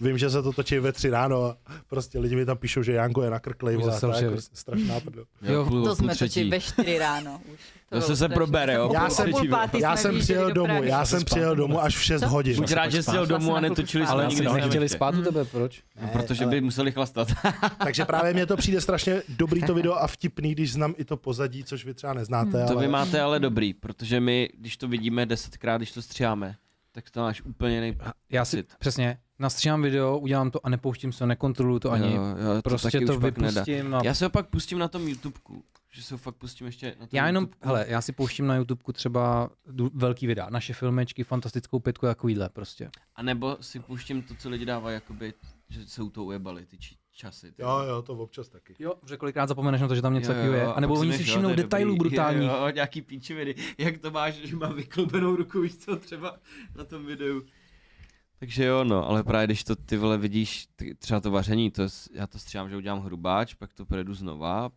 vím, že se to točí ve tři ráno a prostě lidi mi tam píšou, že Janko je nakrklej, vole, to je jako strašná prdel. Jo, půl- To jsme točili ve čtyři ráno už. To bylo se strašný. probere, jo? Já jsem- půl pátý Já jsem přijel do domů, já jsem přijel domů až v 6 Co? hodin. Buď rád, že jsi domů a netočili jsme ale nikdy nechtěli spát u tebe, proč? No, protože by museli chlastat. Takže právě mně to přijde strašně dobrý to video a vtipný, když znám i to pozadí, což vy třeba neznáte. To ale... vy máte ale dobrý, protože my, když to vidíme desetkrát, když to stříháme, tak to máš úplně nej... Já si přesně nastříhám video, udělám to a nepouštím se, nekontroluju to ani. jo, jo, to prostě taky to vypustím. A... Já se ho pak pustím na tom YouTubeku, že se ho fakt pustím ještě na tom Já jenom, YouTubeku. hele, já si pouštím na YouTubeku třeba velký videa, naše filmečky, fantastickou pětku, takovýhle prostě. A nebo si pouštím to, co lidi dávají, jakoby, že se u toho ujebali, ty či- časy. Ty. Jo, jo, to občas taky. Jo, že kolikrát zapomeneš na to, že tam něco takového je. A nebo oni si všimnou to detailů dobrý. brutálních. Jo, jo, nějaký píčeviny. Jak to máš, že má vykloubenou ruku, víš co, třeba na tom videu. Takže jo, no, ale právě když to ty vole vidíš, ty, třeba to vaření, to je, já to stříhám, že udělám hrubáč, pak to projedu znova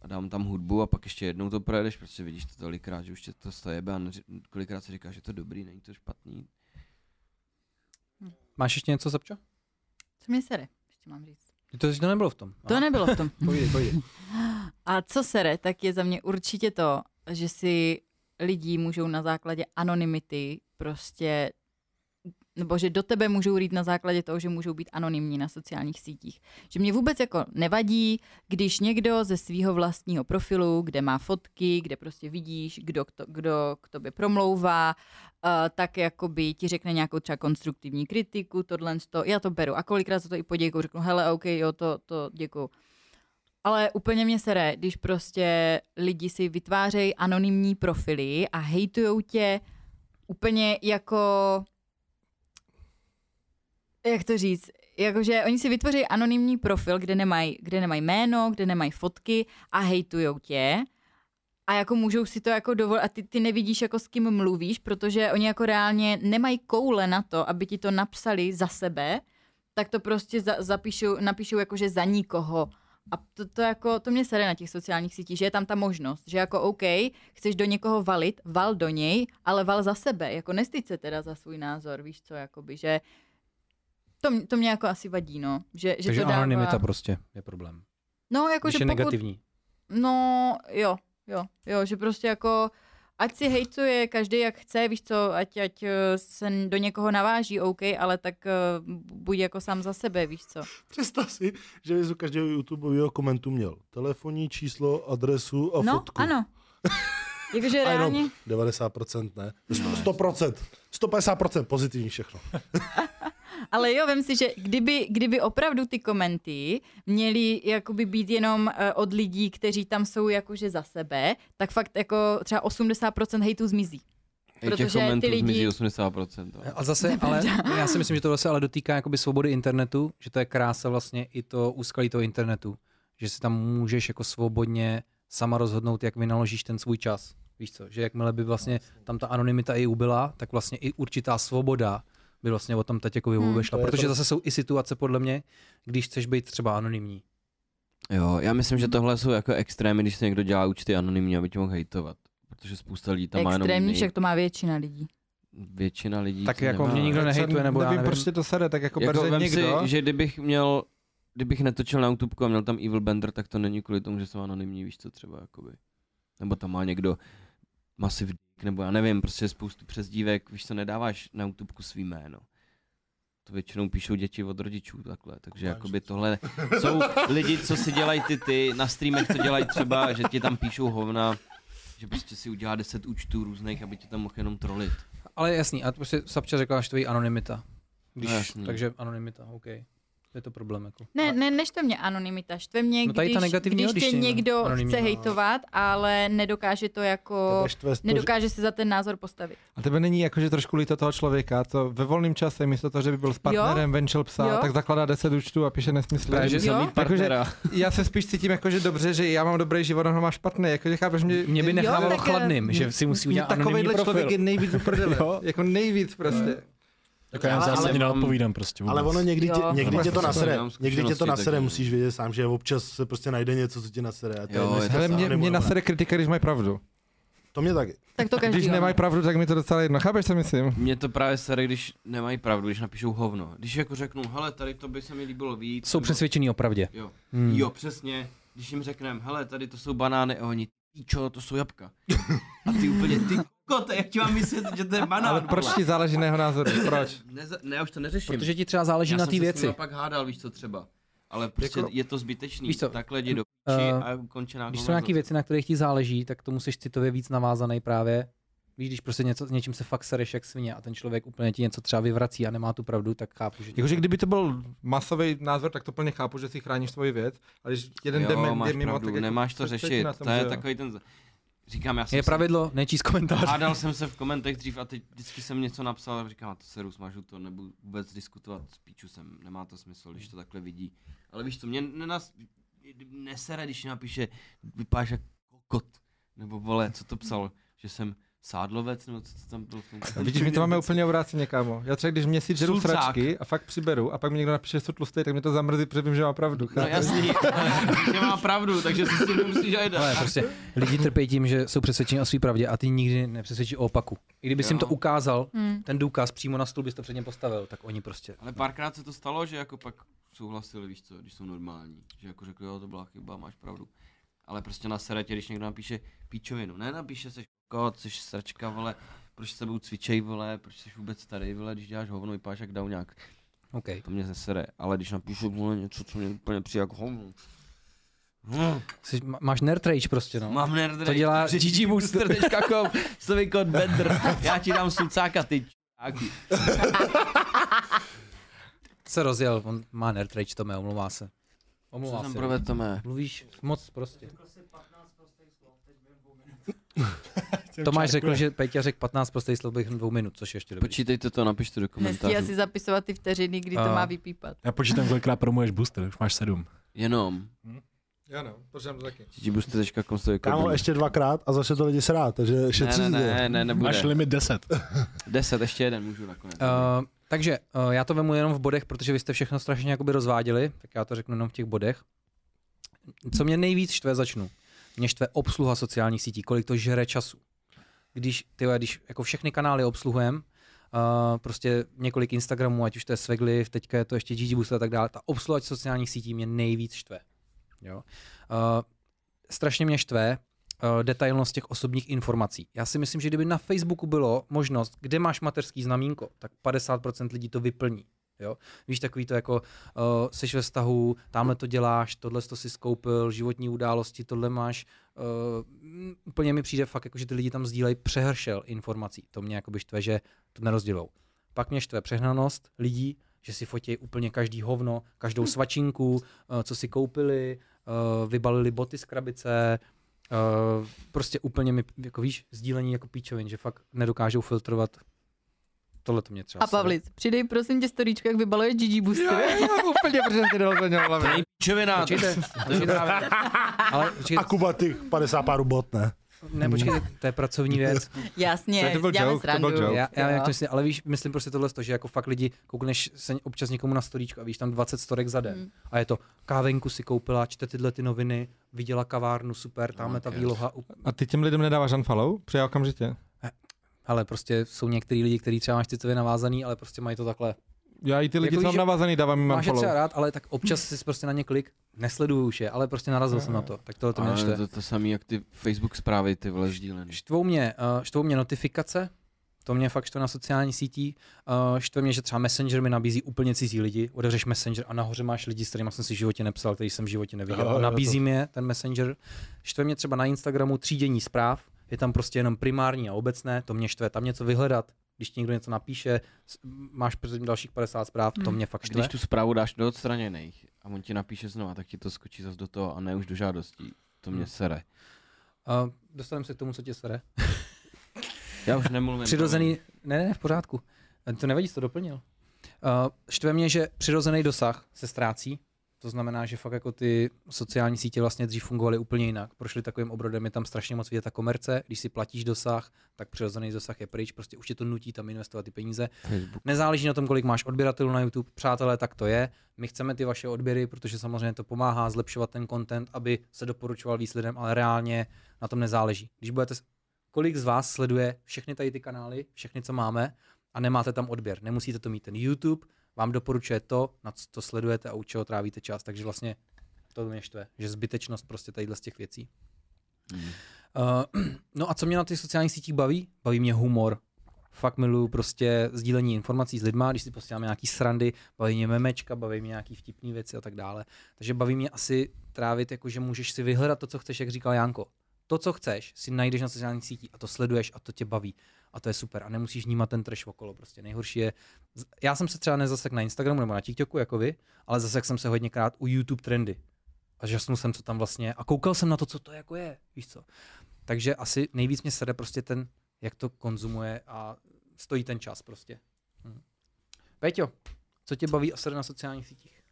a dám tam hudbu a pak ještě jednou to projedeš, protože vidíš to tolikrát, že už tě to stojebe a neři, kolikrát si říkáš, že to je dobrý, není to špatný. Máš ještě něco, Zapčo? Co mě sere, ještě mám říct. To, to nebylo v tom. To nebylo v tom. Povídej, povídej. A co sere, tak je za mě určitě to, že si lidi můžou na základě anonymity prostě nebo že do tebe můžou rýt na základě toho, že můžou být anonymní na sociálních sítích. Že mě vůbec jako nevadí, když někdo ze svého vlastního profilu, kde má fotky, kde prostě vidíš, kdo, k to, kdo k tobě promlouvá, uh, tak jakoby ti řekne nějakou třeba konstruktivní kritiku, tohle, to, já to beru. A kolikrát se to i poděkuju, řeknu, hele, OK, jo, to, to děkuju. Ale úplně mě sere, když prostě lidi si vytvářejí anonymní profily a hejtujou tě úplně jako jak to říct, jakože oni si vytvoří anonymní profil, kde nemají, kde nemají jméno, kde nemají fotky a hejtujou tě. A jako můžou si to jako dovolit a ty, ty nevidíš jako s kým mluvíš, protože oni jako reálně nemají koule na to, aby ti to napsali za sebe, tak to prostě za, zapíšou, napíšou jakože za nikoho A to, to, jako, to mě sere na těch sociálních sítích, že je tam ta možnost, že jako OK, chceš do někoho valit, val do něj, ale val za sebe, jako nestyď se teda za svůj názor, víš co, jakoby, že to, to mě jako asi vadí, no. Že, že Takže to dává... anonymita prostě je problém. No, jako, Když že je pokud... negativní. No, jo, jo, jo, že prostě jako ať si hejtuje každý jak chce, víš co, ať, ať eh, se do někoho naváží, OK, ale tak uh, buď jako sám za sebe, víš co. Představ si, že bys u každého YouTubeového komentu měl telefonní číslo, adresu a no, fotku. ano. Jakože reálně, 90% ne. 100%. 150% pozitivní všechno. ale jo, vem si, že kdyby, kdyby opravdu ty komenty měly jakoby být jenom uh, od lidí, kteří tam jsou jakože za sebe, tak fakt jako třeba 80% hejtu zmizí. I těch Protože komentů ty lidi- zmizí 80%. jo. A zase, ale já si myslím, že to se ale dotýká jakoby svobody internetu, že to je krása vlastně i to úskalí toho internetu, že si tam můžeš jako svobodně sama rozhodnout, jak vynaložíš ten svůj čas. Víš co, že jakmile by vlastně tam ta anonymita i ubyla, tak vlastně i určitá svoboda by vlastně o tom teď jako Hmm. vyšla. To je Protože to- zase jsou i situace podle mě, když chceš být třeba anonymní. Jo, já myslím, že tohle jsou jako extrémy, když se někdo dělá účty anonymně, aby tě mohl hejtovat. Protože spousta lidí tam má jenom Extrémní, však to má většina lidí. většina lidí. Tak jako nemá. mě nikdo nehejtuje, nebo já nevím, nevím. proč tě to sere, tak jako, Jako, jako vem někdo. si, že kdybych měl, kdybych netočil na YouTube a měl tam Evil Bender, tak to není kvůli tomu, že jsem anonymní, víš co třeba, jakoby. Nebo tam má někdo Massive Dick, nebo já nevím, prostě spoustu přezdívek, víš co, nedáváš na YouTube svý jméno. To většinou píšou děti od rodičů takhle, takže jakoby tohle jsou lidi, co si dělají ty ty, na streamech to dělají třeba, že ti tam píšou hovna, že prostě si udělá 10 účtů různých, aby tě tam mohl jenom trolit. Ale jasný, a prostě Sapča řekla, že to je anonymita. Když, No jasný. takže anonymita, OK. To je to problém. Jako. Ne, ne, neštve mě anonymita, štve mě, No tady ta když, když jo, když tě je někdo anonymní, chce no. hejtovat, ale nedokáže to jako, to, že- nedokáže se za ten názor postavit. A tebe není jako, že trošku líto toho člověka, co ve volném čase, místo toho, že by byl s partnerem, venčil psa, Jo. tak zakládá 10 účtů a píše nesmysly. Právě, že Že Jo. jsem mít partnera. Já se spíš cítím jako, že dobře, že já mám dobrý život, on ho má špatný, jako, že chápeš mě. Mě by Jo, nechávalo chladným, že si musí udělat anonymní takovýhle profil. člověk je nejvíc. Jo. jako nejvíc prostě. Tak já Ale- zásadně ale- neodpovídám prostě vůbec. Ale ono někdy, tě, Jo. někdy tě to nasere, někdy tě to nasere, musíš vědět sám, že občas se prostě najde něco, co tě nasere. A to, Jo, je, to, mě, mě nasere kritika, když mají pravdu. to mě taky. Tak to každý Když nemají pravdu, tak mi to docela jedno. Chápeš, co myslím? Mně to právě sere, když nemají pravdu, když napíšou hovno. Když jako řeknou, hele, tady to by se mi líbilo víc. Jsou nebo- přesvědčený o pravdě. Jo. Hmm. jo, přesně. Když jim řekneme, hele, tady to jsou banány a oni, čo, to jsou jabka. A ty úplně, ty kote, jak ti mám myslet, že to je banán? Ale proč ti záleží na jeho názoru? Proč? Ne, ne, já už to neřeším. Protože ti třeba záleží já na té věci. nima pak hádal, víš co třeba. Ale prostě Jako- je to zbytečný. Víš co, Takhle jdi do eh, a končená Když jsou nějaké věci, na kterých ti záleží, tak to musíš citově víc navázaný právě. Víš, když prostě něco, s něčím se fakt sereš jak svině a ten člověk úplně ti něco třeba vyvrací a nemá tu pravdu, tak chápu, že... Jakože kdyby to byl masový názor, tak to plně chápu, že si chráníš svoji věc, ale když jeden jo, dement máš mimo, pravdu, tak jako nemáš to řešit. To je takový ten... Říkám, já jsem Je se- pravidlo, nečíst komentář. Hádal jsem se v komentech dřív a teď vždycky jsem něco napsal a říkám, a to seru, smažu to, nebudu vůbec diskutovat, spíču jsem, nemá to smysl, když to takhle vidí. Ale víš co, mě nenas, nesere, když napíše, vypadáš jako kot, nebo vole, co to psal, že jsem sádlovec, nebo co to tam bylo. v tom- A Vidíš, my to máme úplně obráceně, kámo. Já třeba když měsíc žeru Sulcák. sračky a fakt přiberu a pak mi někdo napíše, že jsou tlustý, tak mě to zamrzí, protože vím, že má pravdu. No chápeš? jasný, že má pravdu, takže si s tím nemusíš Ale ajdat. prostě lidi trpí tím, že jsou přesvědčeni o své pravdě a ty nikdy nepřesvědčí o opaku. I kdyby jsi jim to ukázal, Hmm. ten důkaz přímo na stůl bys to před ním postavil, tak oni prostě. Ale párkrát se to stalo, že jako pak souhlasili, víš co, když jsou normální. Že jako řekli, jo, to byla chyba, máš pravdu. Ale prostě na seretě, když někdo napíše píčovinu, ne napíše se kot, jsi sračka, vole, proč s tebou cvičej, vole, proč jsi vůbec tady, vole, když děláš hovno, vypadáš jak nějak. OK. To mě nesere, ale když napíšu vole, něco, co mě úplně přijde jako hovno. Hm, Jsi, má- máš nerd rage prostě, no. Mám nerd To dělá ggbooster.com, slovy kód Bender, já ti dám sucáka, ty čáky. Se rozjel, on má nerd rage, Tome, omlouvá se. Co Omlouvá jsem se. provedl, Tome? Mluvíš moc prostě. Tomáš řekl, že Peťa řekl 15 prostých slov během dvou minut, což je ještě dobrý. Počítejte to, napište do komentářů. asi zapisovat ty vteřiny, kdy to A- má vypípat. Já počítám, kolikrát promuješ booster, už máš sedm. Jenom. Já no, počítám to taky. ggbooster.com slovy kód Kámo, ještě dvakrát a začne to lidi srát, takže šetří ne, ne, to. ne, ne, nebude. Máš limit 10. Deset, ještě jeden můžu nakonec. Uh, takže uh, já to vemu jenom v bodech, protože vy jste všechno strašně jakoby rozváděli, tak já to řeknu jenom v těch bodech. Co mě nejvíc štve, začnu. Mě štve obsluha sociálních sítí, kolik to žere času. Když, ty, když jako všechny kanály obsluhujem, Uh, prostě několik Instagramů, ať už to je Svegliv, teďka je to ještě Gigi Boost a tak dále. Ta obsluha sociálních sítí mě nejvíc štve. Jo? Uh, strašně mě štve uh, detailnost těch osobních informací. Já si myslím, že kdyby na Facebooku bylo možnost, kde máš mateřský znamínko, tak 50% lidí to vyplní. Jo? Víš, takový to jako, uh, seš ve vztahu, tamhle to děláš, tohle to si skoupil, životní události, tohle máš. Uh, úplně mi přijde fakt, jako, že ty lidi tam sdílejí přehršel informací. To mě jakoby štve, že to nerozdělou. Pak mě štve přehnanost lidí, že si fotí úplně každý hovno, každou svačinku, uh, co si koupili, uh, vybalili boty z krabice, uh, prostě úplně mi, jako víš, sdílení jako píčovin, že fakt nedokážou filtrovat tohle to mě třeba A Pavlic, přidej prosím tě storíčko, jak vybaluje Gigi Boosty. úplně přesně dal za něho hlavě. Čovina, ale počkejte, A Kuba těch 50 párů bot, ne? ne, počkejte, to je pracovní věc. Jasně, To byl joke, to byl srandu. joke. Já, já jak Jo. to myslím, ale víš, myslím prostě tohle, že jako fakt lidi, koukneš se občas někomu na storíčko a víš tam 20 storek za den. Hmm. A je to, kávenku si koupila, čte tyhle ty noviny, viděla kavárnu, super, tamhle ta Okay. výloha. up- A ty těm lidem nedáváš unfollow? Přijel okamžitě. Ale prostě jsou některý lidi, kteří třeba máš citově navázaný, ale prostě mají to takhle. Já i ty lidi, Jako co mám navázaný, dávám jim Máš je třeba rád, ale tak občas si prostě na ně klik, nesleduju už je, ale prostě narazil jsem na to. Tak tohle to mě Ale štve. to, to samý jak ty Facebook zprávy, ty vole sdílený. Štvou mě, uh, štvou mě notifikace, to mě fakt štve na sociální sítí. Uh, štve mě, že třeba Messenger mi nabízí úplně cizí lidi. Otevřeš Messenger a nahoře máš lidi, s kterými jsem si v životě nepsal, který jsem v životě neviděl. Jo, A nabízí mě ten Messenger. Štve mě třeba na Instagramu třídění zpráv. Je tam prostě jenom primární a obecné, to mě štve. Tam něco vyhledat, když ti někdo něco napíše, máš předtím dalších 50 zpráv, to Hmm. mě fakt štve. když tu zprávu dáš do odstraněných a on ti napíše znova, tak ti to skočí zase do toho a ne už do žádostí. To mě Hmm. sere. Uh, dostaneme se k tomu, co tě sere. Já už nemluvím. Přirozený, ne, ne, v pořádku. To nevadí, jsi to doplnil. Uh, štve mě, že přirozený dosah se ztrácí. To znamená, že fakt jako ty sociální sítě vlastně dřív fungovaly úplně jinak. Prošly takovým obrodem, je tam strašně moc vidět ta komerce. Když si platíš dosah, tak přirozený dosah je pryč. Prostě už tě to nutí tam investovat ty peníze. Facebook. Nezáleží na tom, kolik máš odběratelů na YouTube. Přátelé, tak to je. My chceme ty vaše odběry, protože samozřejmě to pomáhá zlepšovat ten content, aby se doporučoval víc lidem, ale reálně na tom nezáleží. Když budete, kolik z vás sleduje všechny tady ty kanály, všechny, co máme, a nemáte tam odběr. Nemusíte to mít. Ten YouTube vám doporučuje to, na co to sledujete a u čeho trávíte čas. Takže vlastně to mě štve, že zbytečnost prostě tadyhle z těch věcí. Mm. Uh, no a co mě na těch sociálních sítích baví? Baví mě humor. Fakt miluju prostě sdílení informací s lidma, když si posíláme nějaký srandy, baví mě memečka, baví mě nějaký vtipné věci a tak dále. Takže baví mě asi trávit, jako že můžeš si vyhledat to, co chceš, jak říkal Janko. To, co chceš, si najdeš na sociálních sítích a to sleduješ a to tě baví. A to je super. A nemusíš vnímat ten trash okolo. Prostě nejhorší je. Já jsem se třeba nezasek na Instagramu nebo na TikToku jako vy, ale zasek jsem se hodněkrát u YouTube trendy. A žasnul jsem, co tam vlastně. A koukal jsem na to, co to jako je. Víš co? Takže asi nejvíc mě sede prostě ten, jak to konzumuje a stojí ten čas prostě. Hm. Péťo, co tě baví a sede na sociálních sítích?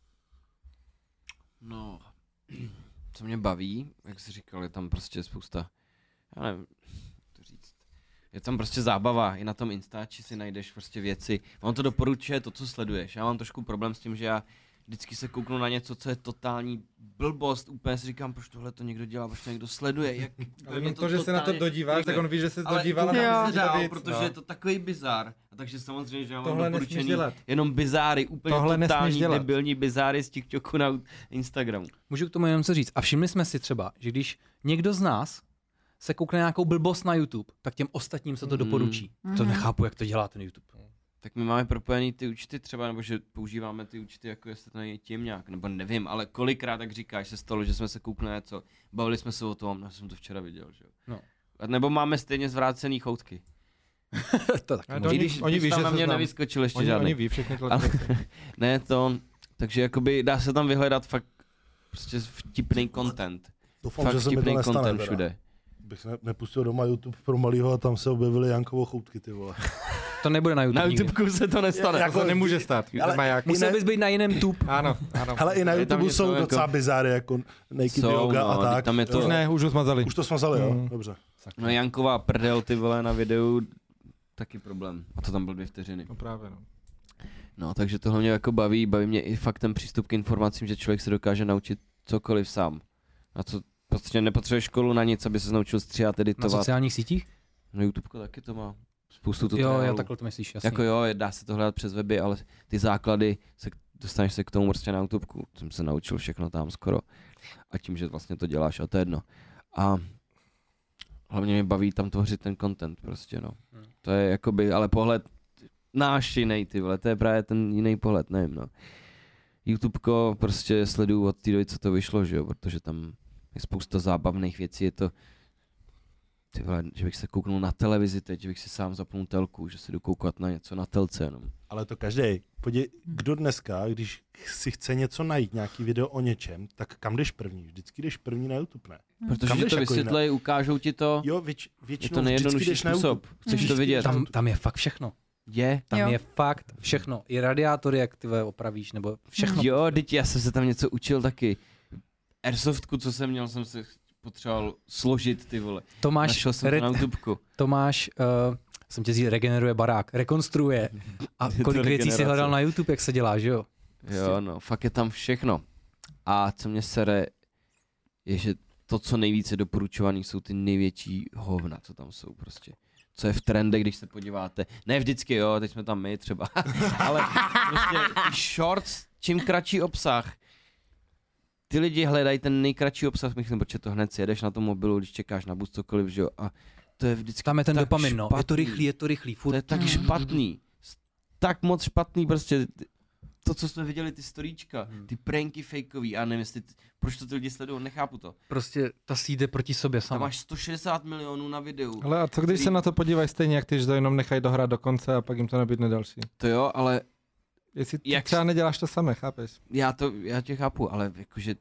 No, co mě baví, jak jsi říkal, je tam prostě spousta, já nevím. Je tam prostě zábava, i na tom Instači si najdeš prostě věci. On to doporučuje to, co sleduješ. Já mám trošku problém s tím, že já vždycky se kouknu na něco, co je totální blbost. Úplně si říkám, proč tohle to někdo dělá, proč to někdo sleduje. Jak, Ale on to, že se na to totálně dodíváš, tak štve. on ví, že se Ale dodíval to na dál, víc, protože no. je to takový bizar. A takže samozřejmě, že já mám doporučený dělat. jenom bizáry, úplně Tohle totální dělat. debilní bizáry z TikToku na Instagramu. Můžu k tomu jenom co říct. A všimli jsme si třeba, že když někdo z nás se koukne nějakou blbost na YouTube, tak těm ostatním se to Mhm. doporučí. To Mhm. nechápu, jak to dělá ten YouTube. Tak my máme propojený ty účty třeba, nebo že používáme ty účty, jako jestli to není tím nějak, nebo nevím, ale kolikrát, tak říkáš, se stalo, že jsme se koukli na něco, bavili jsme se o tom, já jsem to včera viděl, že jo. No. A Nebo máme stejně zvrácený choutky. to taky. Oni- když oni ví, tam že na se mě znám. nevyskočil ještě Oni, žádný. oni ví všechny tyhle Ale- ne, to, takže jakoby dá se tam vyhledat fakt prostě vtipný content. Doufám, Fakt že se mi to vtipný nestane. content Teda. všude. Bych ne, nepustil doma YouTube pro malýho a tam se objevily Jankovo choutky, ty vole. To nebude na YouTube, Na nikdy. YouTubeku se to nestane. Jako- To nemůže stát. Ale- Maják. Musel ne- bys být na jiném tube. Ano, ano. Hele, i na YouTube jsou jako- docela bizáry, jako Naked Jsou, Yoga no, a tak. tam je to- Už ne, už ho smazali. Už to smazali, jo? Mm. Dobře. No Janková prdel, ty vole, na videu, taky problém. A to tam byl dvě vteřiny. No právě, no. No, takže tohle mě jako baví, baví mě i fakt ten přístup k informacím, že člověk se dokáže naučit cokoliv sám. Na co prostě nepotřebuješ školu na nic, aby se naučil stříhat, Na editovat. sociálních sítích? No YouTube taky to má spoustu Jo, tutoriálů. jo, takhle to myslíš, jasně. Jako jo, dá se to hledat přes weby, ale ty základy, se, dostaneš se k tomu prostě na YouTube. Jsem se naučil všechno tam skoro. A tím, že vlastně to děláš, a to je jedno. A hlavně mě baví tam tvořit ten content prostě, no. Hmm. To je jakoby, ale pohled náš jiný, ty vole, to je právě ten jiný pohled, nevím, no. YouTubeko prostě sleduju od té doby, co to vyšlo, že jo, protože tam je spousta zábavných věcí, je to ty vole, že bych se kouknul na televizi teď, že bych si sám zapnul telku, že si jdu koukat na něco na telce jenom. Ale to každý. Podívej, kdo dneska, když si chce něco najít, nějaký video o něčem, tak kam jdeš první? Vždycky jdeš první na YouTube, ne? Protože ti jdeš to jako vysvětlej, ukážou ti to, Jo, věč, je většinou to vždycky nejjednodušší způsob, chceš to Vždycky vidět. Tam, tam je fakt všechno. Je? Tam Jo. je fakt všechno. I radiátory, jak ty opravíš, nebo všechno. Jo, teď já jsem se tam něco učil taky. Airsoftku, co jsem měl, jsem se potřeboval složit, ty vole. Tomáš, Našel jsem re, to na YouTubeku. Tomáš uh, jsem tě říct, regeneruje barák, rekonstruuje. A kolik věcí si hledal na YouTube, jak se dělá, že jo? Jo, no, fakt je tam všechno. A co mě sere, je, že to, co nejvíce doporučovaný, jsou ty největší hovna, co tam jsou prostě. Co je v trendech, když se podíváte. Ne vždycky, jo, teď jsme tam my třeba. Ale prostě shorts, čím kratší obsah. Ty lidi hledají ten nejkratší obsah, myslím, protože to hned si jedeš na tom mobilu, když čekáš na bus, cokoliv, že jo. A to je vždycky Tam je ten tak dopamin, no. Je to rychlý, je to rychlý, To furt. je tak Mm. špatný. Tak moc špatný prostě. To, co jsme viděli, ty storíčka, Hmm. ty pranky fakeový, a nevím, jestli, ty- proč to ty lidi sledují, nechápu to. Prostě ta síť jde proti sobě Tam sama. máš 160 milionů na videu. Ale a co když se na to podívají stejně, jak ty, že to jenom nechají dohrát do konce a pak jim to nabídne další? To jo, ale Jestli ty Jak- třeba neděláš to samé, chápeš? já to, já tě chápu, ale jakože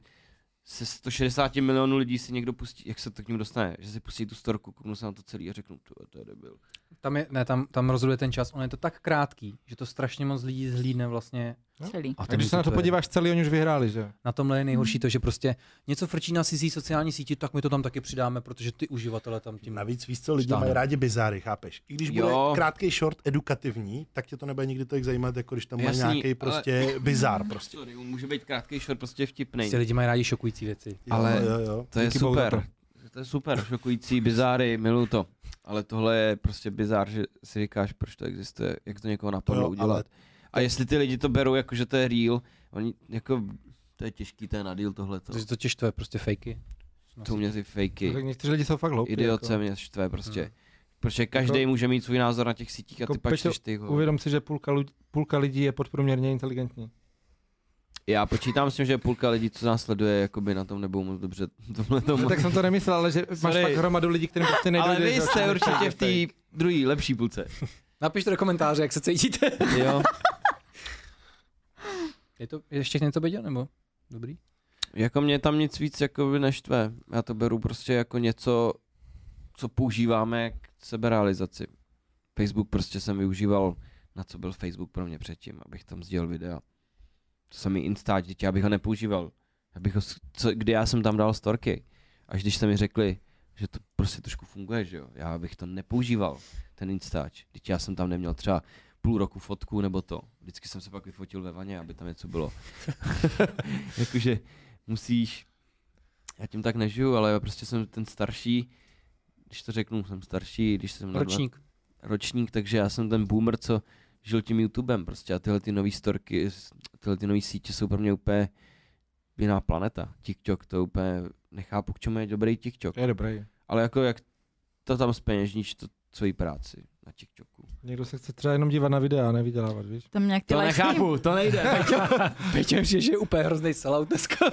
se 160 milionů lidí si někdo pustí, jak se to k ním dostane, že si pustí tu storku, kouknu se na to celý a řeknu, to, to je debil. Tam, je, ne, tam, tam rozhoduje ten čas, on je to tak krátký, že to strašně moc lidí zhlídne vlastně. Celý. A když se na to podíváš celý, oni už vyhráli, že? Na tomhle je nejhorší to, že prostě něco frčí na cizí sociální síti, tak my to tam taky přidáme, protože ty uživatele tam tím... Navíc víš co, lidi mají rádi bizáry, chápeš? I když bude krátký short edukativní, tak tě to nebude nikdy tolik zajímat, jako když tam má nějaký ale- prostě bizár prostě. Sorry, může být krátký short prostě vtipný. Prostě lidi mají rádi šokující věci. Jo, Ale- jo, jo. To je super. To je super, šokující, bizáry, miluju to. Ale tohle je prostě bizár, že si říkáš, proč to existuje, jak to někoho napadlo jo, udělat. ale- A jestli ty lidi to berou jako, že to je real, oni jako, to je těžký, to je na deal tohleto. Protože to tě štve, prostě fakey. To mě ty fakey, Tak někteří lidi jsou fakt hloupí. idioce jako. mě štve prostě. Hmm. Protože každý Jako- může mít svůj názor na těch sítích a Jako ty pak Peťo, čteš ty ho. Uvědom si, že půlka, lidi, půlka lidí je podprůměrně inteligentní. Já počítám s tím, že půlka lidí, co nás sleduje, jakoby na tom nebudou moc dobře. Tomhle tomu. No, tak jsem to nemyslel, ale že máš Sorry. fakt hromadu lidí, kterým prostě nejdojde. Ale vy jste určitě v té druhé, lepší půlce. Napište do komentáře, jak se cítíte. Jo. Je to ještě něco viděl, nebo? Dobrý. Jako mě tam nic víc jako neštve. Já to beru prostě jako něco, co používáme k seberealizaci. Facebook prostě jsem využíval, na co byl Facebook pro mě předtím, abych tam sdělil videa. To jsem mi Insta, dítě, abych ho nepoužíval. Abych ho, co, kdy já jsem tam dal storky. Až když jste mi řekli, že to prostě trošku funguje, že jo. Já bych to nepoužíval, ten Instač. Teď já jsem tam neměl třeba půl roku fotku nebo to. Vždycky jsem se pak vyfotil ve vaně, aby tam něco bylo. Jakože musíš, já tím tak nežiju, ale já prostě jsem ten starší, když to řeknu, jsem starší, když jsem na dva- Ročník. ročník, takže já jsem ten boomer, co žil tím YouTubem prostě a tyhle ty nové storky, tyhle ty nové sítě jsou pro mě úplně jiná planeta. TikTok to úplně nechápu, k čemu je dobrý TikTok. Je dobrý. Ale jako jak to tam zpeněžníš to svoji práci na TikToku. Někdo se chce třeba jenom dívat na videa a nevydělávat, víš? Tam nějak ty live stream- to nejde. Peťo že je úplně hrozný sellout dneska.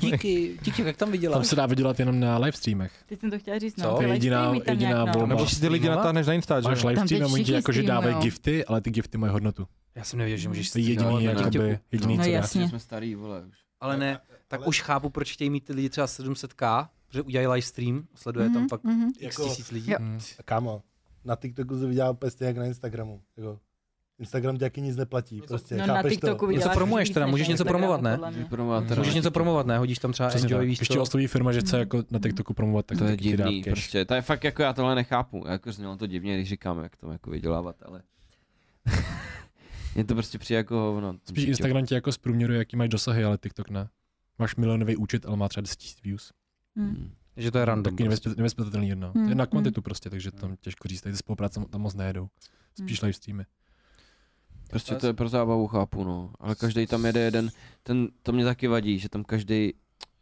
Díky, díky, jak tam vyděláš? Tam se dá vydělat jenom na livestreamech. Teď jsem to chtěla říct, Co? no. To ty je live jediná- jediná nějak, no. volba. Nebo si ty lidi natáhneš na Insta, že? Máš live Tam stream a oni ti jakože dávají gifty, ale ty gifty mají hodnotu. Já jsem nevěděl, že můžeš To je jediný, jakoby, jediný, No co jasně. Jsme starý, vole, už. Ale ne, tak už chápu, proč chtějí mít ty lidi třeba 700k, protože udělají live stream, sleduje tam Mhm, fakt mhm. x Jako- tisíc lidí. Jo. Hmm. Kámo, na TikToku se vydělá úplně stejně jak na Instagramu. Jako, Instagram tě taky nic neplatí. Prostě, No na chápeš TikToku to? Něco promuješ teda, můžeš něco promovat, ne? Vypromovat teda Můžeš něco promovat, ne? Hodíš tam třeba Přesně enjoy, víš Když co? tě osloví firma, že chce jako na TikToku promovat, tak To je ti divný, prostě. To je fakt jako já tohle nechápu. Jako znělo to divně, když říkám, jak to jako vydělávat, ale... Mně to prostě přijde jako hovno. Spíš. Instagram ti jako zprůměruje, jaký máš dosahy, ale TikTok ne. Máš milionový účet, ale má třeba 10 000 views. Hmm. Že to je random. Taky Prostě. nevyspě- nevyspětatelný jedno. Hmm, To je na hmm. kvantitu prostě, takže tam těžko říct, tady ty spolupráce tam moc nejedou. Spíš Hmm. live streamy. Prostě to je pro zábavu, chápu, no. Ale každý tam jede jeden, ten, to mě taky vadí, že tam každý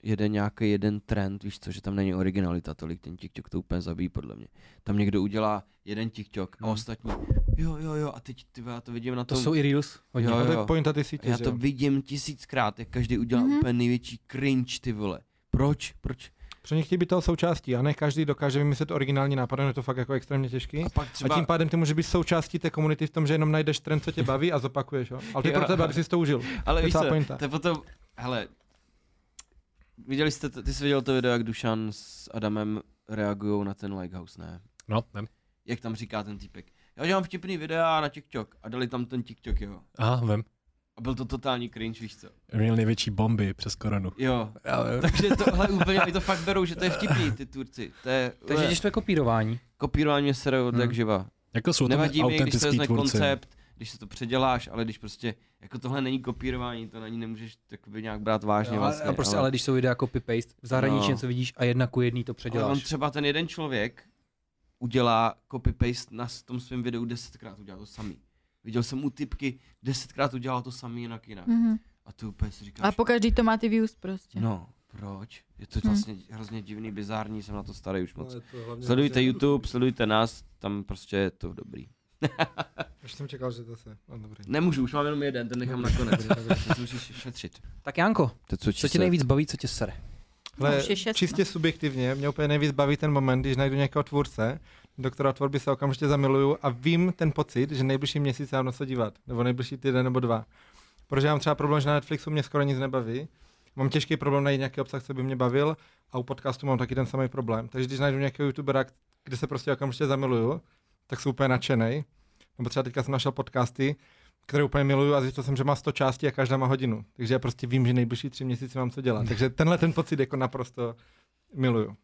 jede nějaký jeden trend, víš co, že tam není originalita tolik, ten TikTok to úplně zabíjí podle mě. Tam někdo udělá jeden TikTok a Hmm. ostatní, jo, jo, jo, a teď ty, já to vidím na To tom, jsou i Reels. Hodně. Jo, to jo. je pointa ty sítě, já to jo? vidím tisíckrát, jak každý udělá Mhm. úplně největší cringe, ty vole. Proč? Proč? Pro ně chtějí být toho součástí a ne každý dokáže vymyslet originální nápad, je to fakt jako extrémně těžký. A pak A třeba... tím pádem ty může být součástí té komunity v tom, že jenom najdeš trend, co tě baví a zopakuješ ho. Ale ty Jo. pro tebe, aby jsi to užil. Ale To je víš co, pointa. to je potom, hele, viděli jste, to- ty jsi viděl to video, jak Dušan s Adamem reagují na ten Lighthouse, ne? No, ne. Jak tam říká ten týpek. Já dělám vtipný videa na TikTok a dali tam ten TikTok, jo. Aha, vím. A byl to totální cringe, víš co. Měl největší bomby přes koronu. Jo. Já vím. Takže tohle úplně, oni to fakt berou, že to je vtipný, ty Turci. To je, Takže když to je kopírování. kopírování mě sere od Hmm. jak živa. Jako jsou Nevadí mi, když to autentický vezme tvůrci. koncept, když se to předěláš, ale když prostě, jako tohle není kopírování, to na ní nemůžeš jakoby nějak brát vážně Jo, vlastně. a prostě, ale když jsou videa copy-paste, v zahraničí No. něco vidíš a jedna ku jedný to Ale on předěláš. třeba ten jeden člověk udělá copy-paste na tom svém videu desetkrát, udělá to samý. Viděl jsem u typky, desetkrát udělal to samý jinak jinak. Mhm. A ty úplně si říkáš, A po každý to má ty views prostě. no, proč? Je to Hm. vlastně hrozně divný, bizární, jsem na to starý už moc. Ale to hlavně Sledujte vlastně- YouTube, sledujte nás, tam prostě je to dobrý. Už jsem čekal, že to se... No, dobrý. Nemůžu, už mám jenom jeden, ten nechám nakonec. Musíš šetřit. Tak Janko, Teď co, co tě nejvíc baví, co tě sere? Ale je šest, čistě subjektivně, mě úplně nejvíc baví ten moment, když najdu nějakého tvůrce, do kterého tvorby se okamžitě zamiluju a vím ten pocit, že nejbližší měsíc se na co dívat, nebo nejbližší týden nebo dva. Protože já mám třeba problém, že na Netflixu mě skoro nic nebaví. Mám těžký problém najít nějaký obsah, co by mě bavil a u podcastu mám taky ten samý problém. Takže když najdu nějakého youtubera, kde se prostě okamžitě zamiluju, tak jsem úplně nadšený. Nebo třeba teďka jsem našel podcasty, které úplně miluju a zjistil jsem, že má 100 částí a každá má hodinu. Takže já prostě vím, že nejbližší tři měsíce mám co dělat. Takže tenhle ten pocit jako naprosto miluju.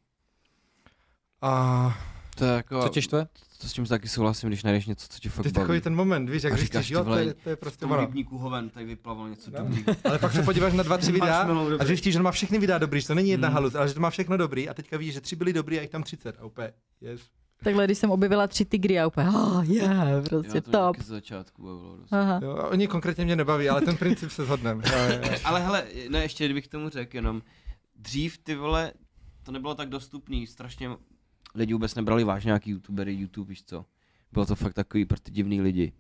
A To je jako, Co tě štve? to s tím taky souhlasím, když najdeš něco, co ti fakt to je baví. takový ten moment, víš, jak A říkáš, jo, to je, to je prostě ono. rybníku hoven tady vyplavalo něco No. dobrý. Ale pak se podíváš na dva, tři videa a zjistíš, že on má všechny videa dobrý, že to není jedna Hmm. halus, ale že to má všechno dobrý a teďka víš, že tři byly dobrý a jich tam 30 a úplně, yes. Takhle, když jsem objevila tři tygry a úplně, oh, yeah, Jo, prostě to top. z začátku bavilo dost. Aha. Jo, a oni konkrétně mě nebaví, ale ten princip se shodneme. Jo, jo, jo. Ale hele, ne, ještě kdybych tomu řekl jenom, dřív ty vole, to nebylo tak dostupný, strašně lidi vůbec nebrali vážně nějaký youtubery, YouTube, víš co. Bylo to fakt takový pro ty divný lidi.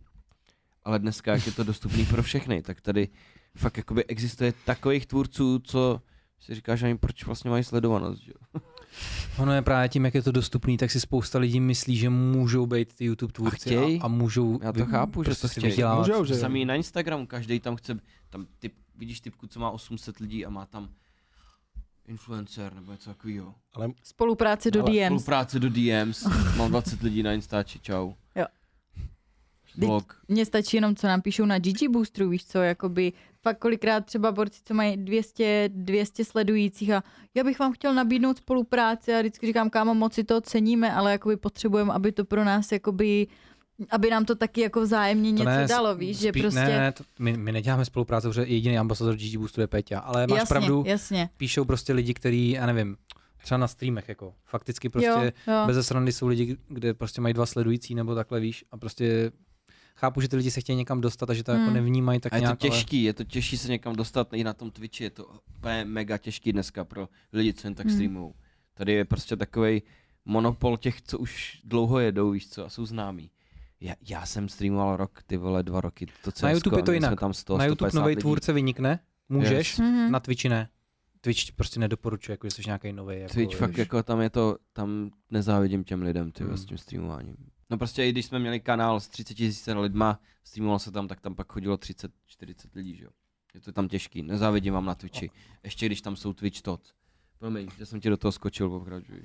Ale dneska, jak je to dostupný pro všechny, tak tady fakt jakoby existuje takových tvůrců, co si říkáš ani proč vlastně mají sledovanost, že? jo. Ono je právě tím, jak je to dostupný, tak si spousta lidí myslí, že můžou být ty YouTube tvůrci a, chtěj. a, můžou Já to vy- chápu, že prostě to si chtěj. vydělávat. Můžou, že. Samý na Instagramu, každý tam chce, tam typ, vidíš typku, co má 800 lidí a má tam influencer nebo něco takového. Spolupráce do Ale DMs. Spolupráce do DMs, mám 20 lidí na Instači, čau. Jo. Blog. Mně stačí jenom, co nám píšou na GG Boostru, víš co, jakoby fakt kolikrát třeba borci, co mají 200, 200 sledujících a já bych vám chtěl nabídnout spolupráci a vždycky říkám, kámo, moc si to ceníme, ale jakoby potřebujeme, aby to pro nás jakoby aby nám to taky jako vzájemně něco ne, dalo, víš, že spí- prostě... Ne, ne, to, my, my neděláme spolupráce, protože jediný ambasador GG Boostu je Peťa, ale máš jasně, pravdu, jasně. píšou prostě lidi, kteří, já nevím, třeba na streamech, jako fakticky prostě jo, jo. bez srandy jsou lidi, kde prostě mají dva sledující nebo takhle, víš, a prostě chápu, že ty lidi se chtějí někam dostat a že to jako Hmm. nevnímají tak A je to nějak, těžký, je to těžší se někam dostat i na tom Twitchi, je to úplně mega těžký dneska pro lidi, co jen tak Hmm. streamujou. Tady je prostě takový monopol těch, co už dlouho jedou, víš co, a jsou známí. Já, já jsem streamoval rok, ty vole, dva roky, to CSko, Na YouTube je to jinak. Tam 100, ale na YouTube 150 nový tvůrce vynikne, můžeš, Yes. Mhm. na Twitchi ne. Twitch prostě nedoporučuje, jako že jsi nějaký nový. Jako, Twitch fakt víš. jako tam je to, tam nezávidím těm lidem, ty Hmm. s tím streamováním. No prostě i když jsme měli kanál s 30 tisíc lidma, streamoval se tam, tak tam pak chodilo 30-40 lidí, že jo. Je to tam těžký, nezávidím vám na Twitchi. Ještě když tam jsou Twitch tot. Promiň, že jsem ti do toho skočil, pokračuj.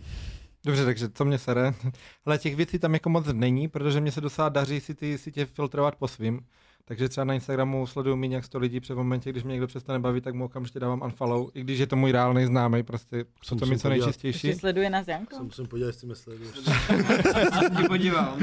Dobře, takže co mě sere? Ale těch věcí tam jako moc není, protože mě se docela daří si ty sítě filtrovat po svým. Takže třeba na Instagramu sleduju méně jak 100 lidí, před momentě, když mě někdo přestane bavit, tak mu okamžitě dávám unfollow, i když je to můj reálný známý, prostě co to mi co nejčistější. Ještě sleduje nás Janko? musím podívat, jestli mi sleduješ. Podívám.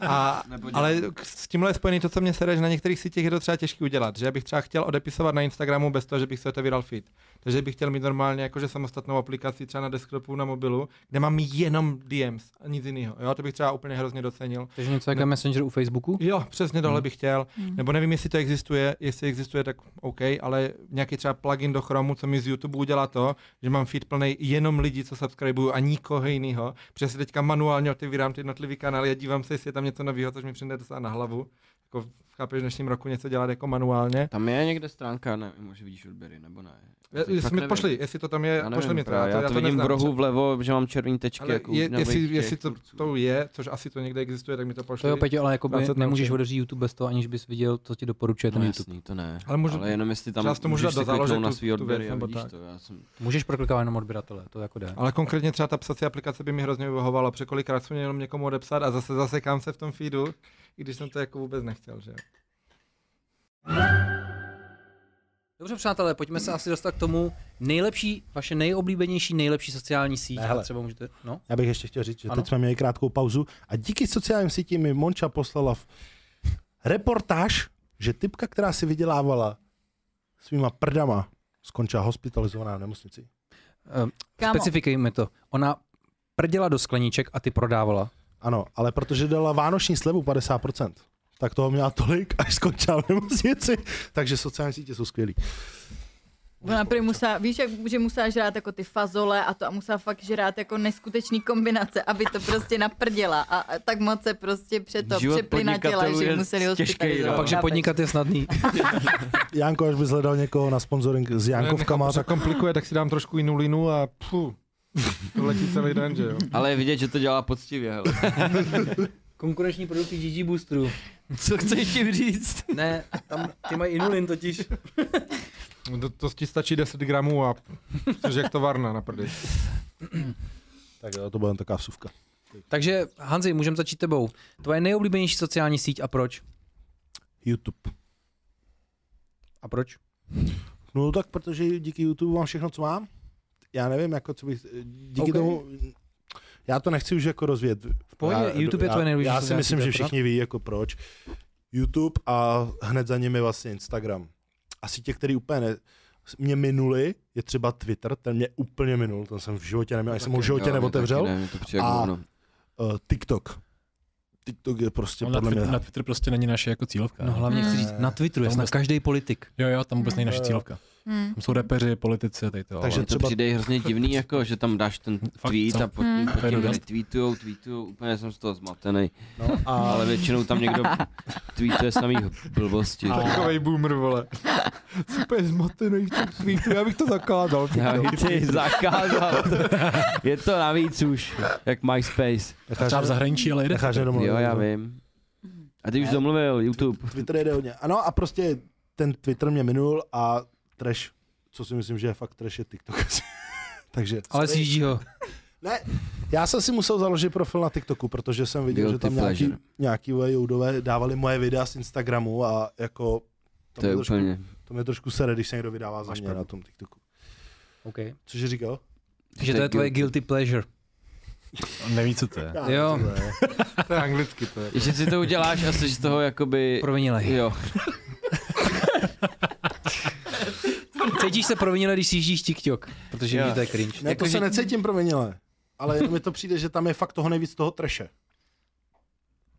A, ale s tímhle je spojený to, co mě sere, že na některých sítích je to třeba těžké udělat. Že já bych třeba chtěl odepisovat na Instagramu bez toho, že bych se otevíral feed. Takže bych chtěl mít normálně jakože samostatnou aplikaci třeba na desktopu, na mobilu, kde mám jenom DMs a nic jiného. Jo, to bych třeba úplně hrozně docenil. Takže něco jako Messenger u Facebooku? Jo, přesně tohle Hmm. bych chtěl. Nebo nevím, jestli to existuje, jestli existuje, tak OK, ale nějaký třeba plugin do Chromu, co mi z YouTube udělá to, že mám feed plný jenom lidí, co subscribuju a nikoho jiného. Protože si teďka manuálně otevírám ty jednotlivý kanály a dívám se, jestli je tam něco nového, což mi přijde na hlavu. Jako chápeš v dnešním roku něco dělat jako manuálně. Tam je někde stránka, nevím, možná vidíš odběry, nebo ne. Je, Fakt jestli mi nevím. pošli, jestli to tam je, Já pošli nevím, mi to. to, já to vidím v rohu vlevo, že mám červený tečky. Ale jako je, jestli, těch jestli to, to je, což asi to někde existuje, tak mi to pošli. To jo, Peťo, ale jako Já to nemůžeš otevřít YouTube bez toho, aniž bys viděl, co ti doporučuje ten No YouTube. jasný, to ne. Ale můžu- ale jenom jestli tam to můžu můžeš si na svý odběry a nebo vidíš to. Já jsem... Můžeš proklikávat jenom odběratele, to jako jde. Ale konkrétně třeba ta psací aplikace by mi hrozně vyhovovala, protože kolikrát jsem měl jenom někomu odepsat a zase zasekám se v tom feedu, i když jsem to jako vůbec nechtěl, že? Dobře, přátelé, pojďme se asi dostat k tomu nejlepší, vaše nejoblíbenější, nejlepší sociální síť. Ne, hele. Třeba můžete, no? Já bych ještě chtěl říct, že Ano. teď jsme měli krátkou pauzu a díky sociálním sítím mi Monča poslala v reportáž, že typka, která si vydělávala svýma prdama, skončila hospitalizovaná v nemocnici. Uh, Kámo, specifikej mi to. Ona prděla do skleníček a ty prodávala. Ano, ale protože dala vánoční slevu 50%, tak toho měla tolik, až skončila v nemocnici. Takže sociální sítě jsou skvělý. ona prý musela, víš, jak, že musela žrát jako ty fazole a to a musela fakt žrát jako neskutečný kombinace, aby to prostě naprděla a, a tak moc se prostě přeto Život přeplinatěla, podnikatelů že je museli těžký, hospitalizovat. no. A pak, že podnikat je snadný. Janko, až bys hledal někoho na sponsoring s Jankovkama, Nechápu, tak tak komplikuje, tak si dám trošku jinou linu a pfu, letí celý den, že jo? Ale je vidět, že to dělá poctivě, hele. Konkurenční produkty GG Boosteru. Co chceš tím říct? Ne, tam ty mají inulin totiž. To, to ti stačí 10 gramů a což jak to varna na prdy. tak jo, to bude jen taková vsuvka. Takže Hanzi, můžeme začít tebou. Tvoje nejoblíbenější sociální síť a proč? YouTube. A proč? No tak protože díky YouTube mám všechno, co mám. Já nevím, jako co bych, díky Ok. okay. tomu, já to nechci už jako rozvět. V pohodě, já, YouTube je já, tvoje nejdůležitější Já si myslím, že to je všichni ví, jako proč. YouTube a hned za nimi vlastně Instagram. A sítě, který úplně ne, mě minuli, je třeba Twitter, ten mě úplně minul, ten jsem v životě neměl, já jsem ho v životě neotevřel. Ne, to A- ono. Uh, TikTok. TikTok je prostě na, podle Twitter, mě... na Twitter prostě není naše jako cílovka. No hlavně chci říct, na Twitteru je snad vůbec- každý politik. Jo, jo, tam vůbec není naše Jo, jo. cílovka. Hmm. Tam jsou repeři, politici, tady to. Takže ale- Mně to třeba- přijde hrozně divný, jako, že tam dáš ten Fakt, tweet co? a pod Hmm. tím, pod To je tím dost. retweetujou, tweetujou, úplně jsem z toho zmatený. No, a, Ale většinou tam někdo tweetuje samý blbosti. A- Takovej boomer, vole. Super zmatený v těch tweetů, já bych to zakázal. Já to. bych si zakázal. Je to navíc už, jak MySpace. necháš, Třeba v zahraničí, ale jde. Jo, já vím. A ty už domluvil, YouTube. Twitter jde hodně. Ano a prostě ten Twitter mě minul a trash, co si myslím, že je fakt trash, je TikTok. Takže, Ale. CG ho. Ne, já jsem si musel založit profil na TikToku, protože jsem viděl, Guilty že tam nějaký, pleasure. nějaký moje joudové dávali moje videa z Instagramu a jako to, To je mě, trošku, úplně... to mě trošku sere, když se někdo vydává za Máš mě pravdu. na tom TikToku. Okay. Cože říkal? Takže to je tvoje guilty pleasure. On neví, co to je. Já, Jo. to je. To je anglicky, to je. Že si to uděláš a jsi z toho jakoby... Provinilej. Jo. Cítíš se provinile, když si jíždíš TikTok, protože víš, to je cringe. Ne, to Jako, se že- necítím provinile, ale jenom mi to přijde, že tam je fakt toho nejvíc toho treše.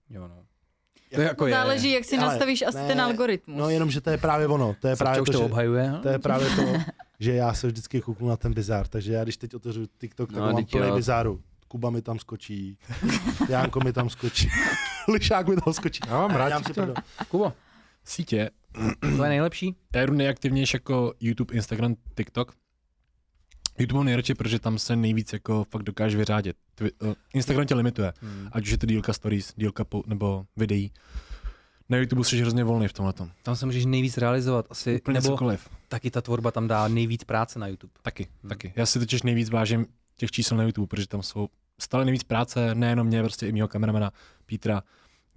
Jo, no. To je jako je. Záleží, jak si Ale nastavíš asi ne, ten algoritmus. No jenom, že to je právě ono. To je Savča právě to, to že, obhajuje. no. to je právě to, že já se vždycky kouknu na ten bizár, takže já když teď otevřu TikTok, tak No, no, mám plný bizáru. Kuba mi tam skočí, Janko mi tam skočí, Lišák mi tam skočí. Já mám rád Dělám Sítě. to je nejlepší? Já jdu nejaktivnější jako YouTube, Instagram, TikTok. YouTube mám nejradši, protože tam se nejvíc jako fakt dokáže vyřádit. Uh, Instagram tě limituje, Hmm. ať už je to dílka stories, dílka po, nebo videí. Na YouTube jsi hrozně volný v tomhle. Tam se můžeš nejvíc realizovat asi, Úplně nebo cokoliv. taky ta tvorba tam dá nejvíc práce na YouTube. Taky, Hmm. taky. Já si totiž nejvíc vážím těch čísel na YouTube, protože tam jsou stále nejvíc práce, nejenom mě, prostě i mého kameramana Petra,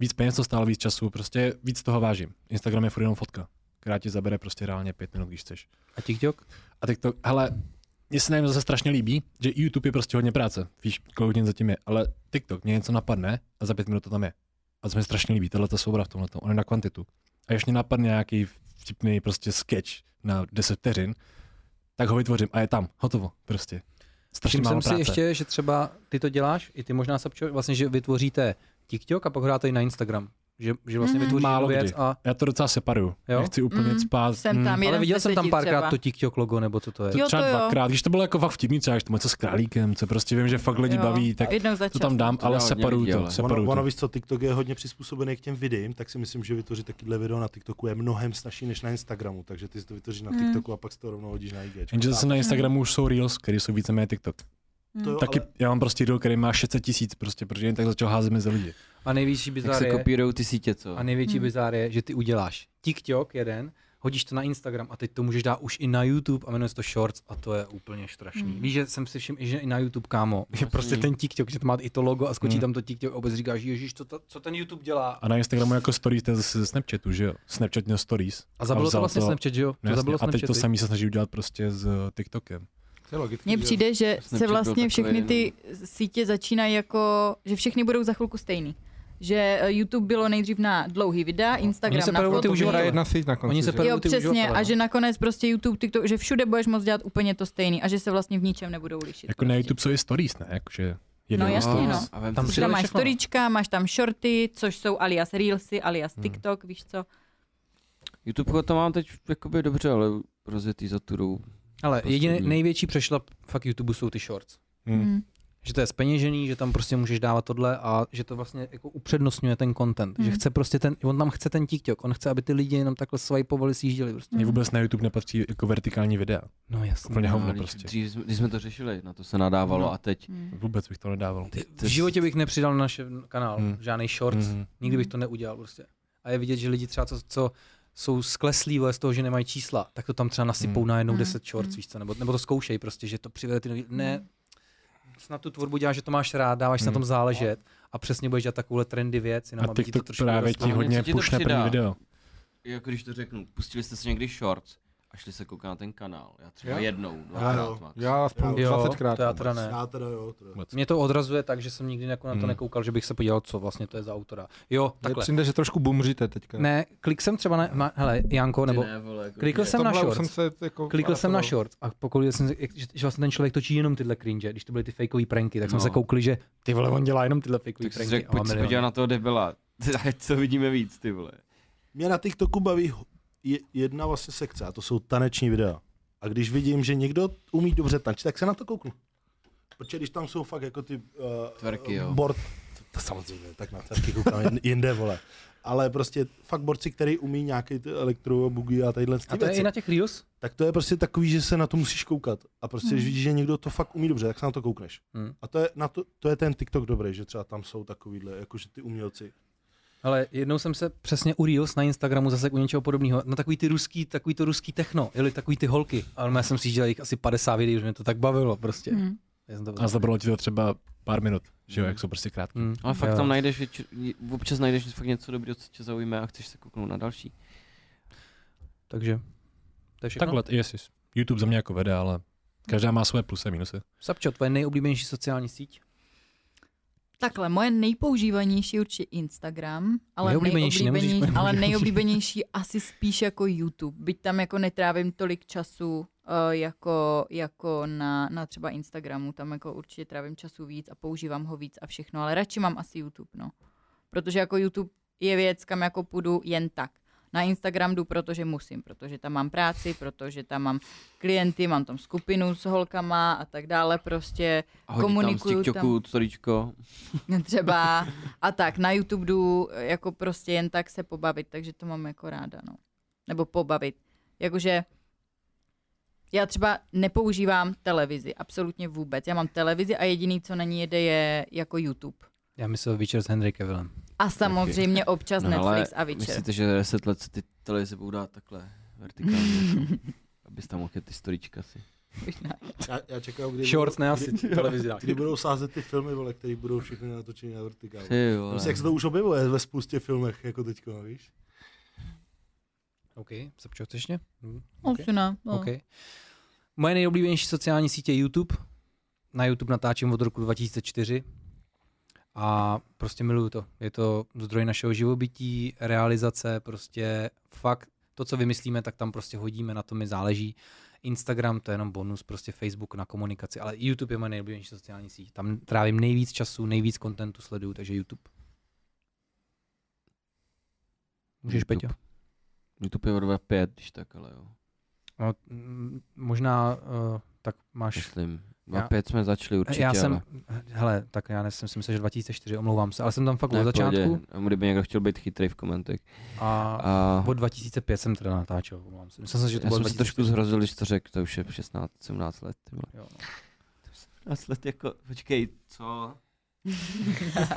víc peněz to stálo, víc času, prostě víc toho vážím. Instagram je furt jenom fotka, která ti zabere prostě reálně pět minut, když chceš. A TikTok? A tak to, hele, mně se nevím, zase strašně líbí, že YouTube je prostě hodně práce, víš, kolik hodin zatím je, ale TikTok, mě něco napadne a za pět minut to tam je. A to mi strašně líbí, tohle to souhra v tomhle, on je na kvantitu. A mě napadne nějaký vtipný prostě sketch na 10 vteřin, tak ho vytvořím a je tam, hotovo, prostě. Strašně Všiml málo jsem si práce. ještě, že třeba ty to děláš, i ty možná Sapčo, vlastně, že vytvoříte TikTok a pak ho dáte i na Instagram. Že, že vlastně Mhm. vytvoříš Málo věc kdy. a... Já to docela separuju. Jo? Nechci úplně Mm, mm, spát. jsem mm, tam, Ale jeden z viděl jsem tam párkrát to TikTok logo, nebo co to je. To Jo, třeba to dvakrát, když to bylo jako fakt vtipný, třeba to něco s králíkem, co prostě vím, že fakt lidi Jo. baví, tak to tam dám, To ale hodně separuju to, ale. separuju Ono, ono to. víš co, TikTok je hodně přizpůsobený k těm videím, tak si myslím, že vytvořit takovýhle video na TikToku je mnohem snažší než na Instagramu, takže ty si to vytvoříš na Mm. TikToku a pak si to rovnou hodíš na IG. Jenže zase na Instagramu už jsou Reels, které jsou víceméně TikTok. Hmm. To jo, Taky ale- já mám prostě reel, který má 600 tisíc, prostě, protože jen tak začal házet mezi lidi. A největší Jak bizár se je, kopírujou ty sítě, co? a největší Hmm. bizár je, že ty uděláš TikTok jeden, hodíš to na Instagram a teď to můžeš dát už i na YouTube a jmenuje se to Shorts a to je úplně strašný. Hmm. Víš, že jsem si všiml, že i na YouTube, kámo, že Jasný. prostě ten TikTok, že to má i to logo a skočí Hmm. tam to TikTok a vůbec říkáš, ježíš, co, to, co ten YouTube dělá. A na Instagramu jako stories, to je zase ze Snapchatu, že jo? Snapchat měl stories. A zabilo to vzal vlastně Snapchat, že jo? To No zabilo a teď to samý se snaží udělat prostě s TikTokem. Mně přijde, že se vlastně všechny ty sítě začínají jako, že všechny budou za chvilku stejný. Že eh, YouTube bylo nejdřív na dlouhý videa, Instagram se na perou ty fotky. To uživatele. hraje jedna síť na konci. Oni se Jo, ty přesně. uživatele, A no. že nakonec prostě YouTube, TikTok, že všude budeš moct dělat úplně to stejný a že se vlastně v ničem nebudou lišit. Jako na prostě. YouTube jsou i stories, ne? Jakože No jasně, no. A Tam Tam máš všechno. storíčka, máš tam shorty, což jsou alias Reelsy, alias Hmm. TikTok, víš co? YouTube to mám teď jakoby dobře, ale rozjetý za turou. Ale Prostě jediný největší přešlap fakt YouTube jsou ty shorts. Hmm. Hmm. Že to je speněžený, že tam prostě můžeš dávat tohle a že to vlastně jako upřednostňuje ten content. Hmm. Že chce prostě ten, on tam chce ten TikTok, on chce, aby ty lidi jenom takhle swipeovali, sjížděli prostě. Mně vůbec na YouTube nepatří jako vertikální videa. No jasně. Úplně hovno když- prostě. Dřív, jsme- když jsme to řešili, na to se nadávalo No. a teď. Hmm. Vůbec bych to nedával. Ty, v životě bych nepřidal na náš kanál Hmm. žádný shorts. Mhm. Nikdy bych to neudělal prostě. A je vidět, že lidi třeba, co, co jsou skleslí z toho, že nemají čísla, tak to tam třeba nasypou Hmm. na jednou Hmm. 10 shorts, Hmm. víš co, nebo, nebo to zkoušej prostě, že to přivede ty nový, ne, snad tu tvorbu děláš, že to máš rád, dáváš si na Hmm. tom záležet a přesně budeš dělat takovouhle trendy věc, jenom A aby ti to TikTok trošku právě ti hodně pušne první video. Jako když to řeknu, pustili jste si někdy shorts a šli se koukat na ten kanál. Já třeba Jo? jednou, jo. dvakrát max. Já aspoň Jo, 20krát. to já teda ne. Já teda jo. Teda. Mě to odrazuje tak, že jsem nikdy jako na to Hmm. nekoukal, že bych se podíval, co vlastně to je za autora. Jo, Mně takhle. přijde, že trošku bumříte teďka. Ne, klik jsem třeba na, ma, hele, Janko, nebo ne, vole, jako, klikl jsem na shorts. jsem se jako Klikl jsem na shorts a pokud jsem, že, že vlastně ten člověk točí jenom tyhle cringe, když to byly ty fakeové pranky, tak jsme No. se koukli, že ty vole, on dělá jenom tyhle fakeové Tak pranky. má pojď se podívat na toho debila. Ať co vidíme víc, ty vole. Mě na TikToku baví jedna vlastně sekce a to jsou taneční videa. A když vidím, že někdo umí dobře tančit, tak se na to kouknu. Protože když tam jsou fakt jako ty uh, Tverky, jo. Board, to, to samozřejmě, tak na tverky koukám jinde, vole. Ale prostě fakt borci, který umí nějaký ty elektro, bugy a tadyhle ty A to je i na těch reels? tak to je prostě takový, že se na to musíš koukat. A prostě, když Hmm. vidíš, že někdo to fakt umí dobře, tak se na to koukneš. Hmm. A to je, na to, to je ten TikTok dobrý, že třeba tam jsou takovýhle, jakože ty umělci. Ale jednou jsem se přesně u Reels na Instagramu zase u něčeho podobného, na takový ty ruský, takový to ruský techno, jeli takový ty holky, ale já jsem si dělal jich asi 50 videí, že mě to tak bavilo prostě. Já jsem to A zabralo ti to třeba pár minut, že jo, Hmm. jak jsou prostě krátký. Hmm. Ale fakt Jo. tam najdeš, větši- občas najdeš fakt něco dobrého, co tě zaujme a chceš se kouknout na další. Takže, to je všechno. Takhle, yes, yes. YouTube za mě jako vede, ale každá má svoje plusy a minusy. Sapčo, tvoje nejoblíbenější sociální síť? Takhle, moje nejpoužívanější je určitě Instagram, ale Nejoblíbenější, nejoblíbenější, ale nejoblíbenější. nejoblíbenější asi spíš jako YouTube. Byť tam jako netrávím tolik času uh, jako, jako na, na třeba Instagramu, tam jako určitě trávím času víc a používám ho víc a všechno, ale radši mám asi YouTube, no. Protože jako YouTube je věc, kam jako půjdu jen tak. Na Instagram jdu, protože musím, protože tam mám práci, protože tam mám klienty, mám tam skupinu s holkama a tak dále, prostě A hodí tam z Komunikuju TikToku storíčko. třeba a tak na YouTube jdu jako prostě jen tak se pobavit, takže to mám jako ráda, no. Nebo pobavit. Jakože já třeba nepoužívám televizi, absolutně vůbec. Já mám televizi a jediný, co na ní jede, je jako YouTube. Já myslel Večer s Henry Cavillem. A samozřejmě občas No, Netflix ale a Witcher. Myslíte, že 10 let se ty televize budou dát takhle vertikálně? jako, abys tam mohl ty storíčka si. Já, já čekám, kdy, Shorts, budou, ne asi kdy, televizi. kdy budou sázet ty filmy, vole, které budou všechny natočeny na vertikálu. Prostě jak se to už objevuje ve spoustě filmech, jako teďko, víš? OK, Sapčo, chceš ještě? Hm, Asi ne. No. OK. Moje nejoblíbenější sociální sítě je YouTube. Na YouTube natáčím od roku 2004 a prostě miluju to. Je to zdroj našeho živobytí, realizace, prostě fakt to, co vymyslíme, tak tam prostě hodíme, na to mi záleží. Instagram to je jenom bonus, prostě Facebook na komunikaci, ale YouTube je moje nejoblíbenější sociální síť. Tam trávím nejvíc času, nejvíc kontentu sleduju, takže YouTube. Můžeš. Peťo? YouTube je od 5, když tak, ale jo. No, možná uh, tak máš... Myslím. Já- 5 jsme začali určitě, já jsem, ale... hele, tak já jsem si myslel, že 2004, omlouvám se, ale jsem tam fakt Ne, od pohodě. začátku A Kdyby někdo chtěl být chytrý v komentech. a A od 2005 jsem teda natáčel, omlouvám se. Myslel jsem, že to já bylo jsem se trošku 2004. zhrozil, když to řekl, to už je 16, 17 let. Ty vole. Jo, no. 17 let jako, počkej, co?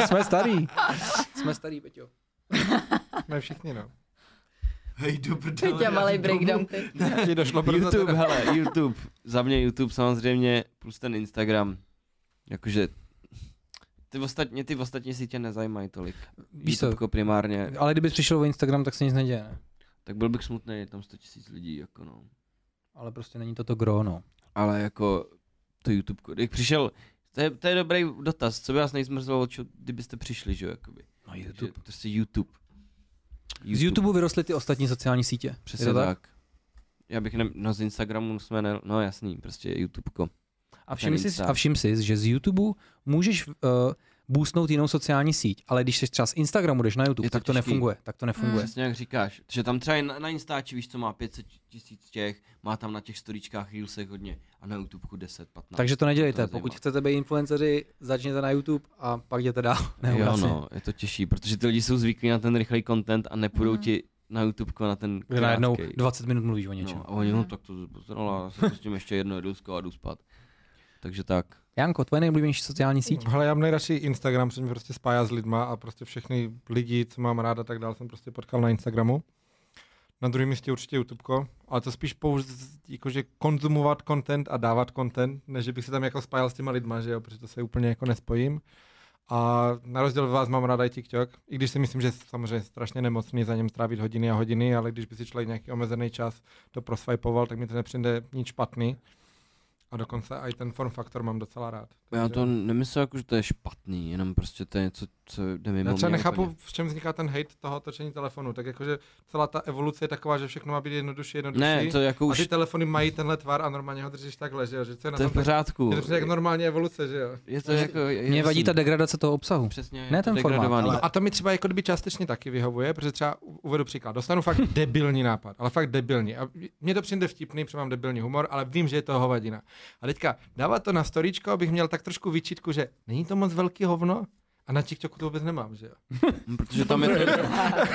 Jsme starý. Jsme starý, Peťo. Jsme všichni, no. Hej, do Teď malý breakdown. Ti došlo brzo YouTube, teda. hele, YouTube. Za mě YouTube samozřejmě, plus ten Instagram. Jakože ty ostatní, ty ostatní sítě nezajímají tolik. Víš co, YouTube primárně, ale kdybys přišel o Instagram, tak se nic neděje, ne? tak byl bych smutný, je tam 100 tisíc lidí, jako no. Ale prostě není to to gro, no. Ale jako to YouTube, jak přišel, to je, to je dobrý dotaz, co by vás nejzmrzelo, čo, kdybyste přišli, že jo, jakoby. No Že, prostě YouTube. Z YouTube vyrostly ty ostatní sociální sítě. Přesně to tak? Já bych ne, no z Instagramu jsme ne, no jasný, prostě YouTubeko. A všim, si, a všim si, že z YouTube můžeš uh, boostnout jinou sociální síť, ale když jsi třeba z Instagramu jdeš na YouTube, to tak to těžký. nefunguje. Tak to nefunguje. Přesně jak říkáš, že tam třeba na, na Instači, víš co, má 500 tisíc těch, má tam na těch storičkách Reelsech hodně a na YouTubeku 10, 15. Takže to nedělejte. to Pokud zajímá. chcete být influenceři, začněte na YouTube a pak jděte dál. Ne, Jo vlastně. no, je to těžší, protože ty lidi jsou zvyklí na ten rychlej content a nepůjdou Mhm. ti na YouTubeko na ten Kde najednou krátkej. 20 minut mluvíš o něčem. No, a oni, no tak to poznala, se pustím ještě jedno jedusko a jdu spát. Takže tak. Janko, tvoje nejoblíbenější sociální síť? Hele, já mám nejradši Instagram, protože mě prostě spája s lidma a prostě všechny lidi, co mám rád a tak dále, jsem prostě potkal na Instagramu. Na druhém místě určitě YouTubeko, ale to spíš pouze jakože konzumovat content a dávat content, než že bych se tam jako spájal s těma lidma, že jo, protože to se úplně jako nespojím. A na rozdíl od vás mám ráda i TikTok, i když si myslím, že je samozřejmě strašně nemocný za něm strávit hodiny a hodiny, ale když by si člověk nějaký omezený čas to proswipoval, tak mi to nepřijde nic špatný. A dokonce i ten form faktor mám docela rád. Já Takže- to nemyslím jako, že to je špatný, jenom prostě to je něco, co jde mimo Já třeba mě nechápu, úplně. v čem vzniká ten hate toho točení telefonu. Tak jakože celá ta evoluce je taková, že všechno má být jednodušší, jednodušší. Ne, to jako a už, ty telefony mají tenhle tvar a normálně ho držíš takhle, že jo? Že co je na to je v tom tak- pořádku. je to jak normální evoluce, že jo? Je to jako, je, Mně vadí jasný. ta degradace toho obsahu. Přesně, ne to ten formát, ale- A to mi třeba jako kdyby částečně taky vyhovuje, protože třeba uvedu příklad. Dostanu fakt debilní nápad, ale fakt debilní. A mně to přijde vtipný, protože mám debilní humor, ale vím, že je to hovadina. A teďka dávat to na storíčko, abych měl tak trošku výčitku, že není to moc velký hovno, a na TikToku to vůbec nemám, že jo? Hm, Protože tam je to,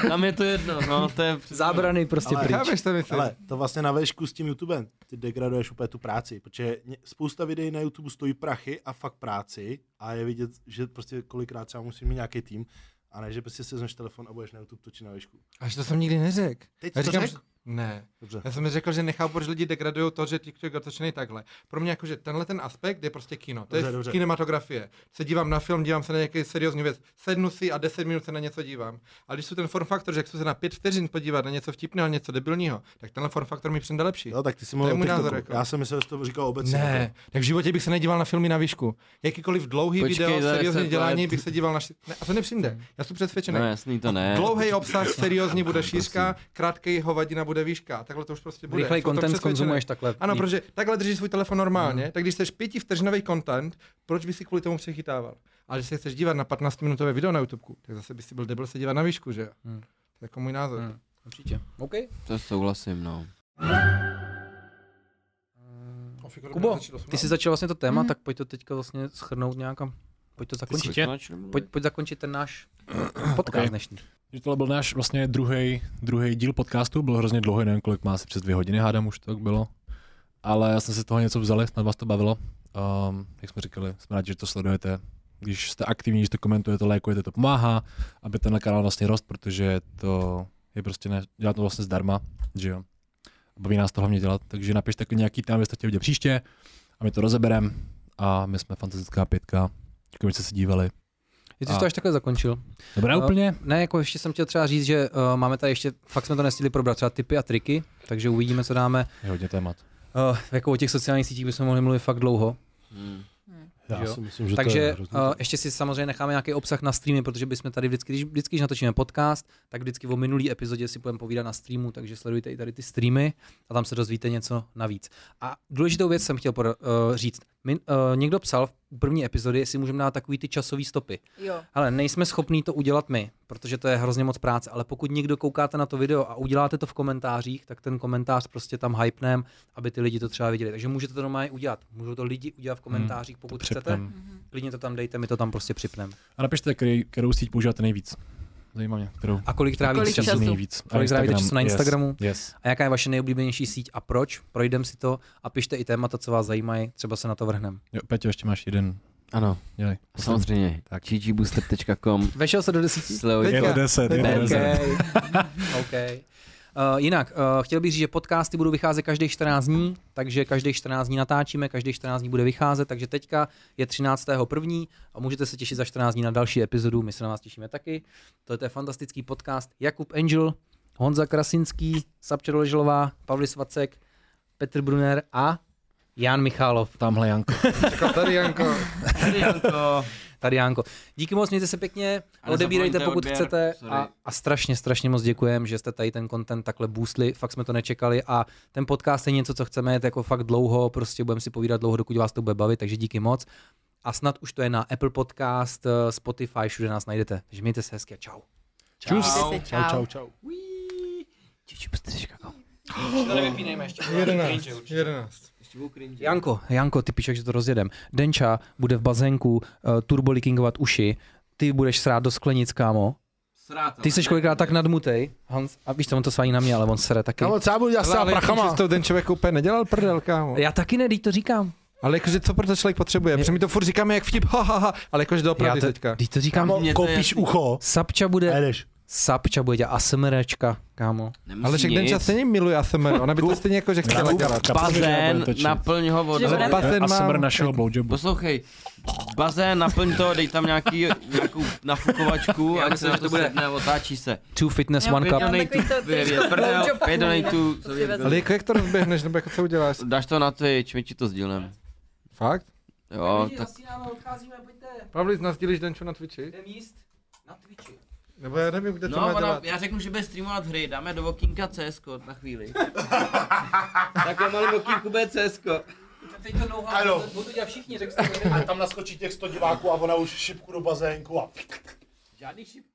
tam je to jedno, no, to je Zábrany prostě Ale- pryč. Chápeš to? Ale to vlastně na vešku s tím YouTubem, ty degraduješ úplně tu práci, protože spousta videí na YouTube stojí prachy a fakt práci a je vidět, že prostě kolikrát třeba musím mít nějaký tým a ne, že prostě si vezmeš telefon a budeš na YouTube točit na vešku. Až to jsem nikdy neřekl. Teď to říkám, řekl? Ne. Dobře. Já jsem mi řekl, že nechápu, proč lidi degradují to, že TikTok je otočený takhle. Pro mě jakože tenhle ten aspekt je prostě kino. To Dobře, je dobře. kinematografie. Se dívám na film, dívám se na nějaký seriózní věc. Sednu si a 10 minut se na něco dívám. A když jsou ten form faktor, že chci se na 5 vteřin podívat na něco vtipného, něco debilního, tak tenhle form faktor mi přijde lepší. Jo, tak ty si To mluvil můj názor, jako. Já jsem myslel, že to říkal obecně. Ne, tak v životě bych se nedíval na filmy na výšku. Jakýkoliv dlouhý Počkej, video, seriózní se- dělání, bych se díval na... ši- Ne, a to nepřijde. Já jsem přesvědčený. No jasný, to ne. Dlouhý obsah, seriózní bude šířka, krátký hovadina bude výška. Takhle to už prostě bude. Rychlej content konzumuješ takhle. Ano, protože takhle držíš svůj telefon normálně, tak když chceš pětivteřinový content, proč by si kvůli tomu přechytával? Ale když se chceš dívat na 15-minutové video na YouTube, tak zase by si byl debil se dívat na výšku, že jo? Hmm. To je jako můj názor. Hmm. Určitě. OK. To souhlasím, no. Kubo, ty jsi začal vlastně to téma, Mhm. tak pojď to teďka vlastně schrnout nějakam. Pojď to zakončit. Pojď, pojď zakončit ten náš podcast Ok. dnešní. Že tohle byl náš vlastně druhý, druhý díl podcastu, byl hrozně dlouhý, nevím kolik má, asi přes dvě hodiny, hádám už to tak bylo. Ale já jsem si toho něco vzali, snad vás to bavilo. Um, jak jsme říkali, jsme rádi, že to sledujete. Když jste aktivní, když to komentujete, lajkujete, to pomáhá, aby ten kanál vlastně rost, protože to je prostě ne, dělá to vlastně zdarma, že jo. baví nás to hlavně dělat, takže napište klidně nějaký téma, byste chtěli vidět příště a my to rozeberem a my jsme fantastická pětka. Děkujeme, že jste se dívali. Ty jsi A- to až takhle zakončil. Dobré No, úplně? Ne, jako ještě jsem chtěl třeba říct, že uh, máme tady ještě, fakt jsme to nestihli probrat, třeba typy a triky, takže uvidíme, co dáme. Je hodně témat. Uh, jako o těch sociálních sítích bychom mohli mluvit fakt dlouho. Hmm. Já jo. si myslím, že to Takže je hrozný. uh, ještě si samozřejmě necháme nějaký obsah na streamy, protože bychom tady vždycky, když, vždycky, když natočíme podcast, tak vždycky o minulý epizodě si budeme povídat na streamu, takže sledujte i tady ty streamy a tam se dozvíte něco navíc. A důležitou věc jsem chtěl poda- uh, říct. Min, uh, někdo psal v první epizodě, jestli můžeme dát takový ty časové stopy. Jo. Ale nejsme schopní to udělat my, protože to je hrozně moc práce. Ale pokud někdo koukáte na to video a uděláte to v komentářích, tak ten komentář prostě tam hypnem, aby ty lidi to třeba viděli. Takže můžete to normálně udělat. Můžou to lidi udělat v komentářích, pokud chcete. Klidně to tam dejte, my to tam prostě připneme. A napište, který, kterou síť používáte nejvíc. Zajímá mě, kterou. A kolik trávíte kolik času? času? nejvíc. Kolik trávíte času na Instagramu? Yes. yes. A jaká je vaše nejoblíbenější síť a proč? Projdem si to a pište i témata, co vás zajímají, třeba se na to vrhneme. Jo, Peťo, ještě máš jeden. Ano, Dělej. samozřejmě. Tak. ggBooster.com Vešel se do desíti? Slevy. Je to 10, je to Ne, 10. OK. OK. Uh, jinak, uh, chtěl bych říct, že podcasty budou vycházet každých 14 dní, takže každých 14 dní natáčíme, každých 14 dní bude vycházet, takže teďka je 13.1. a můžete se těšit za 14 dní na další epizodu, my se na vás těšíme taky. To je, fantastický podcast. Jakub Angel, Honza Krasinský, Sapča Doleželová, Pavlis Vacek, Petr Brunner a Jan Michálov. Tamhle Janko. Tady Janko. Tady Janko. Tady Janko. Díky moc, mějte se pěkně, A odebírejte pokud odběr, chcete sorry. a, a strašně, strašně moc děkujeme, že jste tady ten content takhle boostli, fakt jsme to nečekali a ten podcast je něco, co chceme jet jako fakt dlouho, prostě budeme si povídat dlouho, dokud vás to bude bavit, takže díky moc. A snad už to je na Apple Podcast, eh, Spotify, všude nás najdete. Takže mějte se hezky a čau. Mějte se, Čau, čau, čau. ggBooster.com. To nevypínejme ještě. 11. 11. Janko, Janko, ty píšeš, že to rozjedem. Denča bude v bazénku uh, turbolickingovat uši, ty budeš srát do sklenic, kámo. Ty jsi kolikrát tak nadmutej, Hans, a víš co, on to svání na mě, ale on sere taky. Kámo, co já budu dělat s prachama? prachama. ten člověk úplně nedělal prdel, kámo. Já taky ne, teď to říkám. Ale jakože co proto člověk potřebuje? Protože my to furt říkáme jak vtip, ha, ha, ha, ale jakože doopravdy to, teďka. teď to říkám. Kámo, to koupíš ucho Sapča bude, jedeš. Sapča bude dělat ASMRčka, kámo. Ale však Denča stejně miluje ASMR, ona by to stejně jako, že chtěla dělat. Bazén, naplň ho vodou. Ale bazén A mám... summer našeho blowjobu. Poslouchej, bazén, naplň to, dej tam nějaký, nějakou nafukovačku a se, že to bude, sedne, otáčí se. Two fitness, one cup. Pět donatů. Ale jako jak to rozběhneš, nebo jako co uděláš? dáš to na Twitch, my ti to sdílem. Fakt? Jo, tak. Pavlis, nazdílíš Denču na Twitchi? Jdem jíst na Twitchi. Nebo já nevím, kde to No, má ona, dělat. já řeknu, že bude streamovat hry, dáme do okýnka CS na chvíli. Takhle malý okýnku bude CS. Teď to dlouho, Ano. budou to dělat všichni, řekl jsem. A tam naskočí těch 100 diváků a ona už šipku do bazénku a Žádný šipky.